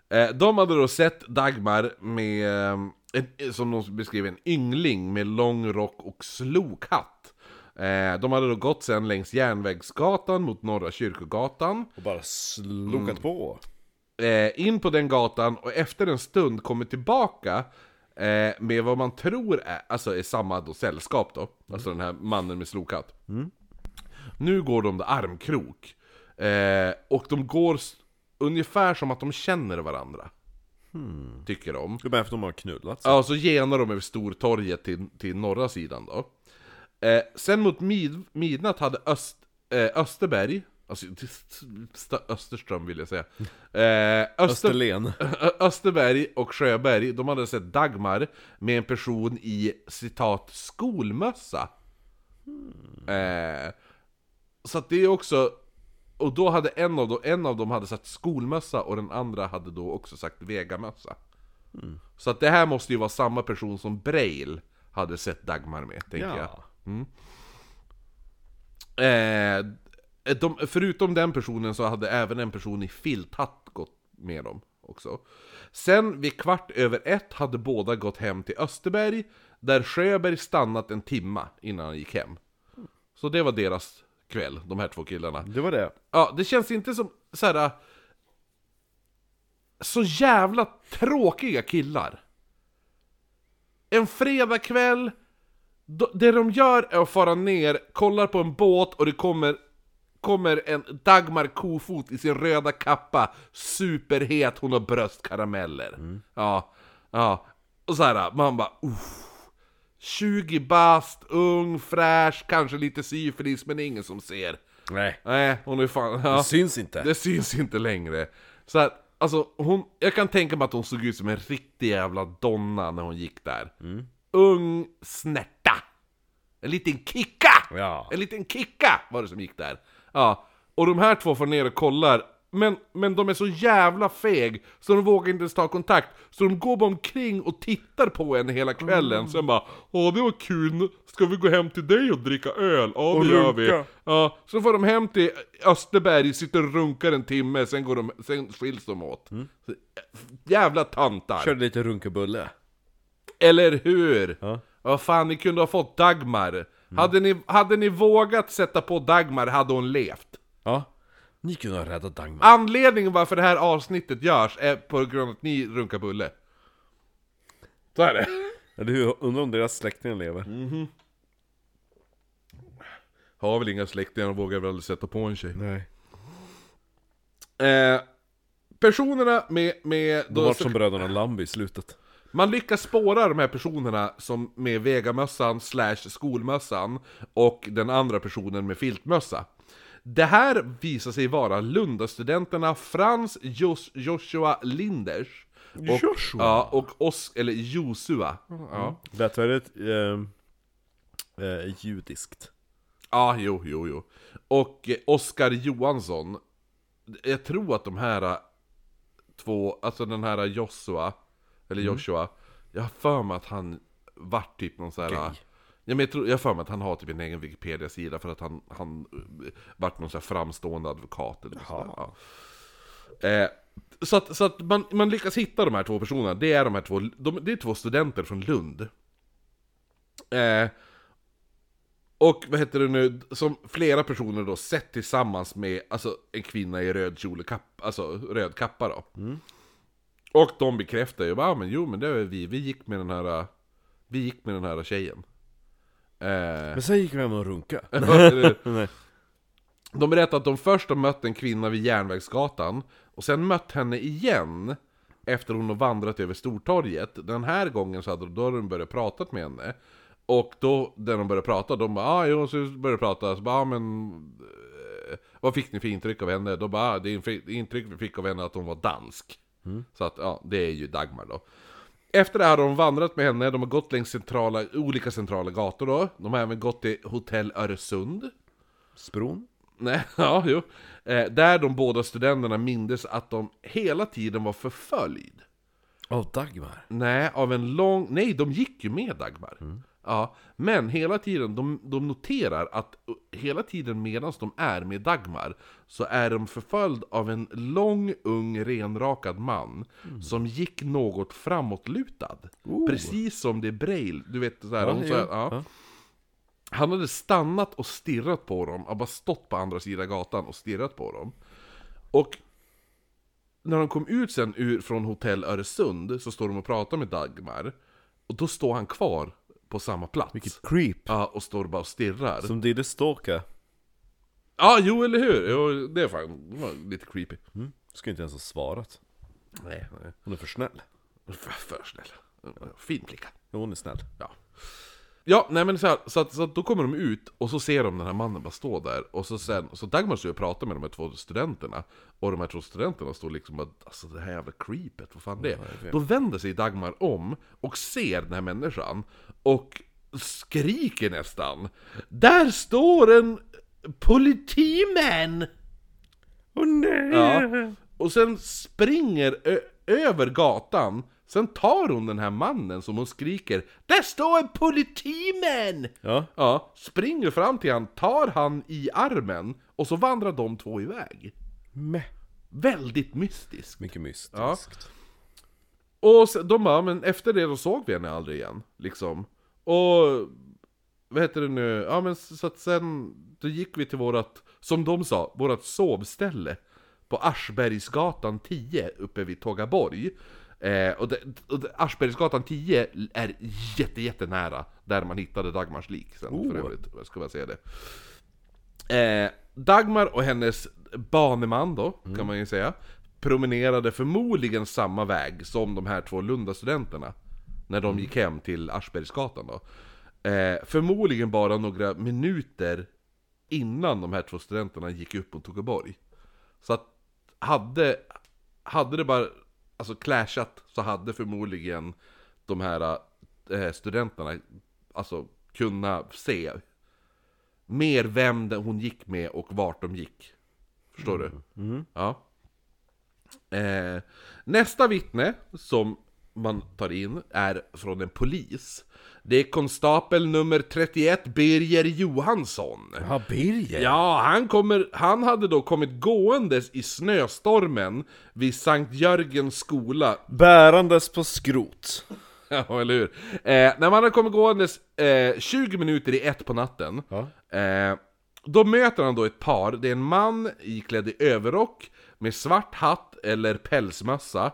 Eh, de hade då sett Dagmar med, eh, en, som de beskrev, en yngling med lång rock och slokhatt. Eh, de hade då gått sen längs Järnvägsgatan mot Norra Kyrkogatan. Och bara slokat på. Eh, in på den gatan och efter en stund kommit tillbaka Eh, med vad man tror är, alltså är samma då sällskap då. Alltså den här mannen med slokhatt. Nu går de armkrok. Eh, och de går ungefär som att de känner varandra. Tycker de. Det är bara efter de har knullats. Ja, så genar de över Stortorget till, till norra sidan då. Eh, sen mot mid, midnatt hade Öst, eh, Österberg, alltså St- Österström vill jag säga. Eh, Öster, Österlen. Österberg och Sjöberg, de hade sett Dagmar med en person i citat skolmössa. Eh, så att det är också, och då hade en av, dem, en av dem hade sagt skolmössa och den andra hade då också sagt vegamössa. Så att det här måste ju vara samma person som Braille hade sett Dagmar med, tänker jag. Ja. Eh, de, förutom den personen så hade även en person i filthatt gått med dem också. Sen vid kvart över ett hade båda gått hem till Österberg, där Sjöberg stannat en timma innan han gick hem. Så det var deras kväll, de här två killarna. Det var det. Ja, det känns inte som så här. Så jävla tråkiga killar. En fredagkväll, det de gör är att fara ner, kollar på en båt och det kommer Kommer en Dagmar Kofot i sin röda kappa, superhet, hon har bröstkarameller. Ja, ja. Och så här, man bara uff. 20 bast, ung, fräsch, kanske lite syfilis, men ingen som ser. Nej. Nej, hon är fan... Ja. Det syns inte. Det syns inte längre. Så att, alltså hon, jag kan tänka mig att hon såg ut som en riktig jävla donna när hon gick där. Ung snärta. En liten kicka! Ja. En liten kicka var det som gick där. Ja, och de här två får ner och kollar. Men, men de är så jävla feg, så de vågar inte ens ta kontakt. Så de går bara omkring och tittar på henne hela kvällen. Sen bara Åh det var kul, ska vi gå hem till dig och dricka öl? Ja det Och gör vi. runka. Ja, så får de hem till Österberg, sitter och runkar en timme, sen, går de, sen skiljs de åt. Så, jävla tantar! Körde lite runkabulle. Eller hur? Ja. Vad fan, ni kunde ha fått Dagmar. Hade, ni, hade ni vågat sätta på Dagmar hade hon levt. Ja. Ni kunde ha räddat Dagmar. Anledningen varför det här avsnittet görs är på grund av att ni runkar bulle. Så är det. Eller hur? Undrar om deras släktingar lever. Har väl inga släktingar och vågar väl aldrig sätta på en tjej. Nej. Eh, personerna med... med De var som bröderna Lambi i slutet. Man lyckas spåra de här personerna som med vegamössan slash skolmössan och den andra personen med filtmössa. Det här visar sig vara Lundastudenterna Frans Jos Joshua Linders och, Joshua? Ja, och Os eller Josua. Ja. Lät väldigt ehm, eh, judiskt. ja, jo, jo, jo. Och eh, Oskar Johansson. Jag tror att de här eh, två, alltså den här Joshua, eller Joshua, jag har för mig att han vart typ någon sån här... Gay. Ja, men jag, tror, jag för mig att han har typ en egen Wikipedia-sida för att han, han eh, vart någon sån här framstående advokat eller sådär. Ja. Eh, så att, så att man, man lyckas hitta de här två personerna, det är de här två, de, det är två studenter från Lund. Eh, och vad heter det nu, som flera personer då sett tillsammans med alltså, en kvinna i röd kjol kapp, alltså röd kappa då. Och de bekräftar ju ah, men jo men det är vi, vi gick med den här, äh, vi gick med den här tjejen. Eh, Men sen gick vi hem och runka. Nej. de berättar att de först har mött en kvinna vid Järnvägsgatan och sen mött henne igen efter hon har vandrat över Stortorget. Den här gången så hade de börjat prata med henne. Och då, när de började prata, de bara ah, jo, så började de prata, så bara ah, men... eh, Vad fick ni för intryck av henne? Då bara ah, det intryck vi fick av henne att hon var dansk. Så att, ja, det är ju Dagmar då. Efter det här har de vandrat med henne, de har gått längs centrala, olika centrala gator då. De har även gått till Hotell Öresund. Spron? Nej, ja, jo. Eh, där de båda studenterna mindes att de hela tiden var förföljd. Av Dagmar? Nej, av en lång... Nej, de gick ju med Dagmar. Ja, men hela tiden, de, de noterar att uh, hela tiden medan de är med Dagmar så är de förföljd av en lång, ung, renrakad man som gick något framåtlutad. Precis som det är Braille, du vet såhär, Ja, de, så här, ja. Ja. Han hade stannat och stirrat på dem, och bara stått på andra sidan gatan och stirrat på dem. Och när de kom ut sen ur, från hotell Öresund så står de och pratar med Dagmar. Och då står han kvar på samma plats. Vilket creep. Ja, och står bara och stirrar. Som Diddy Stalker. Ja, jo eller hur? Jo, det är fan det var lite creepy. Mm. Ska inte ens ha svarat. Nej, nej. Hon är för snäll. För, för snäll. Fin flicka. Ja, hon är snäll. Ja. Ja, nej men så, här, så, att, så att då kommer de ut och så ser de den här mannen bara stå där och så sen, så Dagmar står och pratar med de här två studenterna Och de här två studenterna står liksom att alltså det här jävla creepet, vad fan det är? Då vänder sig Dagmar om och ser den här människan Och skriker nästan Där står en politimän! Åh nej! Ja. Och sen springer över gatan Sen tar hon den här mannen som hon skriker Där står en politimän! Ja. Ja, springer fram till han, tar han i armen och så vandrar de två iväg. Meh. Väldigt mystiskt. Mycket mystiskt. Ja. Och så, de bara, men efter det då såg vi henne aldrig igen, liksom. Och, vad heter det nu, ja men så att sen, då gick vi till vårat, som de sa, vårat sovställe. På Aschbergsgatan 10 uppe vid Tågaborg. Eh, och det, och det, Aschbergsgatan 10 är jätte, jättenära där man hittade Dagmars lik sen för Oh. övrigt, jag ska bara säga det. Eh, Dagmar och hennes baneman då, kan man ju säga, promenerade förmodligen samma väg som de här två Lunda-studenterna. När de gick hem till Aschbergsgatan då. Eh, förmodligen bara några minuter innan de här två studenterna gick upp mot Tågaborg. Så att hade, hade det bara alltså clashat så hade förmodligen de här eh, studenterna alltså kunna se mer vem hon gick med och vart de gick. Förstår du? Ja. Eh, nästa vittne som man tar in är från en polis. Det är konstapel nummer 31, Birger Johansson. Ja, Birger. Ja, han, kommer, han hade då kommit gåendes i snöstormen vid Sankt Jörgens skola Bärandes på skrot. Ja, eller hur? Eh, när man har kommit gåendes eh, 20 minuter i ett på natten Ja. eh, Då möter han då ett par, det är en man iklädd i överrock Med svart hatt eller pälsmössa.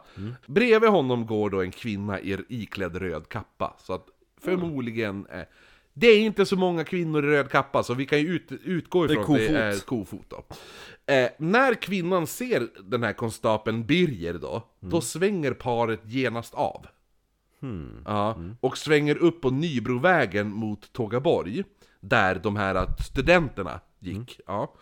Bredvid honom går då en kvinna i iklädd röd kappa. Så att förmodligen eh, Det är inte så många kvinnor i röd kappa så vi kan ju ut, utgå ifrån att det är kofot då. Eh, När kvinnan ser den här konstapeln Birger då Då svänger paret genast av. Ja, och svänger upp på Nybrovägen mot Tågaborg Där de här studenterna gick. Ja.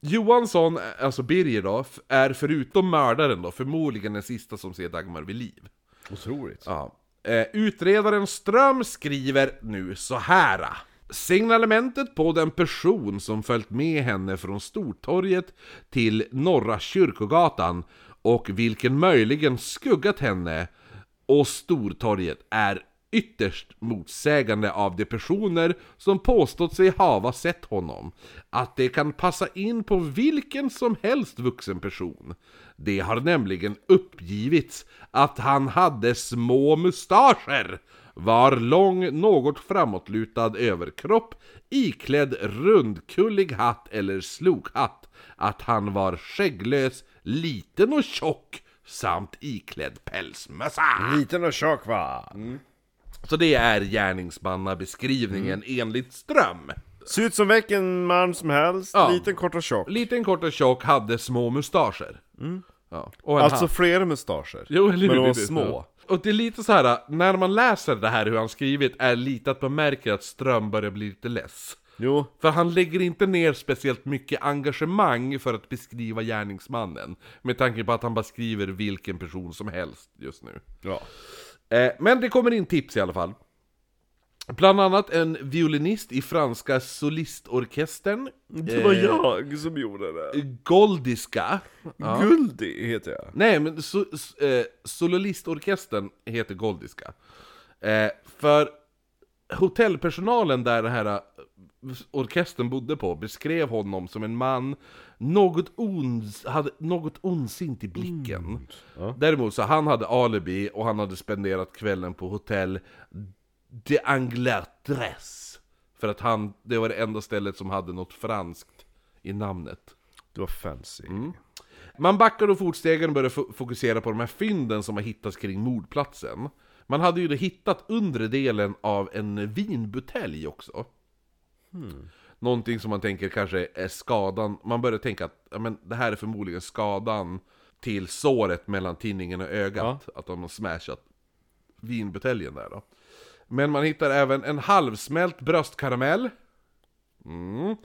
Johansson, alltså Birger då, är förutom mördaren då förmodligen den sista som ser Dagmar vid liv Otroligt. Ja. Eh, utredaren Ström skriver nu så här. Signalementet på den person som följt med henne från Stortorget till Norra Kyrkogatan och vilken möjligen skuggat henne och Stortorget är ytterst motsägande av de personer som påstått sig hava sett honom. Att det kan passa in på vilken som helst vuxen person. Det har nämligen uppgivits att han hade små mustascher, var lång, något framåtlutad överkropp, iklädd rundkullig hatt eller slokhatt, att han var skägglös, liten och tjock, samt iklädd pälsmössa. Liten och tjock va? Så det är gärningsmannabeskrivningen enligt Ström. Ser ut som vilken man som helst, Ja. liten, kort och tjock. Liten, kort och tjock, hade små mustascher. Ja. Och en Alltså hatt. flera mustascher. Jo? Men de var små. Och det är lite så här, när man läser det här hur han skrivit, är lite att man märker att Ström börjar bli lite less. Jo, För han lägger inte ner speciellt mycket engagemang för att beskriva gärningsmannen. Med tanke på att han bara skriver vilken person som helst just nu. ja. Eh, men det kommer in tips i alla fall. Bland annat en violinist i franska solistorkestern. Det var eh, jag som gjorde det. Goldiska. Ja. Guldi heter jag. Nej, men so, s- eh, sololistorkestern heter Goldiska. Eh, för hotellpersonalen där den här eh, orkestern bodde på beskrev honom som en man något, ons, hade något ondsint i blicken. Ja. Däremot så han hade alibi och han hade spenderat kvällen på hotell de Angleterres. För att han, det var det enda stället som hade något franskt i namnet. Det var fancy. Man backar då fotstegen och börjar fo- fokusera på de här fynden som har hittats kring mordplatsen. Man hade ju då hittat undre delen av en vinbutelj också. Någonting som man tänker kanske är skadan, man börjar tänka att ja, men det här är förmodligen skadan till såret mellan tinningen och ögat. Att de har smashat vinbuteljen där då. Men man hittar även en halvsmält bröstkaramell. Mm.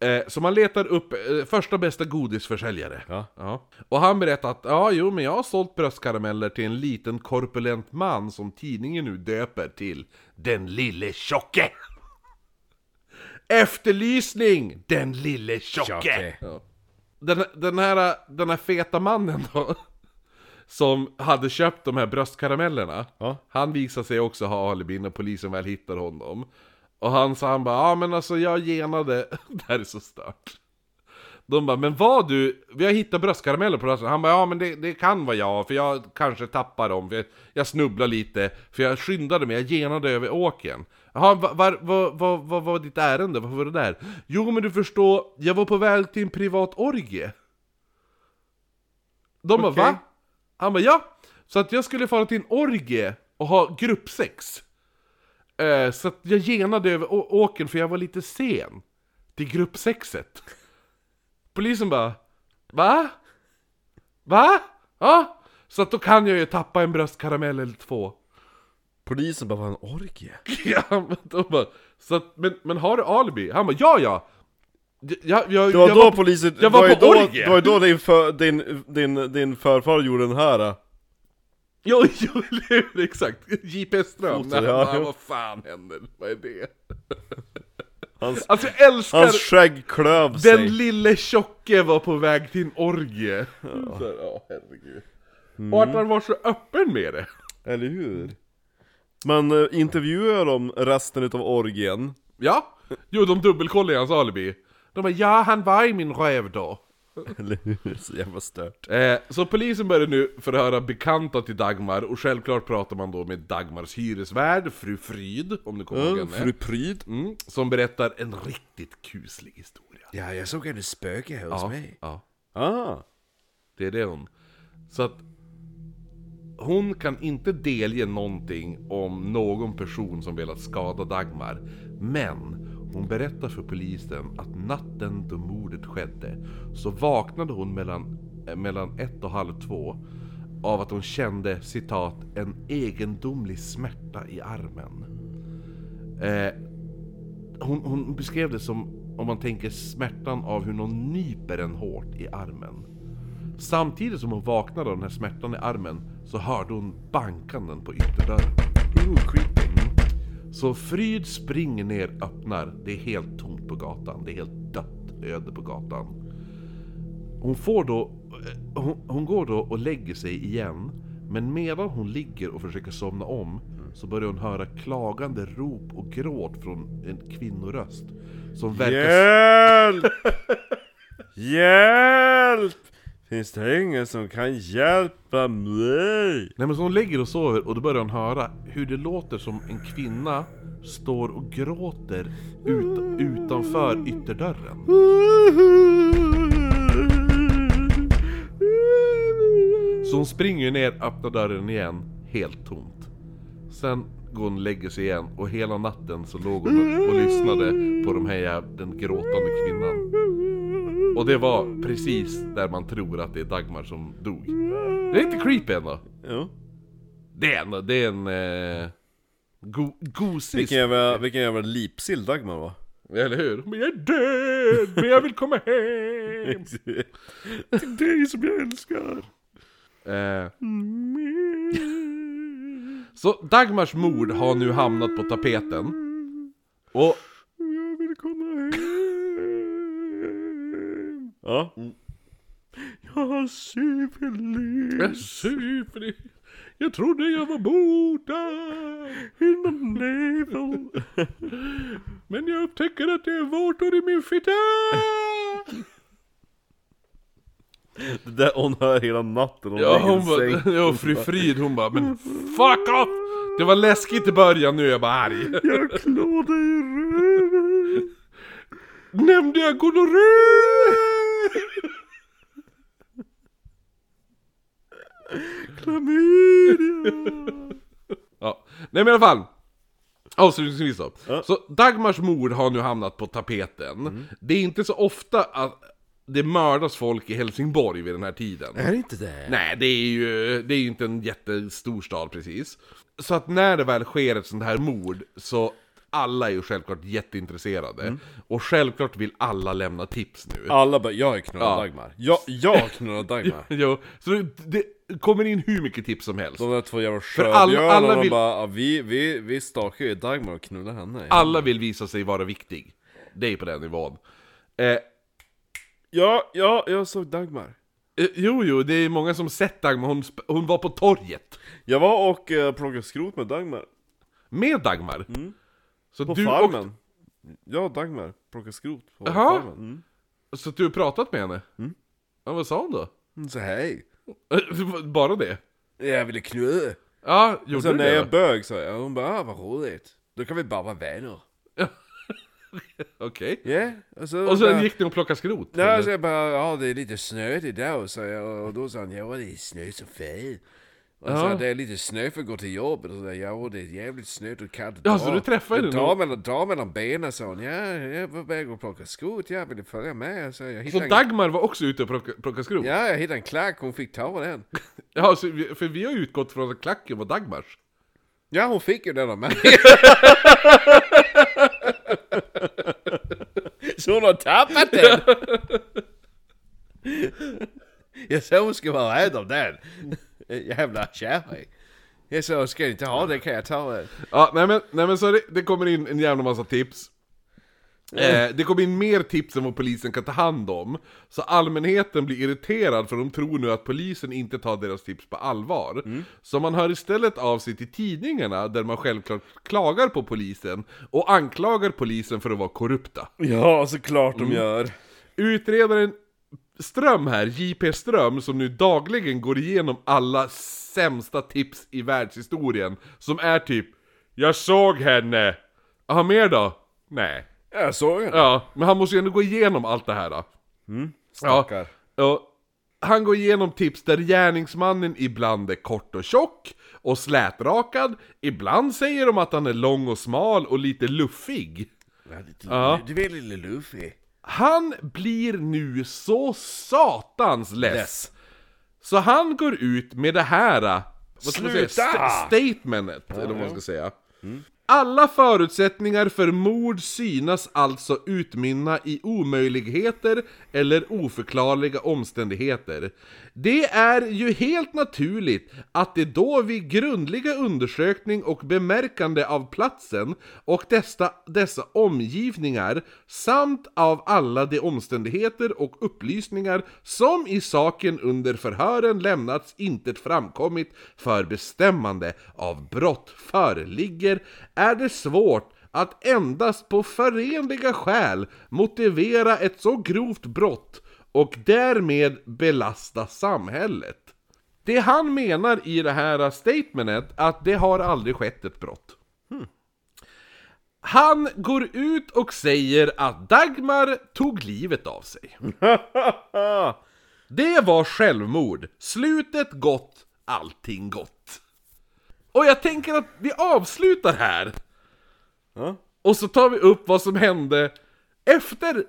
Eh, så man letar upp eh, första bästa godisförsäljare. Ja. Och han berättar att ja, jo, men jag har sålt bröstkarameller till en liten korpulent man som tidningen nu döper till Den lille tjocke. Efterlysning! Den lille tjocke! Tjocke. Ja. Den, den, här, den här feta mannen då, som hade köpt de här bröstkaramellerna, Ja. han visade sig också ha alibi när polisen väl hittar honom. Och han sa han bara, ja men alltså jag genade, det här är så stört. De bara, men vad du, vi har hittat bröstkarameller på rösten. Han bara, ja men det, det kan vara jag, för jag kanske tappar dem, för jag, jag snubblar lite, för jag skyndade mig, jag genade över åken. Jaha, vad var, var, var, vad var ditt ärende? Varför var du där? Jo men du förstår, jag var på väg till en privat orgie. De bara, Okej. va? Han bara, ja! Så att jag skulle fara till en orgie och ha gruppsex. Eh, så att jag genade över å- åken för jag var lite sen till gruppsexet. Polisen bara, va? Va? Ja? Så att då kan jag ju tappa en bröstkaramell eller två. Polisen bara, var en orgie? Ja, men de bara, så att, men, men har du alibi? Han bara, ja ja! Jag, jag, Det var jag då var, polisen, jag var ju på då, orgie. Det var ju då din, för, din, din, din förfar gjorde den här äh. Jo, jo, eller hur? Exakt! J.P. Ström, Nej, ja, jo. vad fan händer? Vad är det? Hans, Alltså jag älskar hans skägg klöv sig Den lille tjocke var på väg till en orgie. Ja, så, ja herregud. Och att han var så öppen med det. Eller hur? Men äh, intervjuar de resten utav orgien? Ja, jo de dubbelkollade hans alibi. De bara, ja han var i min röv då. Eller hur? Så jävla stört Eh, så polisen börjar nu förhöra bekanta till Dagmar och självklart pratar man då med Dagmars hyresvärd, fru Fryd, om du kommer ihåg Ja, henne. Fru Pryd Mm, som berättar en riktigt kuslig historia. Ja, jag såg henne spöke hos Ja, ja, Ah, det är det hon. Så att hon kan inte delge någonting om någon person som velat skada Dagmar. Men hon berättar för polisen att natten då mordet skedde så vaknade hon mellan, eh, mellan ett och halv två av att hon kände citat en egendomlig smärta i armen. Eh, hon, hon beskrev det som om man tänker smärtan av hur någon nyper en hårt i armen. Samtidigt som hon vaknade av den här smärtan i armen så hörde hon bankanden på ytterdörren. ooh, creepy så Fryd springer ner, öppnar, det är helt tomt på gatan, det är helt dött öde på gatan. Hon får då, eh, hon, hon går då och lägger sig igen, men medan hon ligger och försöker somna om så börjar hon höra klagande rop och gråt från en kvinnoröst. Som verkar... Hjälp! Hjälp! Finns det ingen som kan hjälpa mig? Nej men så hon ligger och sover och då börjar hon höra hur det låter som en kvinna står och gråter ut, utanför ytterdörren. Så hon springer ner, öppnar dörren igen, helt tomt. Sen går hon och lägger sig igen och hela natten så låg hon och, lyssnade på de här, den gråtande kvinnan. Och det var precis där man tror att det är Dagmar som dog. Det är inte creepy ändå. Jo. Det är en, det är en eh, go, gosig Vilken jävla, vilken jävla lipsill Dagmar var. Eller hur? Men jag är död, men jag vill komma hem! Till dig som jag älskar. Eh. Så Dagmars mord har nu hamnat på tapeten. Och Jag vill komma hem. Ja. Jag har syfilis. jag super i- Jag trodde jag var botad! In the navel. Men jag upptäcker att det är vårtor i min fitta! Det där hon hör hela natten. Hon Ja hon bara, ja fru Frid hon bara men fuck off! Det var läskigt i början, nu är jag bara arg. Jag klår dig i röven. Nämnde jag gonorré? Klamydia. Ja, Nej men i alla fall. Avslutningsvis då. Så Dagmars mord har nu hamnat på tapeten. Det är inte så ofta att det mördas folk i Helsingborg vid den här tiden. Är det inte det? Nej, det är ju det är ju inte en jättestor stad precis. Så att när det väl sker ett sånt här mord så alla är ju självklart jätteintresserade. Och självklart vill alla lämna tips nu. Alla bara, jag är knullad Ja. Dagmar. Jag, jag knullar Dagmar. Jo, så det, det kommer in hur mycket tips som helst. De där två jävla alla- alla sjöbjörnarna vill- bara, ja, vi, vi, vi stakar ju Dagmar och knullar henne. Alla vill visa sig vara viktig. Det är på den nivån. Eh, Ja, ja, jag såg Dagmar. eh, jo, jo, det är många som sett Dagmar, hon, hon var på torget. Jag var och uh, plockade skrot med Dagmar. Med Dagmar. Så På du farmen. Jag och Dagmar plockade skrot på Jaha. farmen. Mm. Så du har pratat med henne? Ja, vad sa hon då? Hon sa hej. Bara det? Jag ville knulla. Ja, gjorde sen du när det jag då? bög sa jag, hon bara, ah, vad roligt. Då kan vi bara vara vänner. Okej. Ja, och så... Och sen bara- gick ni och plockade skrot? Ja, så jag bara, ja det är lite snöigt idag, så jag, och då sa han, ja det är snö som fan. Och Ja. så det är lite snö för att gå till jobbet, och så där, ja det är jävligt snöigt och kallt Ja, så du träffade henne drar då? mellan, mellan benen sa hon, ja jag var på väg att plocka skot, jag ville följa med. Så jag Så en, Dagmar var också ute och plockade, plockade skrot? ja, jag hittade en klack, hon fick ta den. Ja, så för vi har utgått från att klacken var Dagmars. Ja, hon fick ju den av mig. så hon har tappat den! Jag sa hon ska vara rädd om den. Jävla kärring. Jag sa, ska jag inte ha den kan jag ta den. Ja, nej men, nej men så det, det kommer in en jävla massa tips. Eh, det kommer in mer tips än vad polisen kan ta hand om. Så allmänheten blir irriterad för de tror nu att polisen inte tar deras tips på allvar. Så man hör istället av sig till tidningarna där man självklart klagar på polisen och anklagar polisen för att vara korrupta. Ja, såklart de gör. Utredaren Ström här, JP Ström, som nu dagligen går igenom alla sämsta tips i världshistorien, som är typ Jag såg henne! Jaha, mer då? Nej. Jag såg den. Ja, men han måste ju ändå gå igenom allt det här. Då. Stackar. Och han går igenom tips där gärningsmannen ibland är kort och tjock och slätrakad, ibland säger de att han är lång och smal och lite luffig. Ja, lite, Ja. Du är lite luffig. Han blir nu så satans less. Less. Så han går ut med det här, vad ska man säga, st- statementet, eller vad man ska säga. Alla förutsättningar för mord synas alltså utmynna i omöjligheter eller oförklarliga omständigheter. Det är ju helt naturligt att det då vid grundliga undersökning och bemärkande av platsen och dessa, dessa omgivningar samt av alla de omständigheter och upplysningar som i saken under förhören lämnats inte framkommit för bestämmande av brott föreligger är det svårt att endast på förenliga skäl motivera ett så grovt brott och därmed belasta samhället. Det han menar i det här statementet att det har aldrig skett ett brott. Han går ut och säger att Dagmar tog livet av sig. Det var självmord. Slutet gott, allting gott. Och jag tänker att vi avslutar här. Ja. Och så tar vi upp vad som hände efter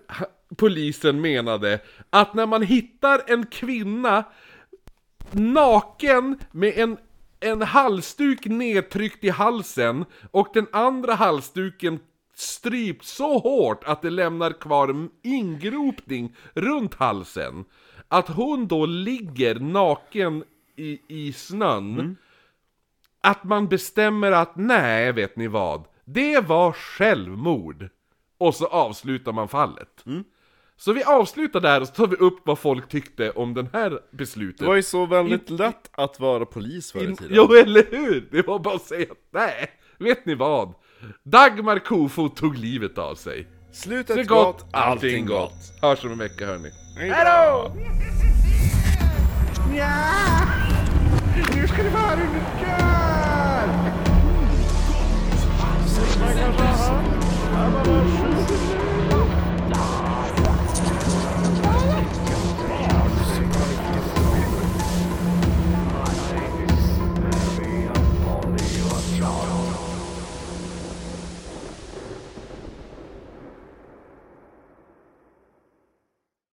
polisen menade att när man hittar en kvinna naken med en, en halsduk nedtryckt i halsen och den andra halsduken strypt så hårt att det lämnar kvar en ingropning runt halsen. Att hon då ligger naken i, i snön. Att man bestämmer att nej, vet ni vad? Det var självmord. Och så avslutar man fallet. Så vi avslutar där och så tar vi upp vad folk tyckte om den här beslutet Det var ju så väldigt I, lätt att vara polis förr i tiden Jo, eller hur! Det var bara att säga nej, vet ni vad? Dagmar Kofot tog livet av sig Slutet gott, gott, allting gott. gott Hörs om en vecka hörni Hejdå! Ja! Nu ska det vara underkör!